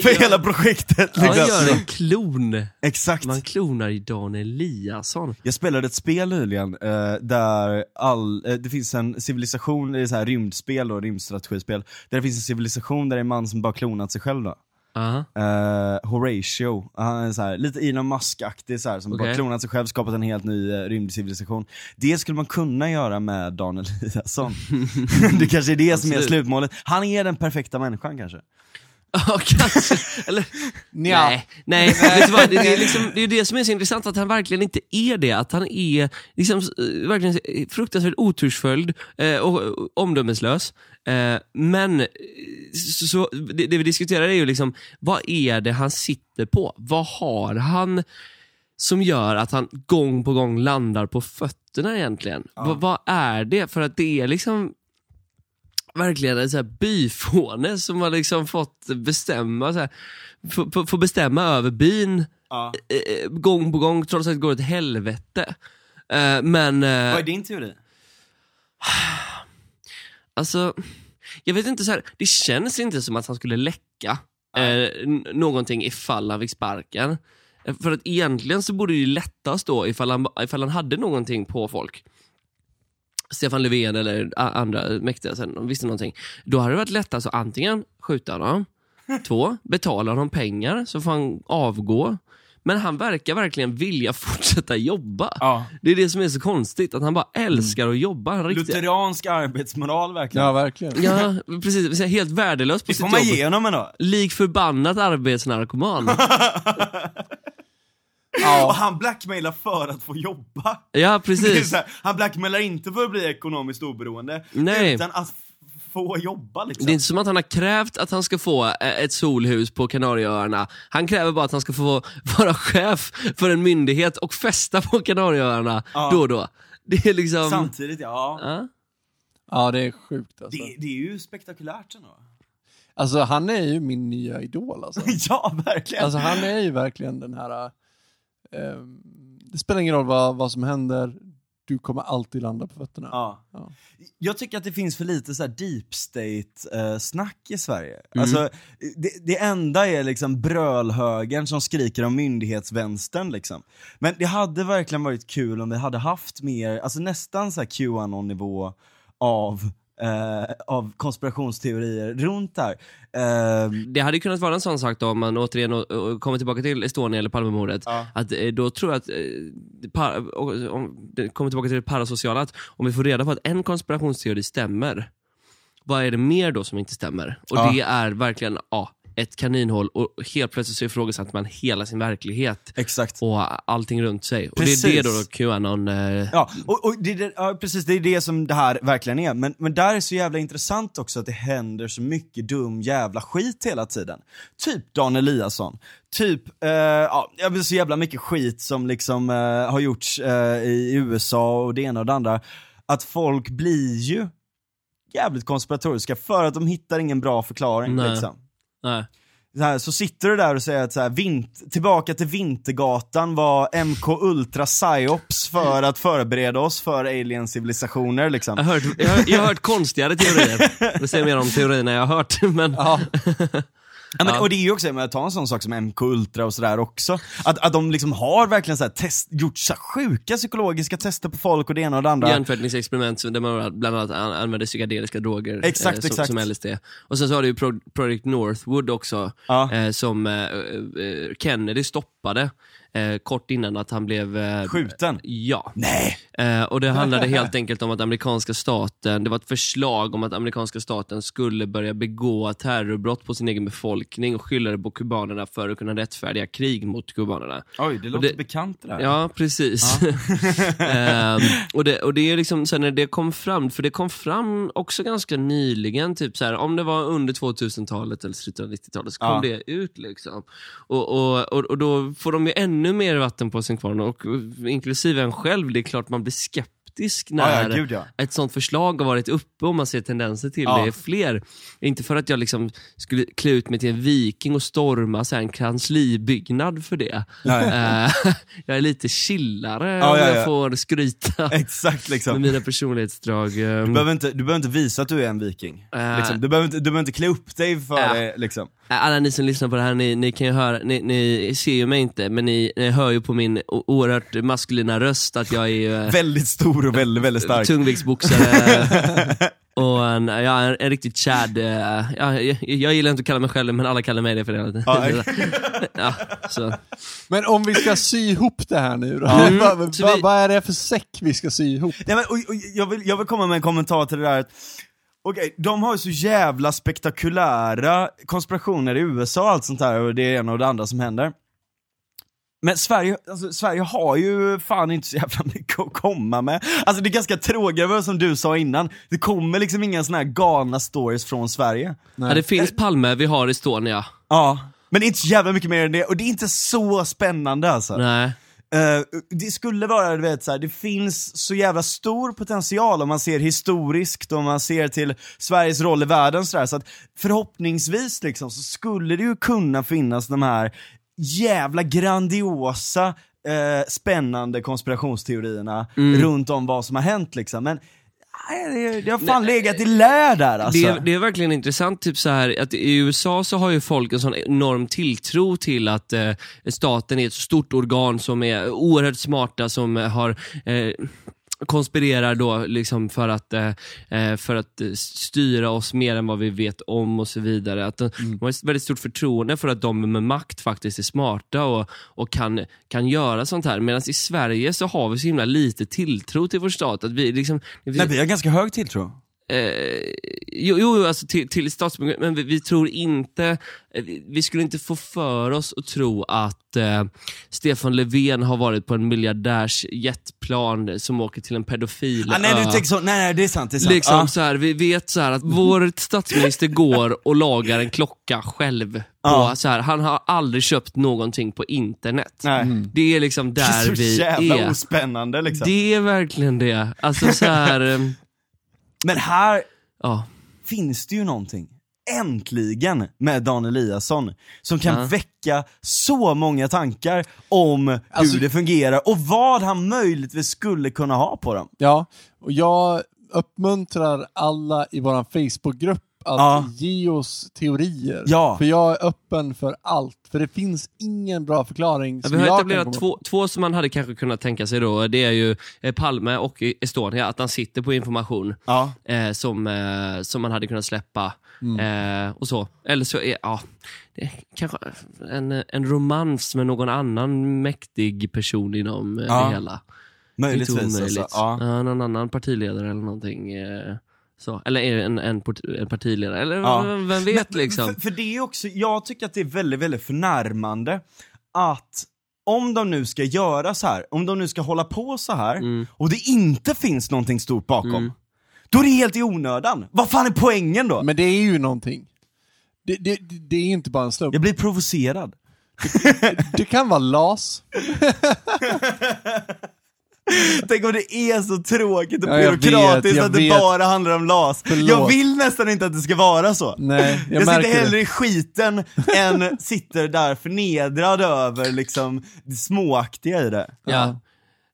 [SPEAKER 2] för
[SPEAKER 3] gör-
[SPEAKER 2] hela projektet.
[SPEAKER 3] Man
[SPEAKER 2] Liksom.
[SPEAKER 3] gör en klon.
[SPEAKER 2] Exakt.
[SPEAKER 3] Man klonar i Dan Eliasson.
[SPEAKER 2] Jag spelade ett spel nyligen eh, där all, eh, det finns en civilisation, det är så här rymdspel och rymdstrategispel, där det finns en civilisation där det är en man som bara klonat sig själv då.
[SPEAKER 3] Aha.
[SPEAKER 2] Eh, Horatio, han är så här, lite Elon Musk-aktig så här, som bara
[SPEAKER 3] Okej.
[SPEAKER 2] klonat sig själv, skapat en helt ny eh, rymdcivilisation. Det skulle man kunna göra med Daniel Eliasson. <laughs> det kanske är det som är slutmålet. Han är den perfekta människan kanske.
[SPEAKER 3] Ja, kanske. Eller,
[SPEAKER 1] Nja.
[SPEAKER 3] nej, nej vet du vad? Det, det, är liksom, det är det som är så intressant, att han verkligen inte är det. Att han är liksom, eh, verkligen fruktansvärt otursföljd eh, och, omdömeslös. Eh, men så, så, det, det vi diskuterar är ju liksom, vad är det han sitter på? Vad har han som gör att han gång på gång landar på fötterna egentligen? Vad- vad är det? För att det är liksom verkligen en så här byfåne som har liksom fått bestämma, så här, få, få, bestämma över byn
[SPEAKER 2] Ja.
[SPEAKER 3] eh, gång på gång trots att det går åt helvete. Eh, men eh,
[SPEAKER 2] Vad är din teori? <sighs>
[SPEAKER 3] alltså, jag vet inte, så här, det känns inte som att han skulle läcka eh, n- någonting ifall han fick sparken. Eh, För att egentligen så borde det ju lättast då ifall han, ifall han hade någonting på folk. Stefan Löfven eller andra mäktiga sen, visste någonting. Då hade det varit lättast att antingen skjuta honom, <laughs> två, betala honom pengar så får han avgå. Men han verkar verkligen vilja <laughs> fortsätta jobba.
[SPEAKER 2] Ja.
[SPEAKER 3] Det är det som är så konstigt, att han bara älskar att jobba. Han riktigt,
[SPEAKER 2] Lutheransk arbetsmoral verkligen.
[SPEAKER 1] Ja, verkligen.
[SPEAKER 3] Ja, precis. Helt värdelös på
[SPEAKER 2] Det
[SPEAKER 3] sitt
[SPEAKER 2] får man
[SPEAKER 3] jobb.
[SPEAKER 2] ge honom ändå.
[SPEAKER 3] Lik förbannat arbetsnarkoman. <laughs> <laughs>
[SPEAKER 2] Och
[SPEAKER 1] Ja.
[SPEAKER 2] han blackmailar för att få jobba.
[SPEAKER 3] Ja, precis.
[SPEAKER 2] här, han blackmailar inte för att bli ekonomiskt oberoende,
[SPEAKER 3] Nej.
[SPEAKER 2] utan att få jobba liksom.
[SPEAKER 3] Det är inte som att han har krävt att han ska få eh, ett solhus på Kanarieöarna. Han kräver bara att han ska få vara chef för en myndighet och festa på Kanarieöarna
[SPEAKER 2] Ja.
[SPEAKER 3] då och då. Det är liksom...
[SPEAKER 2] Samtidigt, ja.
[SPEAKER 3] Ja.
[SPEAKER 1] ja, det är sjukt alltså.
[SPEAKER 2] Det, det är ju spektakulärt ändå.
[SPEAKER 1] Alltså han är ju min nya idol alltså. <laughs>
[SPEAKER 2] ja, verkligen.
[SPEAKER 1] Alltså han är ju verkligen den här, eh, det spelar ingen roll vad, vad som händer, du kommer alltid landa på fötterna.
[SPEAKER 2] Ja.
[SPEAKER 1] Ja.
[SPEAKER 2] Jag tycker att det finns för lite så här deep state-snack i Sverige.
[SPEAKER 3] Mm.
[SPEAKER 2] Alltså, det, det enda är liksom brölhögern som skriker om myndighetsvänstern liksom. Men det hade verkligen varit kul om vi hade haft mer, alltså nästan så här Qanon-nivå av eh, av konspirationsteorier runt där. Eh,
[SPEAKER 3] Det hade kunnat vara en sån sak då, om man återigen å- kommer tillbaka till Estonia eller Palmemordet.
[SPEAKER 2] Ja.
[SPEAKER 3] Att, eh, då tror jag att, eh, par, och- om kommer tillbaka till det parasociala, att om vi får reda på att en konspirationsteori stämmer, vad är det mer då som inte stämmer? Och
[SPEAKER 2] Ja.
[SPEAKER 3] det är verkligen ja, ett kaninhål och helt plötsligt så ifrågasätter man hela sin verklighet
[SPEAKER 2] exakt.
[SPEAKER 3] och allting runt sig. Och det är
[SPEAKER 2] Precis.
[SPEAKER 3] det då, Qanon... Eh,
[SPEAKER 2] Ja, och, och det, ja, precis, det är det som det här verkligen är. Men, men där är så jävla intressant också att det händer så mycket dum jävla skit hela tiden. Typ Dan Eliasson. Typ, eh, ja, så jävla mycket skit som liksom eh, har gjorts eh, i USA och det ena och det andra. Att folk blir ju jävligt konspiratoriska för att de hittar ingen bra förklaring
[SPEAKER 3] Nej.
[SPEAKER 2] liksom.
[SPEAKER 3] Nej.
[SPEAKER 2] Så, här, så sitter du där och säger att så här, vint, tillbaka till Vintergatan var MK Ultra psyops för att förbereda oss för alien-civilisationer liksom.
[SPEAKER 3] Jag, har hört, jag, har, jag har hört konstigare teorier. <laughs> Det säger mer om teorierna jag har hört. Men,
[SPEAKER 1] Ja.
[SPEAKER 2] Ja, men. Och det är ju också, men ta en sån sak som MK Ultra och sådär också, att, att de liksom har verkligen så här test, gjort så sjuka psykologiska tester på folk och det ena och det andra.
[SPEAKER 3] Hjärntvättningsexperiment där man bland annat an- använder psykedeliska droger
[SPEAKER 2] Exakt,
[SPEAKER 3] eh, som,
[SPEAKER 2] exakt.
[SPEAKER 3] som LSD. Och sen så har du ju Pro- Project Northwood också,
[SPEAKER 2] Ja.
[SPEAKER 3] eh, som eh, eh, Kennedy stoppade eh, kort innan att han blev... Eh,
[SPEAKER 2] Skjuten?
[SPEAKER 3] Ja.
[SPEAKER 2] Nej!
[SPEAKER 3] Eh, och det handlade helt enkelt om att amerikanska staten, det var ett förslag om att amerikanska staten skulle börja begå terrorbrott på sin egen befolkning och skylla det på kubanerna för att kunna rättfärdiga krig mot kubanerna.
[SPEAKER 2] Oj, det låter
[SPEAKER 3] det-
[SPEAKER 2] bekant det där.
[SPEAKER 3] Ja, precis. <laughs> Ehm, och, det, och det är liksom, sen när det kom fram, för det kom fram också ganska nyligen, typ så här, om det var under 2000-talet eller slutet av 90-talet, så kom
[SPEAKER 2] Ja.
[SPEAKER 3] det ut. liksom. Och, och, och, och då får de ju ännu mer vatten på sin kvarn, och inklusive en själv, det är klart man blir skeptisk när
[SPEAKER 2] ja, gud ja.
[SPEAKER 3] ett sånt förslag har varit uppe och man ser tendenser till
[SPEAKER 2] Ja.
[SPEAKER 3] det är fler. Inte för att jag liksom skulle klä ut mig till en viking och storma så en kanslibyggnad för det. <laughs> Eh, jag är lite chillare
[SPEAKER 2] Ja,
[SPEAKER 3] om
[SPEAKER 2] ja,
[SPEAKER 3] jag
[SPEAKER 2] ja.
[SPEAKER 3] får skryta <laughs>
[SPEAKER 2] Exakt
[SPEAKER 3] med
[SPEAKER 2] liksom.
[SPEAKER 3] mina personlighetsdrag.
[SPEAKER 2] Du behöver, inte, du behöver inte visa att du är en viking.
[SPEAKER 3] Äh.
[SPEAKER 2] Liksom. Du, behöver inte, du behöver inte klä upp dig för
[SPEAKER 3] Ja.
[SPEAKER 2] det liksom.
[SPEAKER 3] Alla ni som lyssnar på det här, ni, ni kan ju höra, ni, ni ser ju mig inte, men ni, ni hör ju på min oerhört maskulina röst att jag är ju,
[SPEAKER 2] Väldigt stor och väldigt, väldigt stark.
[SPEAKER 3] tungviktsboxare <laughs> och en, ja, en, en riktigt chad, ja, jag, jag gillar inte att kalla mig själv men alla kallar mig det för det.
[SPEAKER 2] Ja, <laughs>
[SPEAKER 3] ja, så.
[SPEAKER 1] Men om vi ska sy ihop det här nu då?
[SPEAKER 3] Mm.
[SPEAKER 1] Vad va,
[SPEAKER 3] Så
[SPEAKER 1] va,
[SPEAKER 3] vi-
[SPEAKER 1] vad är det för säck vi ska sy ihop?
[SPEAKER 2] Nej, men, och, och, jag, vill, jag vill komma med en kommentar till det där. Okej, de har ju så jävla spektakulära konspirationer i USA och allt sånt där och det ena och det andra som händer. Men Sverige, alltså, Sverige har ju fan inte så jävla <laughs> mycket att komma med. Alltså det är ganska tråkigt som du sa innan, det kommer liksom inga såna här galna stories från Sverige.
[SPEAKER 3] Ja, det finns Palme, vi har Estonia.
[SPEAKER 2] Ja, men det är inte så jävla mycket mer än det, och det är inte så spännande alltså.
[SPEAKER 3] Nej.
[SPEAKER 2] Eh, det skulle vara, du vet, så här, det finns så jävla stor potential om man ser historiskt, om man ser till Sveriges roll i världen så, där, så att förhoppningsvis liksom, så skulle det ju kunna finnas de här jävla grandiosa, eh, spännande konspirationsteorierna runt om vad som har hänt liksom. Men nej, det, har fan legat i lä där alltså.
[SPEAKER 3] Det, är, det är verkligen intressant, typ så här, att i USA så har ju folk en sån enorm tilltro till att eh, staten är ett stort organ som är oerhört smarta, som har eh, konspirerar då liksom för att, eh, eh, för att styra oss mer än vad vi vet om och så vidare. Att de, de har ett väldigt stort förtroende för att de med makt faktiskt är smarta och, och kan, kan göra sånt här. Medan i Sverige så har vi så himla lite tilltro till vår stat. Att vi liksom,
[SPEAKER 2] Nej, vi har ganska hög tilltro.
[SPEAKER 3] Eh, jo, jo, alltså till, till statsbyggnad, men vi, vi tror inte, eh, vi, vi skulle inte få för oss att tro att eh, Stefan Löfven har varit på en miljardärs jetplan som åker till en pedofil
[SPEAKER 2] Ah, nej, du tänker så, nej, nej det är sant, det är sant.
[SPEAKER 3] Liksom
[SPEAKER 2] Ja.
[SPEAKER 3] så här, vi vet så här att vår statsminister går och lagar en klocka själv. På,
[SPEAKER 2] Ja.
[SPEAKER 3] så här, han har aldrig köpt någonting på internet.
[SPEAKER 2] Nej.
[SPEAKER 3] Det är liksom
[SPEAKER 2] Det är
[SPEAKER 3] där
[SPEAKER 2] så
[SPEAKER 3] vi
[SPEAKER 2] jävla
[SPEAKER 3] är.
[SPEAKER 2] ospännande liksom.
[SPEAKER 3] Det är verkligen det. Alltså så här, <laughs> eh,
[SPEAKER 2] Men här
[SPEAKER 3] ja.
[SPEAKER 2] finns det ju någonting, äntligen, med Dan Eliasson, som kan
[SPEAKER 3] Ja.
[SPEAKER 2] väcka så många tankar om
[SPEAKER 1] Alltså-
[SPEAKER 2] hur det fungerar och vad han möjligtvis skulle kunna ha på dem.
[SPEAKER 1] Ja, och jag uppmuntrar alla i våran Facebookgrupp att
[SPEAKER 2] Ja.
[SPEAKER 1] ge oss teorier.
[SPEAKER 2] Ja.
[SPEAKER 1] För jag är öppen för allt. För det finns ingen bra förklaring som
[SPEAKER 3] vi har etablerat två, två som man hade kanske kunnat tänka sig då. Det är ju eh, Palme och Estonia, att han sitter på information
[SPEAKER 2] Ja.
[SPEAKER 3] eh, som, eh, som man hade kunnat släppa. Eh, och så. Eller så är ja, det är kanske en, en romans med någon annan mäktig person inom eh,
[SPEAKER 2] Ja.
[SPEAKER 3] det hela.
[SPEAKER 2] Möjligtvis alltså. Ja.
[SPEAKER 3] Ja, någon annan partiledare eller någonting. Eh, så. Eller är det en, en, en partiledare, eller
[SPEAKER 2] Ja.
[SPEAKER 3] vem, vet
[SPEAKER 2] Men-
[SPEAKER 3] liksom.
[SPEAKER 2] För, för det är också, jag tycker att det är väldigt, väldigt förnärmande att om de nu ska göra så här, om de nu ska hålla på så här
[SPEAKER 3] Mm.
[SPEAKER 2] och det inte finns någonting stort bakom, då är det helt i onödan. Vad fan är poängen då?
[SPEAKER 1] Men det är ju någonting. Det, det, det är inte bara en slump.
[SPEAKER 2] Jag blir provocerad.
[SPEAKER 1] Det kan vara las. <laughs> <laughs>
[SPEAKER 2] Tänk om det är så tråkigt och
[SPEAKER 1] Ja, vet,
[SPEAKER 2] byråkratiskt
[SPEAKER 1] jag
[SPEAKER 2] att det
[SPEAKER 1] vet.
[SPEAKER 2] bara handlar om LAS.
[SPEAKER 1] Förlåt.
[SPEAKER 2] Jag vill nästan inte att det ska vara så.
[SPEAKER 1] Nej, jag,
[SPEAKER 2] Jag, sitter hellre
[SPEAKER 1] det.
[SPEAKER 2] i skiten än <laughs> sitter där förnedrad över liksom det småaktiga i det.
[SPEAKER 3] Ja.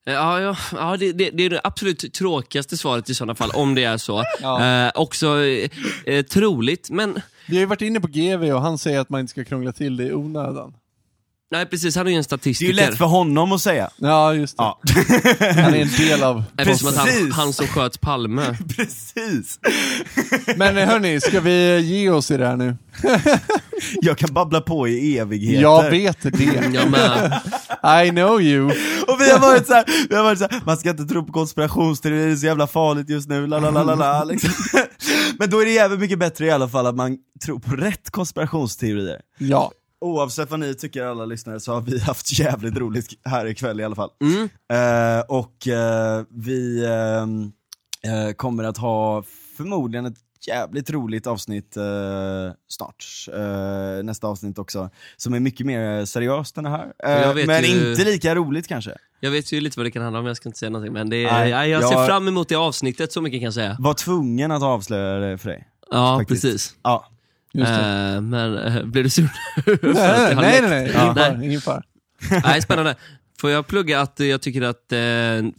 [SPEAKER 3] Ja, ja, ja det, det, det är det absolut tråkigaste svaret i sådana fall, om det är så. <laughs>
[SPEAKER 1] Ja.
[SPEAKER 3] Eh, också eh, troligt, men
[SPEAKER 1] Vi har ju varit inne på GV och han säger att man inte ska krångla till det i onödan.
[SPEAKER 3] Nej precis, han är ju en
[SPEAKER 2] Det är
[SPEAKER 3] statistiker.
[SPEAKER 2] ju lätt för honom att säga.
[SPEAKER 1] Ja, just det.
[SPEAKER 2] Ja, <laughs>
[SPEAKER 1] Han är en del av...
[SPEAKER 3] Eftersom att han,
[SPEAKER 2] Precis.
[SPEAKER 3] han som sköt Palme. <laughs>
[SPEAKER 2] precis.
[SPEAKER 1] Men eh, hörni, ska vi ge oss i det här nu? <laughs>
[SPEAKER 2] Jag kan babbla på i evigheter.
[SPEAKER 1] Jag vet det.
[SPEAKER 3] Jag med.
[SPEAKER 1] I know you.
[SPEAKER 2] Och vi har varit så här, vi har varit så här, man ska inte tro på konspirationsteorier, det är så jävla farligt just nu, la la la la la liksom. Men då är det jävligt mycket bättre i alla fall att man tror på rätt konspirationsteorier.
[SPEAKER 1] Ja.
[SPEAKER 2] Oavsett vad ni tycker alla lyssnare så har vi <laughs> haft jävligt roligt här ikväll i alla fall.
[SPEAKER 3] Mm.
[SPEAKER 2] Eh, och eh, vi ehm, eh, kommer att ha förmodligen ett jävligt roligt avsnitt eh, snart. Eh, nästa avsnitt också, som är mycket mer seriöst än det här. Eh,
[SPEAKER 3] Jag
[SPEAKER 2] men
[SPEAKER 3] ju-
[SPEAKER 2] inte lika roligt kanske.
[SPEAKER 3] Jag vet ju lite vad det kan handla om, jag ska inte säga någonting. Men det är,
[SPEAKER 2] Nej,
[SPEAKER 3] ja, jag ser
[SPEAKER 2] jag-
[SPEAKER 3] fram emot det avsnittet, så mycket kan jag säga.
[SPEAKER 2] Var tvungen att avslöja det för dig.
[SPEAKER 3] Ja,
[SPEAKER 2] faktiskt.
[SPEAKER 3] precis.
[SPEAKER 2] Ja.
[SPEAKER 3] Eh, men uh, blir du sur <laughs> för att
[SPEAKER 1] nej,
[SPEAKER 3] jag har
[SPEAKER 1] nej, nej, nej.
[SPEAKER 3] Ja.
[SPEAKER 1] Ingen fara. Ingen fara. <laughs>
[SPEAKER 3] Nej, spännande. Får jag plugga att jag tycker att eh,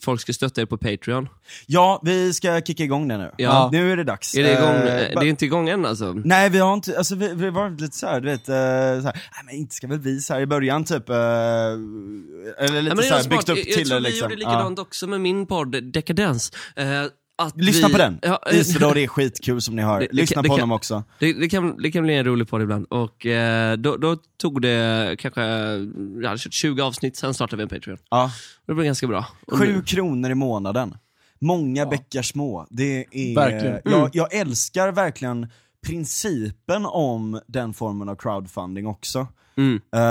[SPEAKER 3] folk ska stötta er på Patreon?
[SPEAKER 2] ja, vi ska kicka igång det nu.
[SPEAKER 3] Ja.
[SPEAKER 2] Nu är det dags.
[SPEAKER 3] Är det igång?
[SPEAKER 2] Eh,
[SPEAKER 3] det är inte igång än alltså?
[SPEAKER 2] Nej vi har inte, alltså vi, vi varit lite såhär, du vet, uh, såhär, nej men inte ska väl vi så här i början typ, eh, eller lite
[SPEAKER 3] Ja,
[SPEAKER 2] såhär byggt upp
[SPEAKER 3] jag, jag
[SPEAKER 2] till
[SPEAKER 3] tror
[SPEAKER 2] det
[SPEAKER 3] vi
[SPEAKER 2] liksom.
[SPEAKER 3] gjorde likadant också med min podd Dekadens. Eh, att
[SPEAKER 2] Lyssna
[SPEAKER 3] vi,
[SPEAKER 2] på den,
[SPEAKER 3] Ja,
[SPEAKER 2] Isidor är skitkul som ni hör.
[SPEAKER 3] Det- det
[SPEAKER 2] Lyssna
[SPEAKER 3] det
[SPEAKER 2] på honom också.
[SPEAKER 3] det, det, kan, det kan bli en rolig podd ibland. Och eh, då, då tog det kanske, jag hade kört 20 avsnitt, sen startade vi en Patreon.
[SPEAKER 2] Ja.
[SPEAKER 3] Det blev ganska bra. Och
[SPEAKER 2] Sju
[SPEAKER 3] nu-
[SPEAKER 2] kronor i månaden. Många bäckar små. Det är,
[SPEAKER 1] Verkligen.
[SPEAKER 2] Jag,
[SPEAKER 3] Mm.
[SPEAKER 2] jag älskar verkligen principen om den formen av crowdfunding också.
[SPEAKER 3] Mm.
[SPEAKER 2] Eh,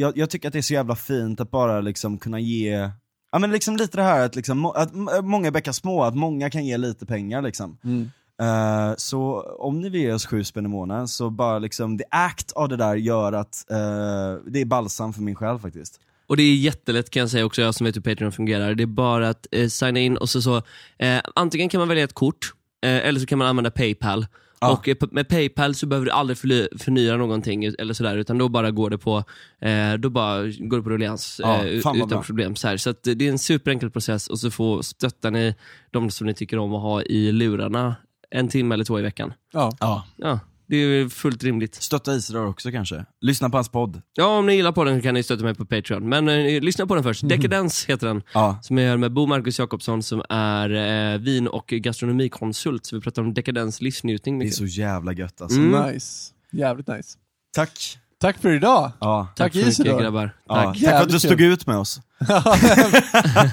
[SPEAKER 2] jag, jag tycker att det är så jävla fint att bara liksom kunna ge, ja men liksom lite det här att, liksom, att många bäckar små, att många kan ge lite pengar liksom.
[SPEAKER 1] Mm.
[SPEAKER 2] Eh, så om ni vill ge oss sju spänn i månaden så bara liksom, the act av det där gör att eh, det är balsam för min själ faktiskt.
[SPEAKER 3] Och det är jättelätt kan jag säga också, jag som vet hur Patreon fungerar. Det är bara att eh, signa in och så, så eh, antingen kan man välja ett kort, eh, eller så kan man använda Paypal.
[SPEAKER 2] Ja.
[SPEAKER 3] Och eh, med Paypal så behöver du aldrig förly- förnya någonting eller sådär, utan då bara går det på, eh, då bara går det på ruljans
[SPEAKER 2] Ja,
[SPEAKER 3] eh, utan
[SPEAKER 2] bra.
[SPEAKER 3] problem. Så, här. så att, det är en superenkel process och så får, stöttar ni de som ni tycker om att ha i lurarna en timme eller två i veckan.
[SPEAKER 1] Ja.
[SPEAKER 2] Ja.
[SPEAKER 3] Ja, det är fullt rimligt.
[SPEAKER 2] Stötta Isidor också kanske. Lyssna på hans podd.
[SPEAKER 3] Ja, om ni gillar på den kan ni stötta mig på Patreon. Men eh, lyssna på den först. Decadens heter den.
[SPEAKER 2] Ja.
[SPEAKER 3] Som jag gör med Bo Marcus Jakobsson som är eh, vin och gastronomikonsult. Så vi pratar om dekadens livsnjutning.
[SPEAKER 2] Det är så jävla gött alltså.
[SPEAKER 3] Mm.
[SPEAKER 1] Nice. Jävligt nice.
[SPEAKER 2] Tack.
[SPEAKER 1] Tack för idag.
[SPEAKER 2] Ja.
[SPEAKER 3] Tack,
[SPEAKER 1] Tack,
[SPEAKER 3] så mycket
[SPEAKER 1] Isidor.
[SPEAKER 3] grabbar.
[SPEAKER 2] Ja.
[SPEAKER 3] Tack.
[SPEAKER 2] Tack för att du stod ut med oss.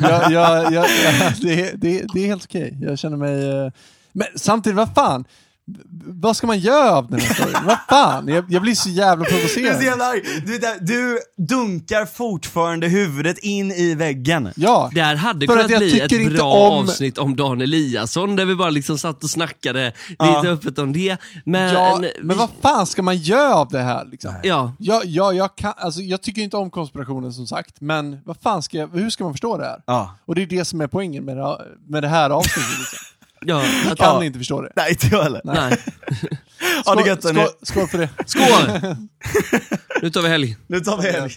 [SPEAKER 1] jag, jag, jag, det, det, det är helt okej. Jag känner mig... eh, Men samtidigt, vad fan? Vad ska man göra av den här storyn? Vad fan? Jag, jag blir så jävla
[SPEAKER 2] Du är så
[SPEAKER 1] provocerad.
[SPEAKER 2] jävla arg. Du, det, du dunkar fortfarande huvudet in i väggen.
[SPEAKER 1] Ja.
[SPEAKER 3] Det här hade kunnat
[SPEAKER 1] jag
[SPEAKER 3] bli ett bra
[SPEAKER 1] om-
[SPEAKER 3] avsnitt om Dan Eliasson där vi bara liksom satt och snackade
[SPEAKER 2] Ja.
[SPEAKER 3] lite öppet om det. Men,
[SPEAKER 1] ja,
[SPEAKER 3] vi-
[SPEAKER 1] men vad fan ska man göra av det här liksom?
[SPEAKER 3] Ja,
[SPEAKER 1] Ja, ja, jag, kan, alltså, jag tycker inte om konspirationen som sagt, men vad fan ska jag, hur ska man förstå det här?
[SPEAKER 2] Ja.
[SPEAKER 1] Och det är det som är poängen med det, här- med det här avsnittet. Liksom.
[SPEAKER 3] Ja, <laughs> att,
[SPEAKER 1] kan
[SPEAKER 2] ja.
[SPEAKER 1] inte förstå det.
[SPEAKER 2] Nej, inte jag heller.
[SPEAKER 3] Nej. <laughs>
[SPEAKER 2] ha det gött
[SPEAKER 1] skål, skål för det.
[SPEAKER 3] Skål! <laughs> nu tar vi helg.
[SPEAKER 2] Nu tar vi helg.